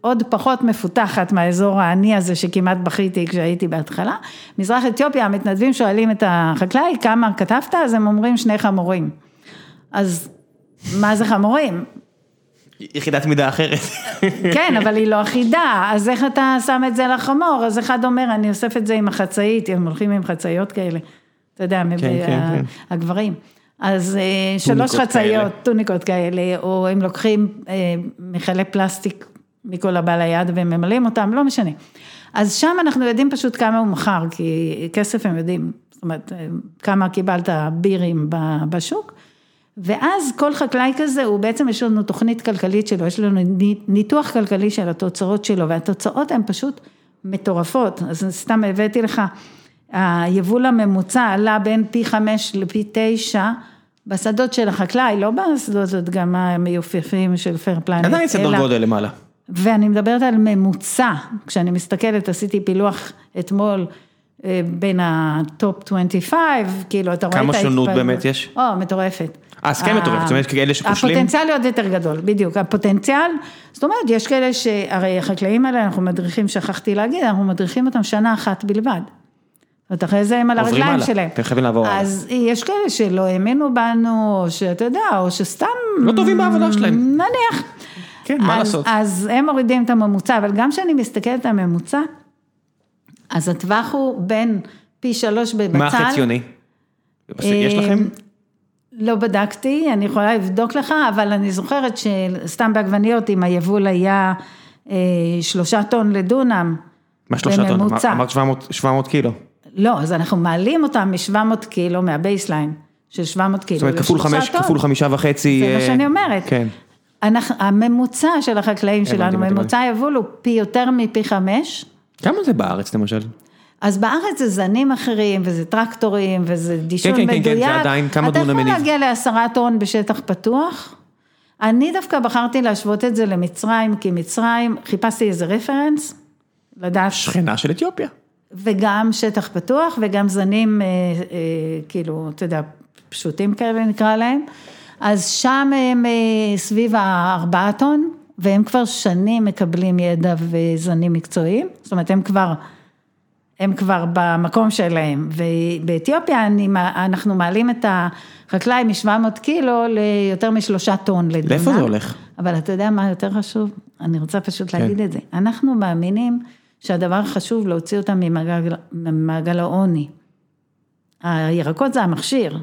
עוד פחות מפותחת מהאזור העני הזה שכמעט בכיתי כשהייתי בהתחלה. מזרח אתיופיה, המתנדבים שואלים את החקלאי, כמה כתבת? אז הם אומרים שני חמורים. אז מה זה חמורים? יחידת מידה אחרת. כן, אבל היא לא אחידה, אז איך אתה שם את זה על החמור? אז אחד אומר, אני אוסף את זה עם החצאית, הם הולכים עם חצאיות כאלה, אתה יודע, כן, כן, כן. הגברים. אז אה, שלוש חצאיות. טוניקות כאלה, או הם לוקחים אה, מכלי פלסטיק מכל הבא ליד והם ממלאים אותם, לא משנה. אז שם אנחנו יודעים פשוט כמה הוא מכר, כי כסף הם יודעים, זאת אומרת, אה, כמה קיבלת בירים בשוק. ואז כל חקלאי כזה, הוא בעצם, יש לנו תוכנית כלכלית שלו, יש לנו ניתוח כלכלי של התוצאות שלו, והתוצאות הן פשוט מטורפות. אז סתם הבאתי לך, היבול הממוצע עלה בין פי חמש לפי תשע בשדות של החקלאי, לא בשדות גם המיופייפים של Fair Planet. עדיין סדר גודל למעלה. ואני מדברת על ממוצע, כשאני מסתכלת, עשיתי פילוח אתמול אה, בין ה top 25, כאילו, אתה רואה את כמה ההתפלגות. שונות באמת יש? או, מטורפת. אה, אז כן מטורפת, זאת אומרת, כאלה שכושלים? הפוטנציאל עוד יותר גדול, בדיוק, הפוטנציאל, זאת אומרת, יש כאלה שהרי החקלאים האלה, אנחנו מדריכים, שכחתי להגיד, אנחנו מדריכים אותם שנה אחת בלבד. זאת אחרי זה הם על הרגליים שלהם. אתם חייבים לעבור הלאה. אז יש כאלה שלא האמינו בנו, או שאתה יודע, או שסתם... לא טובים בעבודה שלהם. נניח. כן, מה אז- לעשות? אז הם מורידים את הממוצע, אבל גם כשאני מסתכלת על הממוצע, אז הטווח הוא בין פי שלוש בבצל. מה החציוני? יש אה, לכם? לא בדקתי, אני יכולה לבדוק לך, אבל אני זוכרת שסתם בעגבניות, אם היבול היה אה, שלושה טון לדונם, מה שלושה טון? אמרת 700 700 קילו. לא, אז אנחנו מעלים אותם מ-700 קילו, מה baseline של 700 קילו. זאת אומרת, כפול חמש. כפול חמישה וחצי. זה מה אה, שאני אומרת. כן. אנחנו, הממוצע של החקלאים שלנו, ממוצע היבול הוא פי יותר מפי חמש. כמה זה בארץ למשל? אז בארץ זה זנים אחרים, וזה טרקטורים, וזה דישון כן, כן, מדויק. כן, זה עדיין כמה דונם אתה מניב. יכול להגיע לעשרה טון בשטח פתוח. אני דווקא בחרתי להשוות את זה למצרים, כי מצרים, חיפשתי איזה רפרנס, לדעת, שכנה של אתיופיה. וגם שטח פתוח, וגם זנים, אה, אה, כאילו, אתה יודע, פשוטים כאלה נקרא להם. אז שם הם אה, סביב הארבעה טון, והם כבר שנים מקבלים ידע וזנים מקצועיים, זאת אומרת, הם כבר... הם כבר במקום שלהם, ובאתיופיה אני, אנחנו מעלים את החקלאי מ-700 קילו ליותר משלושה טון לדונם. לאיפה זה הולך? אבל אתה יודע מה יותר חשוב? אני רוצה פשוט כן. להגיד את זה. אנחנו מאמינים שהדבר החשוב להוציא אותם ממעגל, ממעגל העוני. הירקות זה המכשיר,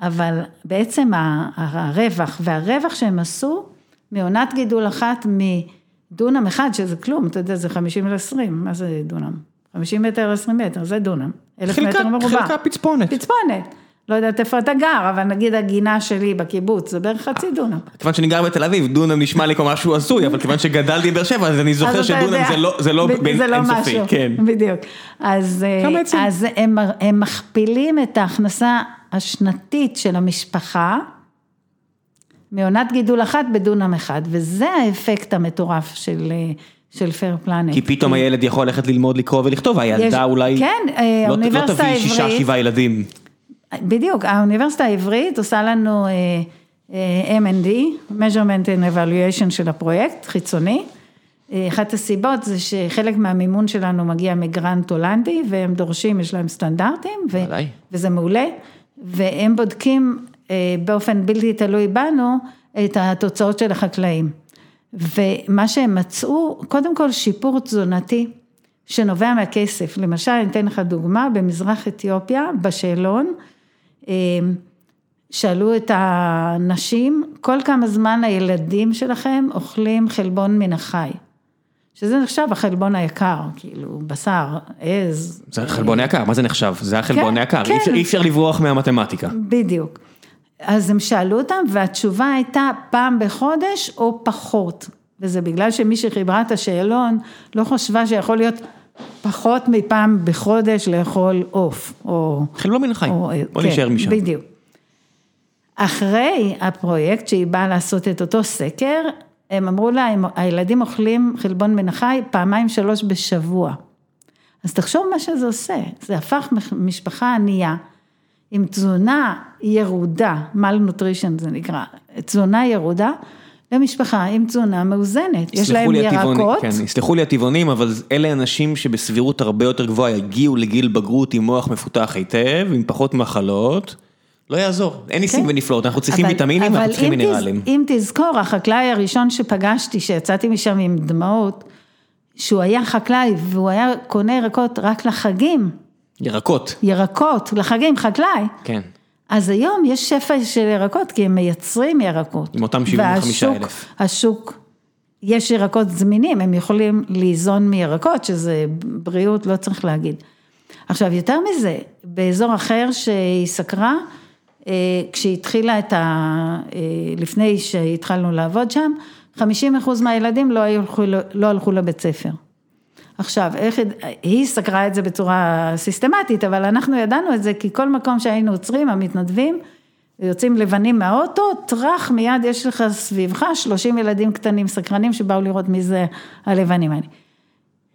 אבל בעצם הרווח, והרווח שהם עשו מעונת גידול אחת מדונם אחד, שזה כלום, אתה יודע, זה 50 ל-20, מה זה דונם? 50 מטר, 20 מטר, זה דונם. אלף חלקה- מטר מרובע. חלקה פצפונת. פצפונת. לא יודעת איפה אתה גר, אבל נגיד הגינה שלי בקיבוץ, זה בערך חצי דונם. כיוון שאני גר בתל אביב, דונם נשמע לי כמו משהו הזוי, אבל כיוון שגדלתי בבאר שבע, אז אני זוכר שדונם זה לא, זה לא לא אינסופי, כן. בדיוק. אז, אה, הם, מכפילים את ההכנסה השנתית של המשפחה, מעונת גידול אחת בדונם אחד, וזה האפקט המטורף של, אה, של פייר פלנט. כי פתאום הילד יכול ללכת ללמוד לקרוא ולכתוב, הילדה אולי כן, אה, לא- לא תביא שישה, שבעה ילדים. בדיוק, האוניברסיטה העברית עושה לנו אה, אה, M&D, measurement and evaluation של הפרויקט, חיצוני. אה, אחת הסיבות זה שחלק מהמימון שלנו מגיע מגרנט הולנדי, והם דורשים, יש להם סטנדרטים, ו-. וזה מעולה, והם בודקים באופן בלתי תלוי בנו את התוצאות של החקלאים. ומה שהם מצאו, קודם כל שיפור תזונתי שנובע מהכסף. למשל, אני אתן לך דוגמה, במזרח אתיופיה, בשאלון, שאלו את הנשים, כל כמה זמן הילדים שלכם אוכלים חלבון מן החי. שזה נחשב החלבון היקר, כאילו, בשר, עז. זה חלבון יקר, מה זה נחשב? זה החלבון כן, היקר, כן. אי אפשר- אי אפשר לברוח מהמתמטיקה. בדיוק. אז הם שאלו אותם, והתשובה הייתה פעם בחודש או פחות. וזה בגלל שמי שחיברה את השאלון לא חשבה שיכול להיות פחות מפעם בחודש לאכול עוף, או... חלבון מן החי, או- בוא כן, נשאר משם. בדיוק. אחרי הפרויקט שהיא באה לעשות את אותו סקר, הם אמרו לה, הילדים אוכלים חלבון מן החי פעמיים שלוש בשבוע. אז תחשוב מה שזה עושה, זה הפך משפחה ענייה, עם תזונה ירודה, malnutrition זה נקרא, תזונה ירודה, למשפחה עם תזונה מאוזנת, יש להם ירקות, כן, יסלחו לי הטבעונים, אבל אלה אנשים שבסבירות הרבה יותר גבוהה יגיעו לגיל בגרות עם מוח מפותח היטב, עם פחות מחלות, לא יעזור, אין ניסים כן. ונפלאות, אנחנו צריכים ויטמינים, אנחנו צריכים מינרלים. אם תזכור, החקלאי הראשון שפגשתי, שיצאתי משם עם דמעות, שהוא היה חקלאי והוא היה קונה ירקות רק לחגים, ירקות, ירקות, לחגים, חקלאי. כן. אז היום יש שפע של ירקות, כי הם מייצרים ירקות. עם אותם 75,000. והשוק, השוק, יש ירקות זמינים, הם יכולים ליזון מירקות, שזה בריאות, לא צריך להגיד. עכשיו, יותר מזה, באזור אחר שהיא סקרה, אה, כשהיא התחילה את ה... אה, לפני שהתחלנו לעבוד שם, 50 אחוז מהילדים לא, הלכו, לא הלכו לבית ספר. עכשיו, איך, היא סקרה את זה בצורה סיסטמטית, אבל אנחנו ידענו את זה, כי כל מקום שהיינו עוצרים, המתנדבים, יוצאים לבנים מהאוטו, טראח, מיד יש לך סביבך 30 ילדים קטנים סקרנים שבאו לראות מי זה הלבנים האלה.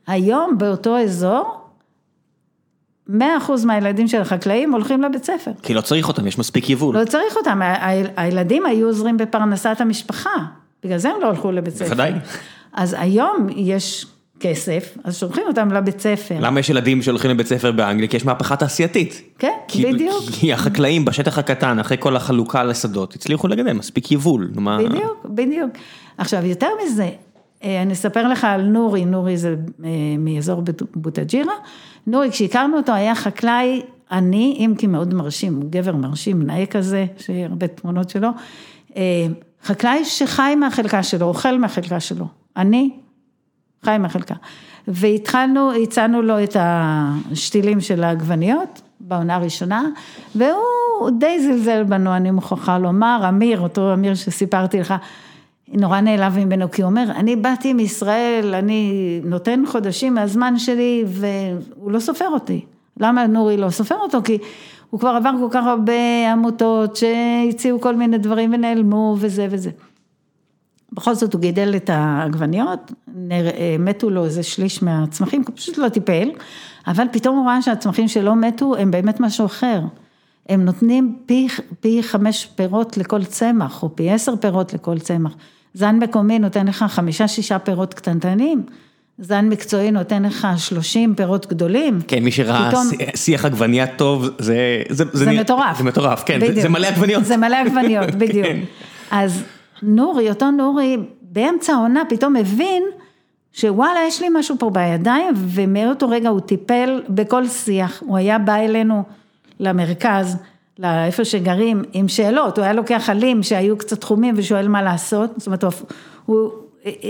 היום באותו אזור, 100% מהילדים של החקלאים הולכים לבית ספר. כי לא צריך אותם, יש מספיק יבול. לא צריך אותם, הילדים היו עוזרים בפרנסת המשפחה, בגלל זה הם לא הלכו לבית ספר. בוודאי. אז היום יש כסף, אז שולחים אותם לבית ספר. למה יש ילדים שהולכים לבית ספר באנגליה? כי יש מהפכה תעשייתית. כן, כי- בדיוק. כי החקלאים בשטח הקטן, אחרי כל החלוקה לשדות, הצליחו לגדל מספיק יבול. מה- בדיוק, בדיוק. עכשיו, יותר מזה, אה, אני אספר לך על נורי, נורי זה אה, מאזור בוט- בוטג'ירה. נורי, כשהכרנו אותו, היה חקלאי עני, אם כי מאוד מרשים, הוא גבר מרשים, נאה כזה, שהרבה תמונות שלו. אה, חקלאי שחי מהחלקה שלו, אוכל מהחלקה שלו. עני, חי מהחלקה. והתחלנו, הצענו לו את השתילים של העגבניות בעונה הראשונה, והוא די זלזל בנו, אני מוכרחה לומר, אמיר, אותו אמיר שסיפרתי לך, נורא נעלב ממנו, כי הוא אומר, אני באתי מישראל, אני נותן חודשים מהזמן שלי, והוא לא סופר אותי. למה נורי לא סופר אותו? כי הוא כבר עבר כל כך הרבה עמותות שהציעו כל מיני דברים ונעלמו וזה וזה. בכל זאת הוא גידל את העגבניות, מתו לו איזה שליש מהצמחים, הוא פשוט לא טיפל, אבל פתאום הוא ראה שהצמחים שלא מתו הם באמת משהו אחר. הם נותנים פי, פי חמש פירות לכל צמח, או פי עשר פירות לכל צמח. זן מקומי נותן לך חמישה, שישה פירות קטנטנים. זן מקצועי נותן לך 30 פירות גדולים. כן, מי שראה פתאום... שיח עגבנייה טוב, זה... זה, זה, זה מטורף. זה מטורף, כן, זה, זה מלא עגבניות. זה מלא עגבניות, בדיוק. אז נורי, אותו נורי, באמצע העונה פתאום הבין שוואלה, יש לי משהו פה בידיים, ומאותו רגע הוא טיפל בכל שיח. הוא היה בא אלינו למרכז, לאיפה שגרים, עם שאלות. הוא היה לוקח עלים שהיו קצת חומים ושואל מה לעשות. זאת אומרת, הוא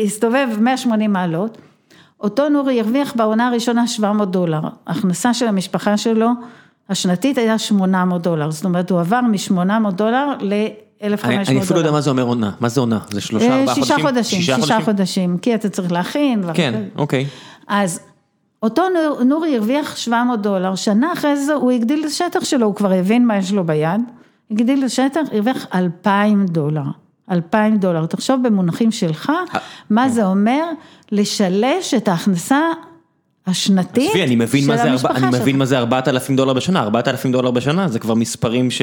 הסתובב 180 מעלות. אותו נורי הרוויח בעונה הראשונה 700 דולר. הכנסה של המשפחה שלו השנתית הייתה 800 דולר. זאת אומרת, הוא עבר מ-800 דולר ל... 1,500 אני אפילו לא יודע מה זה אומר עונה, מה זה עונה? זה שלושה, ארבעה אה, חודשים? שישה חודשים, שישה חודשים, כי אתה צריך להכין. כן, אוקיי. אז אותו נורי הרוויח 700 דולר, שנה אחרי זה הוא הגדיל את השטח שלו, הוא כבר הבין מה יש לו ביד, הגדיל את השטח, הרוויח 2,000 דולר. 2,000 דולר. תחשוב במונחים שלך, אה, מה אה. זה אומר לשלש את ההכנסה השנתית של המשפחה שלך. אני מבין מה זה 4,000 דולר בשנה, 4,000 דולר בשנה זה כבר מספרים ש...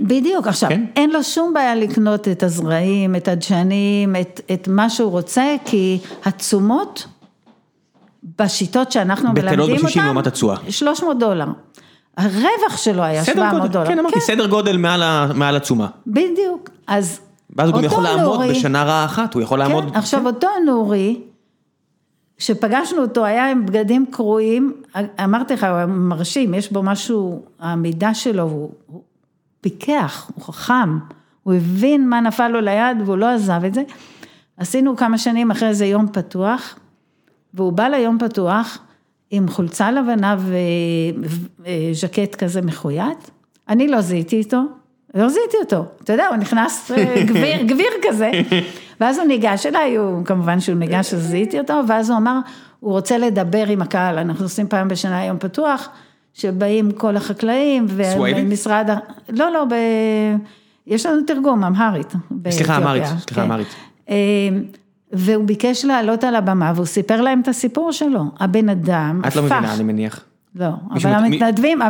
בדיוק, עכשיו, כן? אין לו שום בעיה לקנות את הזרעים, את הדשנים, את, את מה שהוא רוצה, כי התשומות בשיטות שאנחנו מלמדים אותן, בטלות בשישים לעומת התשואה. 300 דולר. הרווח שלו היה 700 גודל, דולר. כן, אמרתי, כן. סדר גודל מעל התשומה. בדיוק, אז ואז הוא גם יכול לעמוד נורי, בשנה רעה אחת, הוא יכול כן, לעמוד... עכשיו כן. אותו נורי, כשפגשנו אותו היה עם בגדים קרועים, אמרתי לך, הוא מרשים, יש בו משהו, העמידה שלו, הוא, הוא פיקח, הוא חכם, הוא הבין מה נפל לו ליד והוא לא עזב את זה. עשינו כמה שנים אחרי זה יום פתוח, והוא בא ליום פתוח עם חולצה לבנה וז'קט כזה מחויית, אני לא זיהיתי איתו, לא זיהיתי אותו, אתה יודע, הוא נכנס אה, גביר, גביר כזה, ואז הוא ניגש אליי, הוא, כמובן שהוא ניגש, אז זיהיתי אותו, ואז הוא אמר, הוא רוצה לדבר עם הקהל, אנחנו עושים פעם בשנה יום פתוח, שבאים כל החקלאים, ומשרד, לא, לא, ב... יש לנו תרגום, אמהרית. סליחה, אמהרית, סליחה, כן. אמהרית. אה, והוא ביקש לעלות על הבמה, והוא סיפר להם את הסיפור שלו, הבן אדם הפך. את לא מבינה, אני מניח. לא, אבל המתנדבים,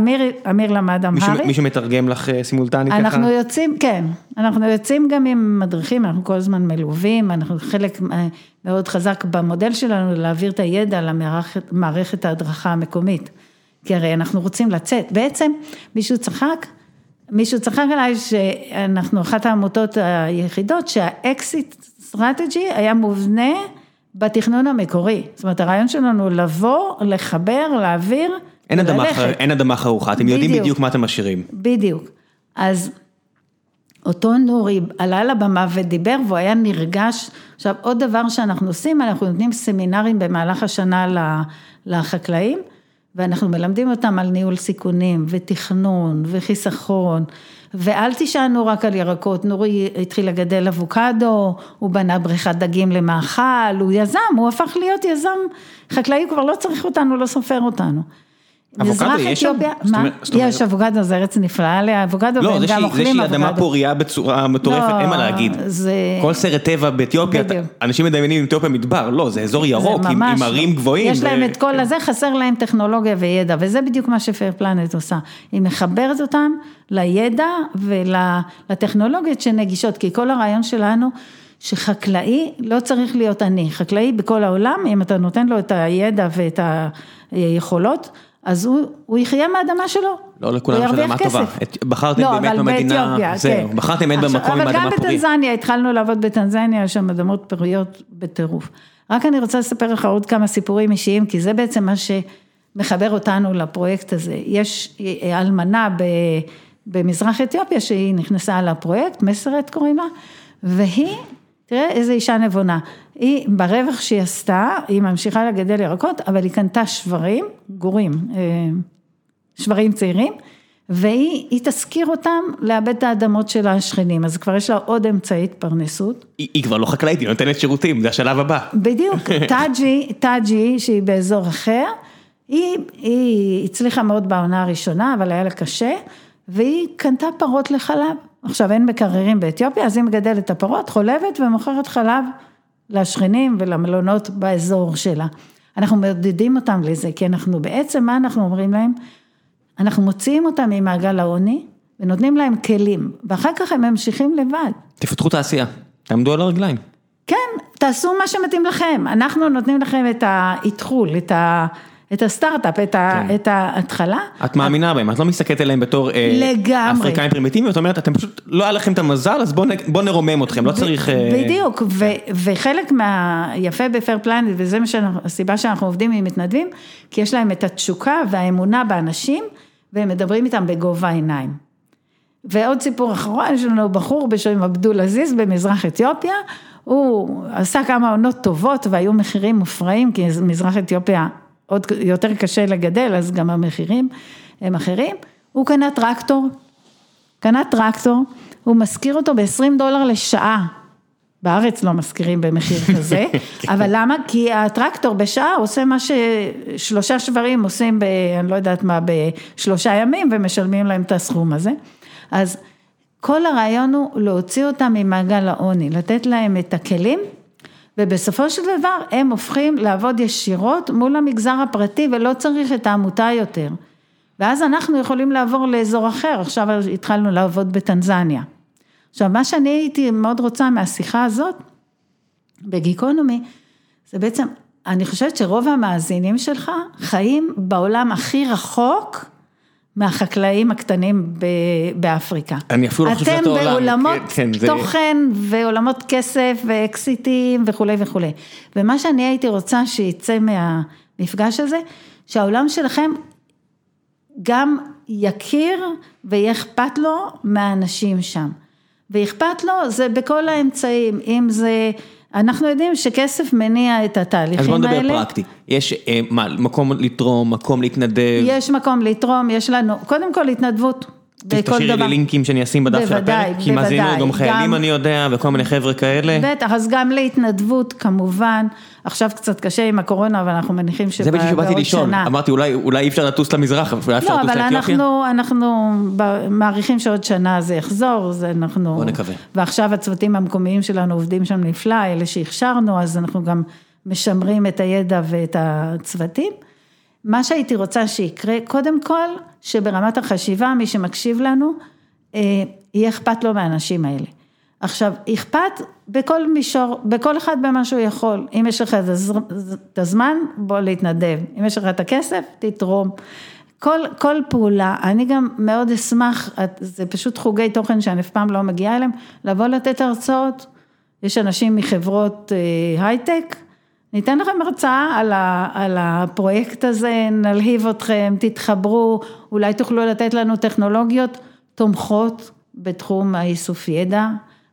אמיר למד אמהרית. מישהו מתרגם לך אה, סימולטנית ככה? אנחנו יוצאים, כן, אנחנו יוצאים גם עם מדריכים, אנחנו כל הזמן מלווים, אנחנו חלק אה, מאוד חזק במודל שלנו להעביר את הידע למערכת ההדרכה המקומית. כי הרי אנחנו רוצים לצאת, בעצם מישהו צחק, מישהו צחק עליי שאנחנו אחת העמותות היחידות שה exit strategy היה מובנה בתכנון המקורי. זאת אומרת, הרעיון שלנו לבוא, לחבר, להעביר. אין אדמה, אין אדמה חרוכה, אתם בדיוק, יודעים בדיוק מה אתם משאירים. בדיוק. אז אותו נורי עלה לבמה ודיבר והוא היה נרגש. עכשיו, עוד דבר שאנחנו עושים, אנחנו נותנים סמינרים במהלך השנה לחקלאים, ואנחנו מלמדים אותם על ניהול סיכונים ותכנון וחיסכון. ואל תישענו רק על ירקות, נורי התחיל לגדל אבוקדו, הוא בנה בריכת דגים למאכל, הוא יזם, הוא הפך להיות יזם חקלאי, כבר לא צריך אותנו, לא סופר אותנו. אבוקדו יש שם? מה? יש אבוקדו, זה ארץ נפלאה לאבוקדו, והם גם אוכלים אבוקדו. לא, זה שהיא אדמה פוריה בצורה מטורפת, אין מה לא, להגיד. כל סרט טבע באתיופיה, אנשים מדמיינים אתיופיה מדבר, לא, זה אזור ירוק, עם ערים לא. גבוהים. יש להם את כל הזה, חסר להם טכנולוגיה וידע, וזה בדיוק מה שפייר פלנט עושה. היא מחברת אותם לידע ולטכנולוגיות שנגישות, כי כל הרעיון שלנו, שחקלאי לא צריך להיות עני, חקלאי בכל העולם, אם אתה נותן לו את הידע ואת היכולות, אז הוא, הוא יחיה מהאדמה שלו. לא לכולם יש אדמה טובה. בחרתם לא, באמת במדינה, זהו, כן. בחרתם באמת במקום עם אדמה פורית. אבל גם בטנזניה, התחלנו לעבוד בטנזניה, יש שם אדמות פוריות בטירוף. רק אני רוצה לספר לך עוד כמה סיפורים אישיים, כי זה בעצם מה שמחבר אותנו לפרויקט הזה. יש אלמנה במזרח אתיופיה שהיא נכנסה לפרויקט, מסרת קוראים לה, והיא תראה איזה אישה נבונה, היא ברווח שהיא עשתה, היא ממשיכה לגדל ירקות, אבל היא קנתה שוורים, גורים, אה, שוורים צעירים, והיא תשכיר אותם לעבד את האדמות של השכנים, אז כבר יש לה עוד אמצעי התפרנסות. היא, היא כבר לא חקלאית, היא נותנת שירותים, זה השלב הבא. בדיוק, טאג'י, טאג'י שהיא באזור אחר, היא, היא הצליחה מאוד בעונה הראשונה, אבל היה לה קשה, והיא קנתה פרות לחלב. עכשיו אין מקררים באתיופיה, אז היא מגדלת את הפרות, חולבת ומוכרת חלב לשכנים ולמלונות באזור שלה. אנחנו מעודדים אותם לזה, כי אנחנו בעצם, מה אנחנו אומרים להם? אנחנו מוציאים אותם ממעגל העוני ונותנים להם כלים, ואחר כך הם ממשיכים לבד. תפתחו תעשייה, תעמדו על הרגליים. כן, תעשו מה שמתאים לכם, אנחנו נותנים לכם את האתחול, את ה... את הסטארט-אפ, את, ה, כן. את ההתחלה. את מאמינה בהם, את לא מסתכלת עליהם בתור אה, לגמרי. אפריקאים פרימיטיביים, את אומרת, אתם פשוט, לא היה לכם את המזל, אז בואו בוא נרומם אתכם, לא צריך... אה, בדיוק, ו, וחלק מהיפה בפייר פלנט, וזה הסיבה שאנחנו עובדים עם מתנדבים, כי יש להם את התשוקה והאמונה באנשים, והם מדברים איתם בגובה העיניים. ועוד סיפור אחרון, יש לנו בחור בשם עבדול עזיז במזרח אתיופיה, הוא עשה כמה עונות טובות והיו מחירים מופרעים, כי מזרח אתיופיה עוד יותר קשה לגדל, אז גם המחירים הם אחרים. הוא קנה טרקטור, קנה טרקטור, הוא משכיר אותו ב-20 דולר לשעה. בארץ לא משכירים במחיר כזה, אבל למה? כי הטרקטור בשעה עושה מה ששלושה שברים עושים ב... אני לא יודעת מה, בשלושה ימים ומשלמים להם את הסכום הזה. אז כל הרעיון הוא להוציא אותם ממעגל העוני, לתת להם את הכלים ובסופו של דבר הם הופכים לעבוד ישירות מול המגזר הפרטי ולא צריך את העמותה יותר. ואז אנחנו יכולים לעבור לאזור אחר, עכשיו התחלנו לעבוד בטנזניה. עכשיו מה שאני הייתי מאוד רוצה מהשיחה הזאת בגיקונומי, זה בעצם, אני חושבת שרוב המאזינים שלך חיים בעולם הכי רחוק מהחקלאים הקטנים באפריקה. אני אפילו לא חושב שאתה עולם. אתם בעולמות כן, כן, תוכן זה... ועולמות כסף ואקסיטים וכולי וכולי. ומה שאני הייתי רוצה שיצא מהמפגש הזה, שהעולם שלכם גם יכיר ויהיה אכפת לו מהאנשים שם. ואכפת לו זה בכל האמצעים, אם זה... אנחנו יודעים שכסף מניע את התהליכים האלה. אז בוא נדבר האלה. פרקטי, יש אה, מה, מקום לתרום, מקום להתנדב. יש מקום לתרום, יש לנו, קודם כל התנדבות. תשאירי לי לינקים שאני אשים בדף של הפרק, כי מאזינים גם חיילים אני יודע, וכל מיני חבר'ה כאלה. בטח, אז גם להתנדבות כמובן, עכשיו קצת קשה עם הקורונה, אבל אנחנו מניחים שבעוד שנה. זה בדיוק שבאתי לשאול, אמרתי אולי אי אפשר לטוס למזרח, אולי אפשר לטוס לאתיופיה. לא, אבל אנחנו מעריכים שעוד שנה זה יחזור, זה אנחנו... בוא נקווה. ועכשיו הצוותים המקומיים שלנו עובדים שם נפלא, אלה שהכשרנו, אז אנחנו גם משמרים את הידע ואת הצוותים. מה שהייתי רוצה שיקרה, קודם כל, שברמת החשיבה, מי שמקשיב לנו, אה, יהיה אכפת לו מהאנשים האלה. עכשיו, אכפת בכל מישור, בכל אחד במה שהוא יכול. אם יש לך את הזמן, בוא להתנדב. אם יש לך את הכסף, תתרום. כל, כל פעולה, אני גם מאוד אשמח, זה פשוט חוגי תוכן שאני אף פעם לא מגיעה אליהם, לבוא לתת הרצאות. יש אנשים מחברות אה, הייטק, ניתן לכם הרצאה על, ה, על הפרויקט הזה, נלהיב אתכם, תתחברו, אולי תוכלו לתת לנו טכנולוגיות תומכות בתחום האיסוף ידע,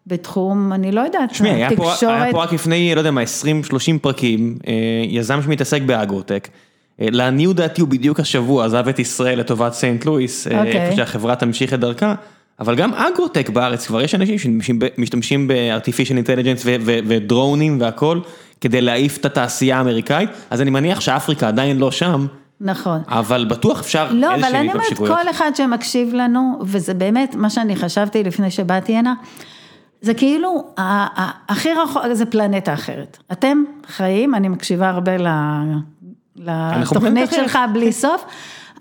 בתחום, אני לא יודעת, תשמעי, היה תקשורת. היה פה רק לפני, לא יודע מה, 20-30 פרקים, אה, יזם שמתעסק באגרוטק. אה, לעניות דעתי הוא בדיוק השבוע עזב את ישראל לטובת סנט לואיס, okay. אה, אוקיי. איפה שהחברה תמשיך את דרכה. אבל גם אגרוטק בארץ, כבר יש אנשים שמשתמשים בארטיפישל אינטליג'נס ודרונים והכל, כדי להעיף את התעשייה האמריקאית, אז אני מניח שאפריקה עדיין לא שם. נכון. אבל בטוח אפשר לא, אבל אני אומרת, כל אחד שמקשיב לנו, וזה באמת מה שאני חשבתי לפני שבאתי הנה, זה כאילו, הכי רחוק, זה פלנטה אחרת. אתם חיים, אני מקשיבה הרבה לתוכנית שלך בלי סוף.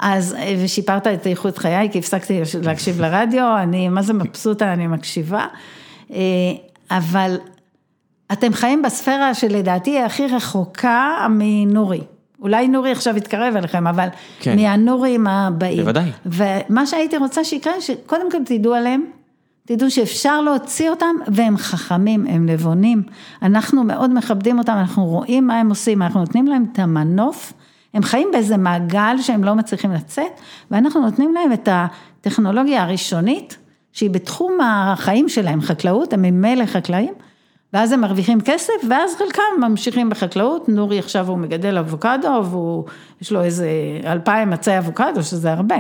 אז, ושיפרת את איכות חיי, כי הפסקתי להקשיב לרדיו, אני, מה זה מבסוטה, אני מקשיבה. אה, אבל אתם חיים בספירה שלדעתי היא הכי רחוקה מנורי. אולי נורי עכשיו יתקרב אליכם, אבל כן. מהנורים הבאים. בוודאי. ומה שהייתי רוצה שיקרה, שקודם כל תדעו עליהם, תדעו שאפשר להוציא אותם, והם חכמים, הם נבונים. אנחנו מאוד מכבדים אותם, אנחנו רואים מה הם עושים, אנחנו נותנים להם את המנוף, הם חיים באיזה מעגל שהם לא מצליחים לצאת, ואנחנו נותנים להם את הטכנולוגיה הראשונית, שהיא בתחום החיים שלהם, חקלאות, הם ממילא חקלאים. ואז הם מרוויחים כסף, ואז חלקם ממשיכים בחקלאות, נורי עכשיו הוא מגדל אבוקדו, ויש לו איזה אלפיים עצי אבוקדו, שזה הרבה.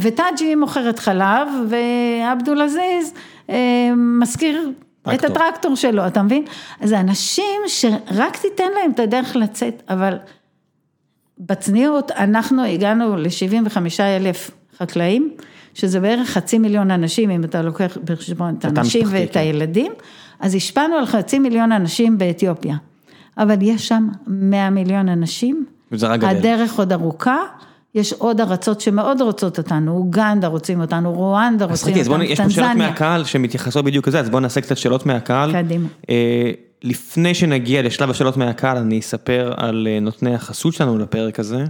וטאג'י מוכרת חלב, ועבדול עזיז מזכיר את הטרקטור שלו, אתה מבין? אז אנשים שרק תיתן להם את הדרך לצאת, אבל בצניעות אנחנו הגענו ל-75 אלף חקלאים, שזה בערך חצי מיליון אנשים, אם אתה לוקח בחשבון את האנשים ואת כן. הילדים, אז השפענו על חצי מיליון אנשים באתיופיה. אבל יש שם 100 מיליון אנשים, הדרך עוד ארוכה. יש עוד ארצות שמאוד רוצות אותנו, אוגנדה רוצים אותנו, רואנדה רוצים אותנו, טנזניה. יש פה שאלות מהקהל שמתייחסות בדיוק לזה, אז בואו נעשה קצת שאלות מהקהל. קדימה. אה, לפני שנגיע לשלב השאלות מהקהל, אני אספר על אה, נותני החסות שלנו לפרק הזה.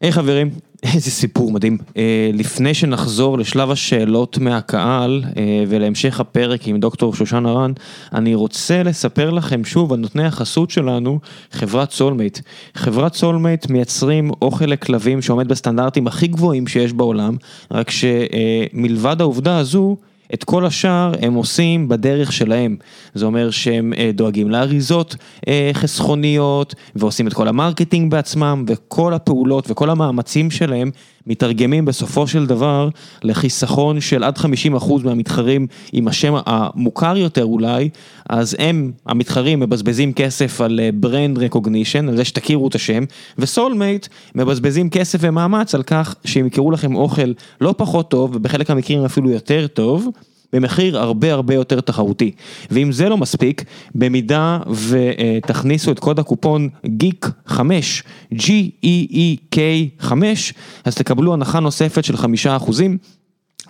היי, חברים, איזה סיפור מדהים. אה, לפני שנחזור לשלב השאלות מהקהל אה, ולהמשך הפרק עם דוקטור שושן הרן, אני רוצה לספר לכם שוב על נותני החסות שלנו, חברת Soulmate. חברת Soulmate מייצרים אוכל לכלבים שעומד בסטנדרטים הכי גבוהים שיש בעולם, רק שמלבד העובדה הזו, את כל השאר הם עושים בדרך שלהם, זה אומר שהם אה, דואגים לאריזות אה, חסכוניות ועושים את כל המרקטינג בעצמם וכל הפעולות וכל המאמצים שלהם מתרגמים בסופו של דבר לחיסכון של עד 50% מהמתחרים עם השם המוכר יותר אולי, אז הם, המתחרים, מבזבזים כסף על brand אה, recognition, על זה שתכירו את השם, וסולמייט מבזבזים כסף ומאמץ על כך שהם יקראו לכם אוכל לא פחות טוב, ובחלק המקרים אפילו יותר טוב. במחיר הרבה הרבה יותר תחרותי. ואם זה לא מספיק, במידה ותכניסו את קוד הקופון גיק 5, G-E-E-K 5, אז תקבלו הנחה נוספת של 5%.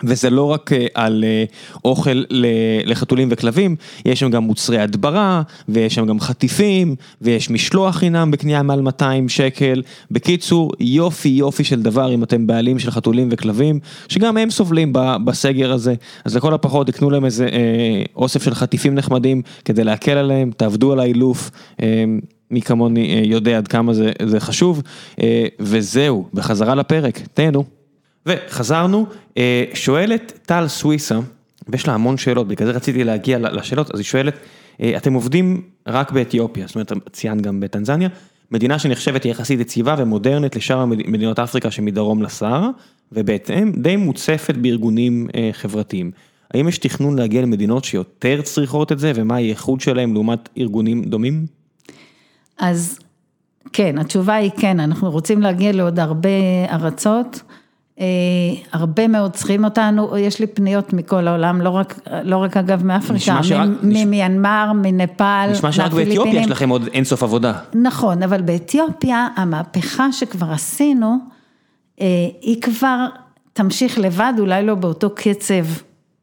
וזה לא רק אה, על אה, אוכל לחתולים וכלבים, יש שם גם מוצרי הדברה, ויש שם גם חטיפים, ויש משלוח חינם בקנייה מעל 200 שקל. בקיצור, יופי יופי של דבר אם אתם בעלים של חתולים וכלבים, שגם הם סובלים בסגר הזה. אז לכל הפחות תקנו להם איזה אה, אוסף של חטיפים נחמדים כדי להקל עליהם, תעבדו על האילוף. מי כמוני יודע עד כמה זה, זה חשוב, וזהו, בחזרה לפרק, תהנו. וחזרנו, אה, שואלת טל סוויסה, ויש לה המון שאלות, בגלל זה רציתי להגיע לשאלות, אז היא שואלת, אה, אתם עובדים רק באתיופיה, זאת אומרת, ציינת גם בטנזניה, מדינה שנחשבת יחסית יציבה ומודרנית לשאר מדינות אפריקה שמדרום לסהרה, ובהתאם די מוצפת בארגונים אה, חברתיים. האם יש תכנון להגיע למדינות שיותר צריכות את זה, ומה הייחוד שלהם לעומת ארגונים דומים? אז כן, התשובה היא כן, אנחנו רוצים להגיע לעוד הרבה ארצות. אה, הרבה מאוד צריכים אותנו, יש לי פניות מכל העולם, לא רק, לא רק אגב מאפריקה, ממיינמר, מנפאל, נשמע שרק באתיופיה יש לכם עוד אינסוף עבודה. נכון, אבל באתיופיה המהפכה שכבר עשינו, אה, היא כבר תמשיך לבד, אולי לא באותו קצב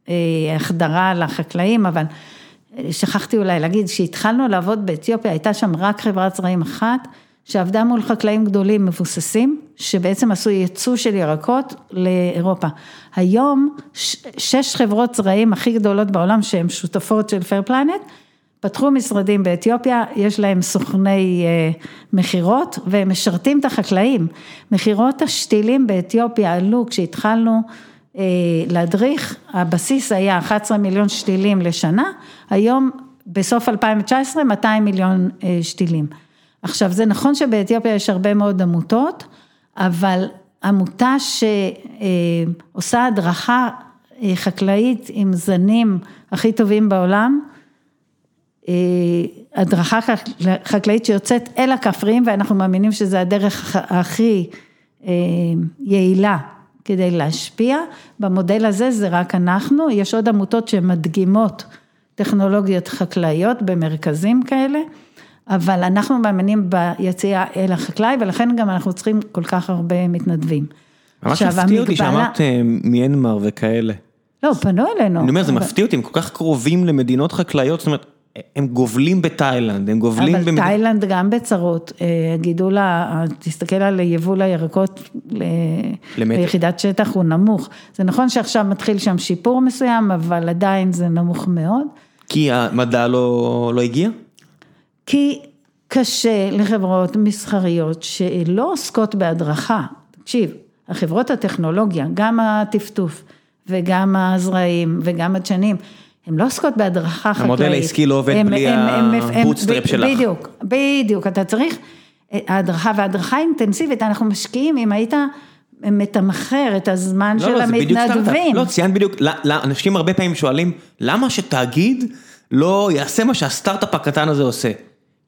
אה, החדרה לחקלאים, אבל שכחתי אולי להגיד, כשהתחלנו לעבוד באתיופיה, הייתה שם רק חברת זרעים אחת. שעבדה מול חקלאים גדולים מבוססים, שבעצם עשו ייצוא של ירקות לאירופה. היום שש חברות זרעים הכי גדולות בעולם שהן שותפות של פייר פלנט, פתחו משרדים באתיופיה, יש להם סוכני אה, מכירות והם משרתים את החקלאים. מכירות השתילים באתיופיה עלו כשהתחלנו אה, להדריך, הבסיס היה 11 מיליון שתילים לשנה, היום בסוף 2019 200 מיליון אה, שתילים. עכשיו זה נכון שבאתיופיה יש הרבה מאוד עמותות, אבל עמותה שעושה הדרכה אה, חקלאית עם זנים הכי טובים בעולם, אה, הדרכה חקלאית שיוצאת אל הכפריים ואנחנו מאמינים שזה הדרך הכי אה, יעילה כדי להשפיע, במודל הזה זה רק אנחנו, יש עוד עמותות שמדגימות טכנולוגיות חקלאיות במרכזים כאלה. אבל אנחנו מאמינים ביציאה אל החקלאי, ולכן גם אנחנו צריכים כל כך הרבה מתנדבים. ממש מפתיע אותי שאמרת אה, מיינמר וכאלה. לא, פנו אלינו. אני אומר, זה מפתיע אותי, הם כל כך קרובים למדינות חקלאיות, זאת אומרת, הם גובלים בתאילנד, הם גובלים... אבל. תאילנד גם בצרות, אה, הגידול, תסתכל על יבול הירקות ליחידת שטח הוא נמוך. זה נכון שעכשיו מתחיל שם שיפור מסוים, אבל עדיין זה נמוך מאוד. כי המדע לא, לא הגיע? כי קשה לחברות מסחריות שלא עוסקות בהדרכה, תקשיב, החברות הטכנולוגיה, גם הטפטוף וגם הזרעים וגם הדשנים, הן לא עוסקות בהדרכה חקלאית. המודל העסקי לא עובד הם, בלי ה bootstrap שלך. בדיוק, בדיוק, אתה צריך, הדרכה והדרכה אינטנסיבית, אנחנו משקיעים, אם היית מתמחר את הזמן לא, של לא. המתנדבים. לא, ציינת בדיוק, לא, לא, אנשים הרבה פעמים שואלים, למה שתאגיד לא יעשה מה שהסטארט-אפ הקטן הזה עושה?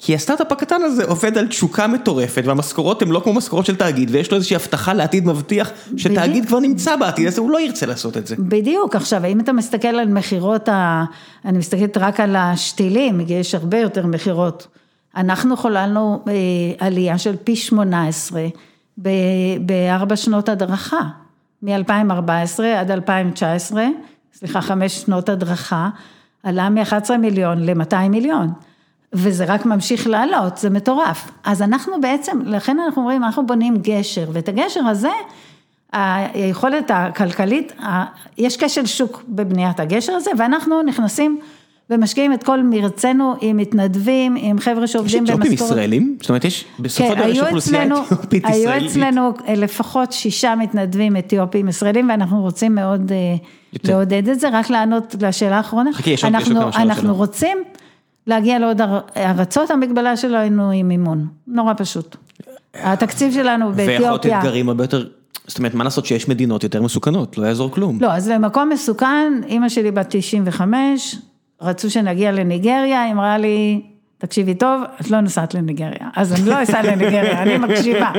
כי הסטארט-אפ הקטן הזה עובד על תשוקה מטורפת, והמשכורות הן לא כמו משכורות של תאגיד, ויש לו איזושהי הבטחה לעתיד מבטיח, שתאגיד בדיוק. כבר נמצא בעתיד הזה, הוא לא ירצה לעשות את זה. בדיוק, עכשיו, אם אתה מסתכל על מכירות, ה... אני מסתכלת רק על השתילים, יש הרבה יותר מכירות. אנחנו חוללנו אה, עלייה של פי 18 ב- בארבע שנות הדרכה, מ-2014 עד 2019, סליחה, חמש שנות הדרכה, עלה מ-11 מיליון ל-200 מיליון. וזה רק ממשיך לעלות, זה מטורף. אז אנחנו בעצם, לכן אנחנו אומרים, אנחנו בונים גשר, ואת הגשר הזה, היכולת הכלכלית, יש כשל שוק בבניית הגשר הזה, ואנחנו נכנסים ומשקיעים את כל מרצנו עם מתנדבים, עם חבר'ה יש שעובדים אתיופים במשכורת. ישראלים? זאת אומרת, יש, בסופו של כן, דבר יש היו אוכלוסייה אתיופית היו ישראלית. אצלנו אה, לפחות שישה מתנדבים אתיופים ישראלים, ואנחנו רוצים מאוד אה, יותר. לעודד את זה, רק לענות לשאלה האחרונה. חכי, יש עוד- יש עוד אנחנו-. רוצים להגיע לעוד אר- ארצות, המגבלה שלנו היא מימון, נורא פשוט. התקציב שלנו ויכול להיות באתיופיה. אתגרים הרבה יותר, זאת אומרת, מה לעשות שיש מדינות יותר מסוכנות, לא יעזור כלום. לא, אז למקום מסוכן, אימא שלי בת 95, רצו שנגיע לניגריה, אמרה לי, תקשיבי טוב, את לא נוסעת לניגריה. אז אני לא אסע לניגריה, אני מקשיבה.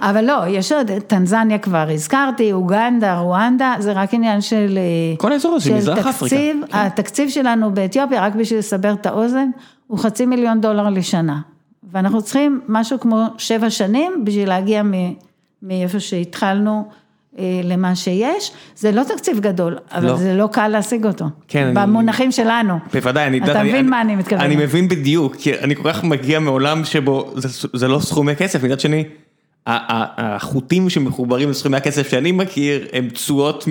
אבל לא, יש עוד, טנזניה כבר הזכרתי, אוגנדה, רואנדה, זה רק עניין של... אה, כל האזור הזה, מזרח אפריקה. תקציב, התקציב שלנו באתיופיה, רק בשביל לסבר את האוזן, הוא חצי מיליון דולר לשנה. ואנחנו צריכים משהו כמו שבע שנים בשביל להגיע מאיפה שהתחלנו למה שיש. זה לא תקציב גדול, אבל לא. זה לא קל להשיג אותו. כן, אני- במונחים שלנו. בוודאי, אני אתה מבין מה אני מתכוונת. אני מבין בדיוק, כי אני כל כך מגיע מעולם שבו זה, זה לא סכומי כסף, מצד שני, החוטים שמחוברים לסכומי הכסף שאני מכיר, הם תשואות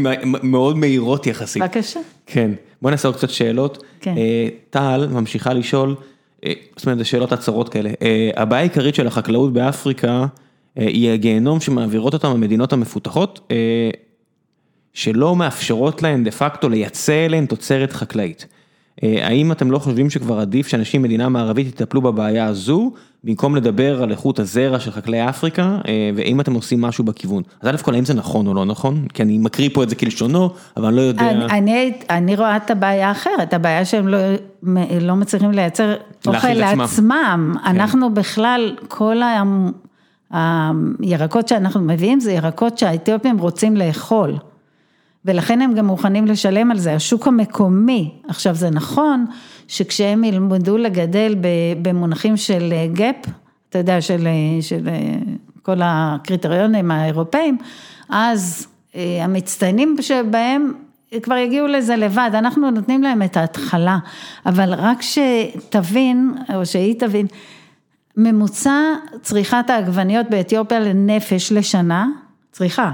מאוד מהירות יחסית. בבקשה. כן, בוא נעשה עוד קצת שאלות. כן. אה, טל ממשיכה לשאול, אה, זאת אומרת, זה שאלות הצהרות כאלה. אה, הבעיה העיקרית של החקלאות באפריקה אה, היא הגיהנום שמעבירות אותם המדינות המפותחות, אה, שלא מאפשרות להן דה פקטו לייצא אליהן תוצרת חקלאית. אה, האם אתם לא חושבים שכבר עדיף שאנשים ממדינה מערבית יטפלו בבעיה הזו, במקום לדבר על איכות הזרע של חקלאי אפריקה, ואם אתם עושים משהו בכיוון? אז א' כל האם זה נכון או לא נכון? כי אני מקריא פה את זה כלשונו, אבל אני לא יודע. אני, אני, אני רואה את הבעיה האחרת, הבעיה שהם לא, לא מצליחים לייצר אוכל להאכיל את עצמם. לעצמם. אנחנו בכלל, כל ה- הירקות שאנחנו מביאים זה ירקות שהאתיופים רוצים לאכול. ולכן הם גם מוכנים לשלם על זה, השוק המקומי. עכשיו זה נכון שכשהם ילמדו לגדל במונחים של גאפ, אתה יודע, של, של כל הקריטריונים האירופאים, אז אה, המצטיינים שבהם כבר יגיעו לזה לבד, אנחנו נותנים להם את ההתחלה, אבל רק שתבין, או שהיא תבין, ממוצע צריכת העגבניות באתיופיה לנפש לשנה, צריכה,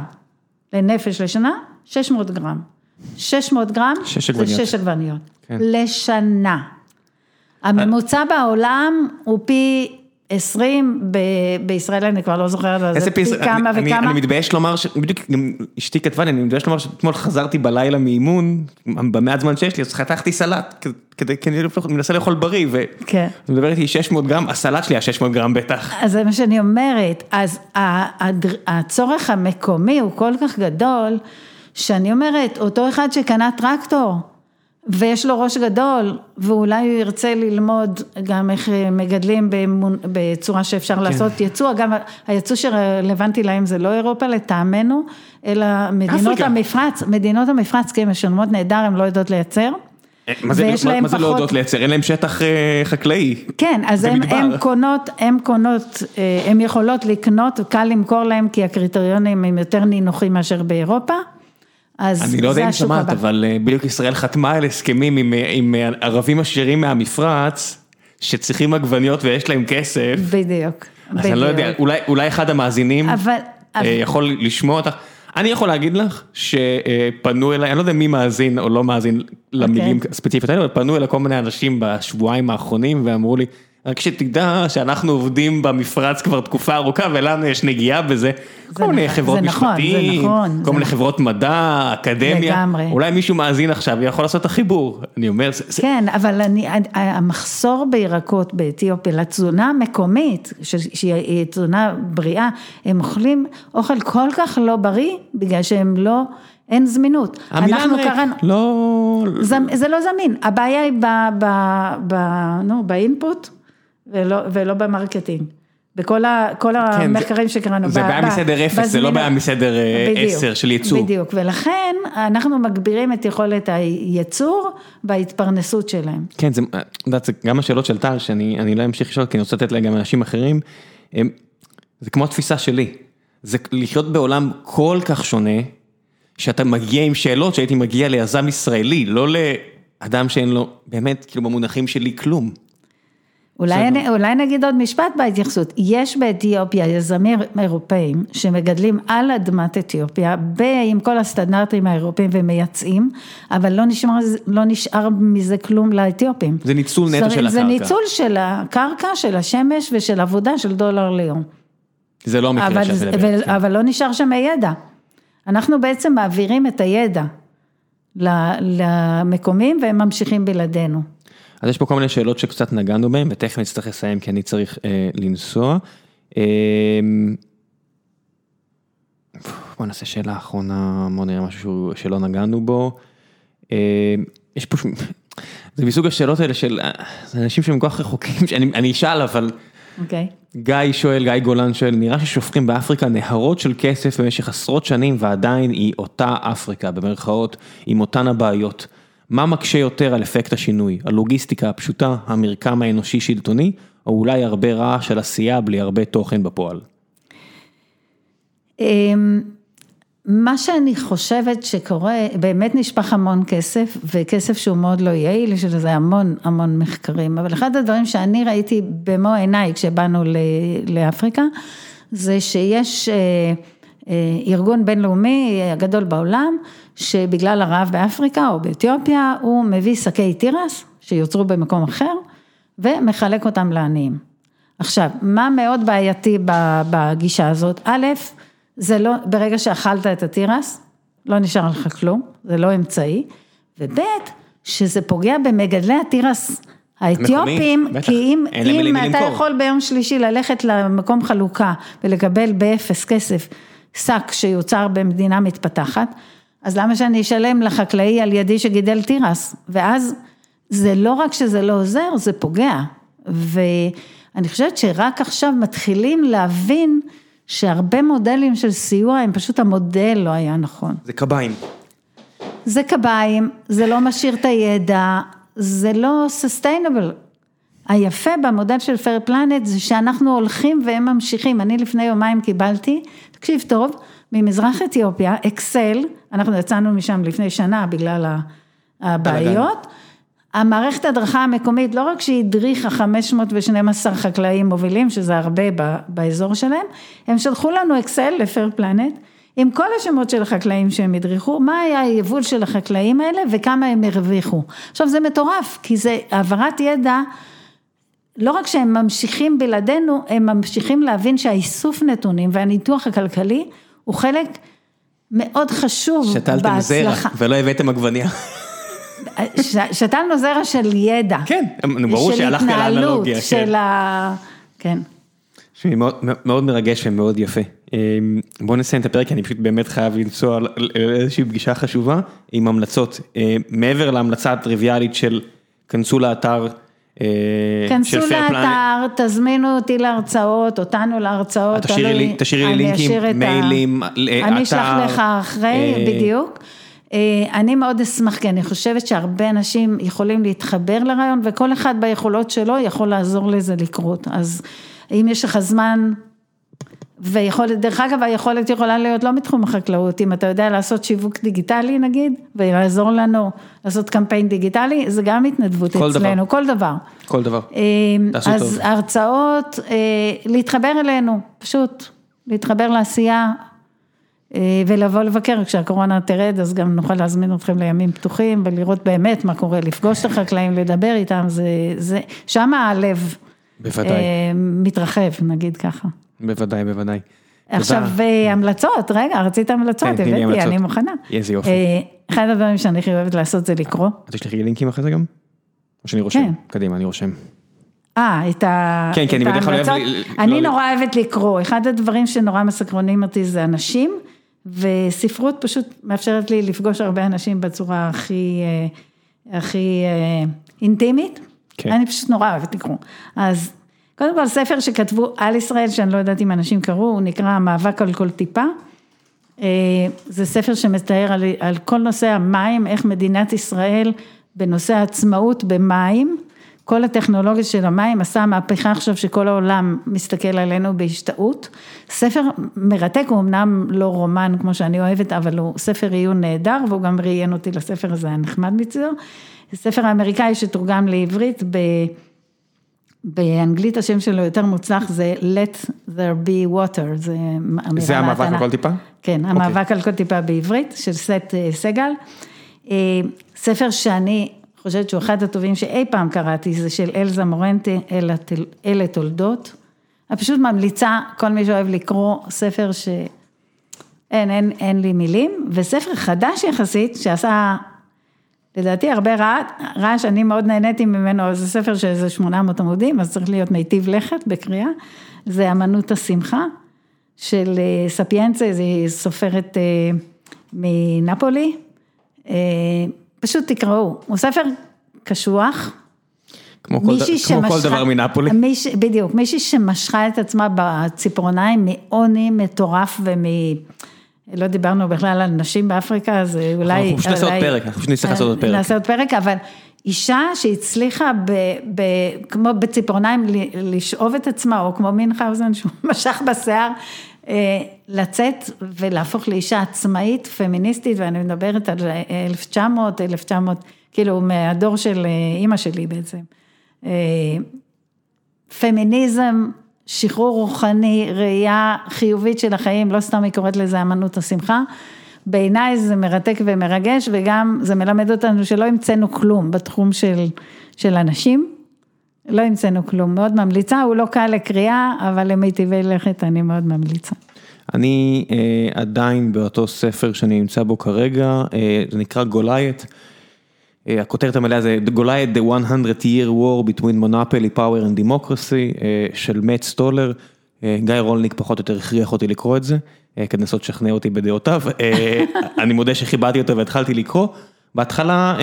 לנפש לשנה, 600 גרם. 600 גרם, שש זה עגבניות. שש עגבניות. כן. לשנה. הממוצע בעולם הוא פי 20, ב- בישראל אני כבר לא זוכרת, זה פי כמה אני, וכמה. אני מתבייש לומר, ש... בדיוק גם אשתי כתבה לי, אני מתבייש לומר שאתמול חזרתי בלילה מאימון, במעט זמן שיש לי, אז חתכתי סלט, כדי, כי אני מנסה לאכול בריא, ו... כן. היא מדברת איתי 600 גרם, הסלט שלי היה 600 גרם בטח. אז זה מה שאני אומרת, אז הצורך המקומי הוא כל כך גדול, שאני אומרת, אותו אחד שקנה טרקטור, ויש לו ראש גדול, ואולי הוא ירצה ללמוד גם איך אה, מגדלים במונ- בצורה שאפשר לעשות ייצוא, אגב, היצוא שרלוונטי להם זה לא אירופה לטעמנו, אלא מדינות אפריקה. המפרץ, מדינות המפרץ, כי הן משלמות נהדר, הן לא יודעות לייצר. מה זה, מה, מה זה לא פחות- יודעות לייצר? אין להם שטח אה, חקלאי. כן, אז הן, קונות, הן קונות, אה, יכולות לקנות, קל למכור להם כי הקריטריונים הם יותר נינוחים מאשר באירופה, אני לא יודע אם שמעת. אבל אה, בדיוק ישראל חתמה על הסכמים עם, אה, עם אה, ערבים עשירים מהמפרץ, שצריכים עגבניות ויש להם כסף. בדיוק, אז אני לא יודע, בדיוק. אולי, אולי אחד המאזינים אבל, אבל יכול לשמוע אותך. אני יכול להגיד לך שפנו אליי, אני לא יודע מי מאזין או לא מאזין למילים אוקיי. הספציפיות האלה, אבל פנו אליי כל מיני אנשים בשבועיים האחרונים ואמרו לי, רק שתדע שאנחנו עובדים במפרץ כבר תקופה ארוכה ולנו יש נגיעה בזה. כל מיני נכון, חברות נכון, משפטים, נכון, כל מיני נכון. חברות מדע, אקדמיה. לגמרי. אולי מישהו מאזין עכשיו ויכול לעשות את החיבור. אני אומר, זה- זה- כן, אבל אני, המחסור בירקות באתיופיה לתזונה המקומית, שהיא תזונה בריאה, הם אוכלים אוכל כל כך לא בריא, בגלל שהם לא, אין זמינות. אנחנו קראנו, לא... זה, זה לא זמין, הבעיה היא ב, ב, ב, נו, ב input ולא, ולא ב marketing. בכל ה, כל כן, המחקרים זה- שקראנו. זה בעיה מסדר אפס, זה לא. בעיה מסדר אה, עשר של ייצור. בדיוק, ולכן אנחנו מגבירים את יכולת הייצור וההתפרנסות שלהם. כן, זה, יודעת, זה גם השאלות של טל, שאני אני לא אמשיך לשאול, כי אני רוצה לתת להם גם אנשים אחרים, הם, זה כמו התפיסה שלי, זה לחיות בעולם כל כך שונה, שאתה מגיע עם שאלות שהייתי מגיע ליזם ישראלי, לא לאדם שאין לו, באמת, כאילו במונחים שלי כלום. אולי, אני, אולי נגיד עוד משפט בהתייחסות, יש באתיופיה יזמים אירופאים שמגדלים על אדמת אתיופיה, ב- עם כל הסטנדרטים האירופאים ומייצאים, אבל לא נשאר, לא נשאר מזה כלום לאתיופים. זה ניצול נטו זה- של זה הקרקע. ניצול של הקרקע, של השמש ושל עבודה של דולר ליום. זה לא המקרה אבל, שאת זה- מדברת. אבל, לא נשאר שם הידע. אנחנו בעצם מעבירים את הידע למקומים והם ממשיכים בלעדינו. אז יש פה כל מיני שאלות שקצת נגענו בהן, ותכף נצטרך לסיים כי אני צריך אה, לנסוע. אה, בוא נעשה שאלה אחרונה, בוא נראה משהו שלא נגענו בו. אה, יש פה, זה מסוג השאלות האלה של אה, אנשים שהם כל כך רחוקים, שאני אני אשאל אבל, אוקיי? גיא שואל, גיא גולן שואל, נראה ששופכים באפריקה נהרות של כסף במשך עשרות שנים ועדיין היא אותה אפריקה, במרכאות, עם אותן הבעיות. מה מקשה יותר על אפקט השינוי? הלוגיסטיקה הפשוטה, המרקם האנושי-שלטוני, או אולי הרבה רעש של עשייה בלי הרבה תוכן בפועל? אמ, מה שאני חושבת שקורה, באמת נשפך המון כסף, וכסף שהוא מאוד לא יעיל, יש לזה המון המון מחקרים, אבל אחד הדברים שאני ראיתי במו עיניי כשבאנו לאפריקה, זה שיש אה, אה, ארגון בינלאומי הגדול בעולם, שבגלל הרעב באפריקה או באתיופיה, הוא מביא שקי תירס שיוצרו במקום אחר, ומחלק אותם לעניים. עכשיו, מה מאוד בעייתי בגישה הזאת? א', זה לא, ברגע שאכלת את התירס, לא נשאר לך כלום, זה לא אמצעי, וב', שזה פוגע במגדלי התירס האתיופים. כי אם, אם אתה למכור. יכול ביום שלישי ללכת למקום חלוקה ולקבל באפס כסף שק שיוצר במדינה מתפתחת, אז למה שאני אשלם לחקלאי על ידי שגידל תירס? ואז זה לא רק שזה לא עוזר, זה פוגע. ואני חושבת שרק עכשיו מתחילים להבין שהרבה מודלים של סיוע, הם פשוט המודל לא היה נכון. זה קביים. זה קביים, זה לא משאיר את הידע, זה לא סוסטיינבל. היפה במודל של פייר פלנט זה שאנחנו הולכים והם ממשיכים. אני לפני יומיים קיבלתי, תקשיב טוב, ממזרח אתיופיה, אקסל, אנחנו יצאנו משם לפני שנה בגלל הבעיות. המערכת הדרכה המקומית, לא רק שהיא הדריכה 512 חקלאים מובילים, שזה הרבה ב- באזור שלהם, הם שלחו לנו אקסל לפייר פלנט, עם כל השמות של החקלאים שהם הדריכו, מה היה היבול של החקלאים האלה וכמה הם הרוויחו. עכשיו זה מטורף, כי זה העברת ידע, לא רק שהם ממשיכים בלעדינו, הם ממשיכים להבין שהאיסוף נתונים והניתוח הכלכלי הוא חלק מאוד חשוב שתלתם זרע בהצלחה. ולא הבאתם עגבניה. ש- שתלנו זרע של ידע. כן, ברור שהלכתי על האנלוגיה, של התנהלות, כן. של ה... כן. תשמעי, מאוד, מאוד מרגש ומאוד יפה. אמ, בואו נסיים את הפרק, אני פשוט באמת חייב לנסוע לאיזושהי פגישה חשובה עם המלצות. אמ, מעבר להמלצה הטריוויאלית של כנסו לאתר כנסו Fair Planet. לאתר, תזמינו אותי להרצאות, אותנו להרצאות. תשאירי לי- תשאירי לי לינקים, מיילים, לאתר, אני אשלח לך אחרי, אה, בדיוק. אה, אני מאוד אשמח, כי אני חושבת שהרבה אנשים יכולים להתחבר לרעיון, וכל אחד ביכולות שלו יכול לעזור לזה לקרות. אז אם יש לך זמן, ויכולת, דרך אגב, היכולת יכולה להיות לא מתחום החקלאות, אם אתה יודע לעשות שיווק דיגיטלי נגיד, ולעזור לנו לעשות קמפיין דיגיטלי, זה גם התנדבות כל דבר. אצלנו, כל דבר. כל דבר. אה, תעשו אז טוב. הרצאות, אה, להתחבר אלינו, פשוט, להתחבר לעשייה אה, ולבוא לבקר, כשהקורונה תרד, אז גם נוכל להזמין אתכם לימים פתוחים ולראות באמת מה קורה, לפגוש את החקלאים, לדבר איתם, זה, זה, שמה הלב, בוודאי. מתרחב, נגיד ככה. בוודאי, בוודאי. עכשיו תודה. המלצות, רגע, רצית המלצות, כן, הבאתי. אני מוכנה. איזה יופי. אה, אחד הדברים שאני הכי אוהבת לעשות זה לקרוא. את תשלחי לי לינקים אחרי זה גם? או שאני רושם? כן. קדימה, אני רושם. אה, את ה... כן, כן, אני בדרך כלל אוהב ההמלצות. אני לא- נורא אוהבת לקרוא, אחד הדברים שנורא מסקרנים אותי זה אנשים, וספרות פשוט מאפשרת לי לפגוש הרבה אנשים בצורה הכי, אה, הכי אה, אינטימית. כן. אני פשוט נורא אוהבת לקרוא. אז קודם כל ספר שכתבו על ישראל, שאני לא יודעת אם אנשים קראו, הוא נקרא המאבק על כל טיפה. אה, זה ספר שמתאר על, על כל נושא המים, איך מדינת ישראל בנושא העצמאות במים, כל הטכנולוגיה של המים עשה מהפכה עכשיו שכל העולם מסתכל עלינו בהשתאות. ספר מרתק, הוא אמנם לא רומן כמו שאני אוהבת, אבל הוא ספר עיון נהדר, והוא גם ראיין אותי לספר הזה, היה נחמד מצידו. ספר האמריקאי שתורגם לעברית ב... באנגלית השם שלו יותר מוצלח זה Let there be water, זה אמירה זה המאבק על מהתנ"ך. כל טיפה? כן, המאבק על כל טיפה בעברית של סט אה, סגל. אה, ספר שאני חושבת שהוא אחד הטובים שאי פעם קראתי, זה של אלזה מורנטה, אלה תולדות. אני פשוט ממליצה, כל מי שאוהב לקרוא ספר ש... אין, אין, אין לי מילים, וספר חדש יחסית, שעשה לדעתי הרבה רע- רעש, אני מאוד נהניתי ממנו, זה ספר של איזה 800 עמודים, אז צריך להיות מיטיב לכת בקריאה, זה אמנות השמחה של אה, ספיאנצה, זו סופרת אה, מנפולי, אה, פשוט תקראו, הוא ספר קשוח, כמו כל כמו כל שמשכה- דבר מנפולי. מיש, בדיוק, מישהי שמשכה את עצמה בציפורניים מעוני מטורף ומ... לא דיברנו בכלל על נשים באפריקה, אז אולי... אנחנו פשוט נעשה עוד פרק, אנחנו פשוט נצטרך לעשות עוד פרק. נעשה עוד פרק, אבל אישה שהצליחה ב, ב, כמו בציפורניים לשאוב את עצמה, או כמו מינכאוזן שהוא משך בשיער, אה, לצאת ולהפוך לאישה עצמאית, פמיניסטית, ואני מדברת על 1900, 1900, כאילו מהדור של אה, אימא שלי בעצם. אה, פמיניזם, שחרור רוחני, ראייה חיובית של החיים, לא סתם היא קוראת לזה אמנות השמחה. בעיניי זה מרתק ומרגש וגם זה מלמד אותנו שלא המצאנו כלום בתחום של, של אנשים. לא המצאנו כלום, מאוד ממליצה, הוא לא קל לקריאה, אבל למיטיבי לכת אני מאוד ממליצה. אני אה, עדיין באותו ספר שאני נמצא בו כרגע, אה, זה נקרא Goliath. אה, הכותרת המלאה זה Goliath The 100 Year War Between Monopoly, Power and Democracy אה, של מאט סטולר. אה, גיא רולניק פחות או יותר הכריח אותי לקרוא את זה, כדי לנסות לשכנע אותי בדעותיו. אני מודה שכיבדתי אותו והתחלתי לקרוא. בהתחלה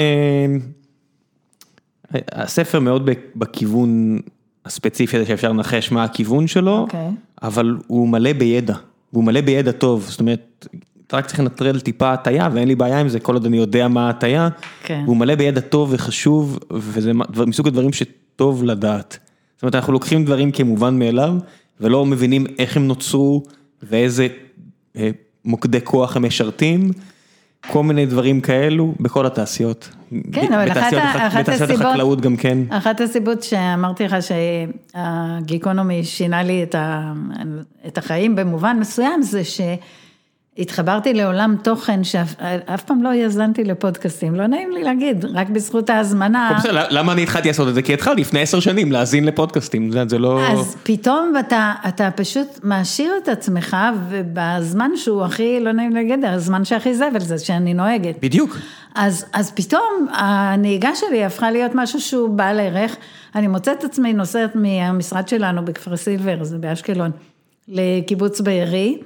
הספר מאוד בכיוון הספציפי הזה שאפשר לנחש מה הכיוון שלו. אוקיי. אבל הוא מלא בידע, והוא מלא בידע טוב, זאת אומרת, אתה רק צריך לנטרל טיפה הטיה, ואין לי בעיה עם זה, כל עוד אני יודע מה ההטיה, כן. והוא מלא בידע טוב וחשוב, וזה מסוג הדברים שטוב לדעת. זאת אומרת, אנחנו לוקחים דברים כמובן מאליו, ולא מבינים איך הם נוצרו, ואיזה אה, מוקדי כוח הם משרתים, כל מיני דברים כאלו, בכל התעשיות. כן, אבל אחת אחת בתעשיות הסיבות- החקלאות גם כן. אחת הסיבות שאמרתי לך שהגיקונומי שינה לי את, ה, את החיים במובן מסוים, זה שהתחברתי לעולם תוכן שאף אף פעם לא האזנתי לפודקאסטים, לא נעים לי להגיד, רק בזכות ההזמנה. בסדר, למה אני התחלתי לעשות את זה? כי התחלתי לפני עשר שנים להאזין לפודקאסטים, זה- לא... אז פתאום אתה, אתה פשוט מעשיר את עצמך, ובזמן שהוא הכי, לא נעים להגיד, הזמן שהכי זבל זה שאני נוהגת. בדיוק. אז, אז פתאום הנהיגה שלי הפכה להיות משהו שהוא בעל ערך. אני מוצאת את עצמי נוסעת מהמשרד שלנו בכפר סילבר, זה באשקלון, לקיבוץ בארי,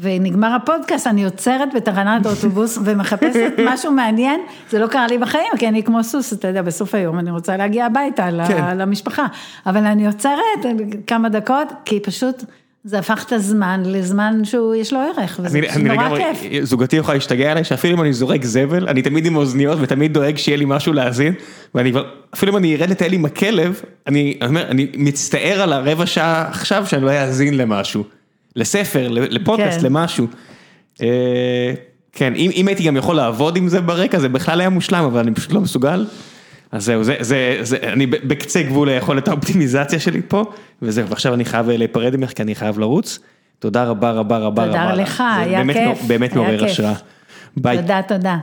ונגמר הפודקאסט, אני עוצרת בתחנת אוטובוס ומחפשת משהו מעניין, זה לא קרה לי בחיים, כי אני כמו סוס, אתה יודע, בסוף היום אני רוצה להגיע הביתה כן. למשפחה, אבל אני עוצרת כמה דקות, כי פשוט זה הפך את הזמן לזמן שהוא, יש לו ערך, וזה אני, אני נורא לגמרי, כיף. זוגתי יכולה להשתגע עליי שאפילו אם אני זורק זבל, אני תמיד עם אוזניות ותמיד דואג שיהיה לי משהו להאזין, ואני כבר, אפילו אם אני ארד לטייל עם הכלב, אני אני אומר, אני מצטער על הרבע שעה עכשיו שאני לא אאזין למשהו, לספר, לפודקאסט, כן. למשהו. אה, כן, אם, אם הייתי גם יכול לעבוד עם זה ברקע, זה בכלל היה מושלם, אבל אני פשוט לא מסוגל. אז זהו, זה, זה, זה, אני בקצה גבול היכולת האופטימיזציה שלי פה, וזהו, ועכשיו אני חייב להיפרד ממך כי אני חייב לרוץ. תודה רבה רבה רבה תודה רבה. לך, זה היה באמת, כיף, באמת מעורר. השראה. ביי. תודה, תודה.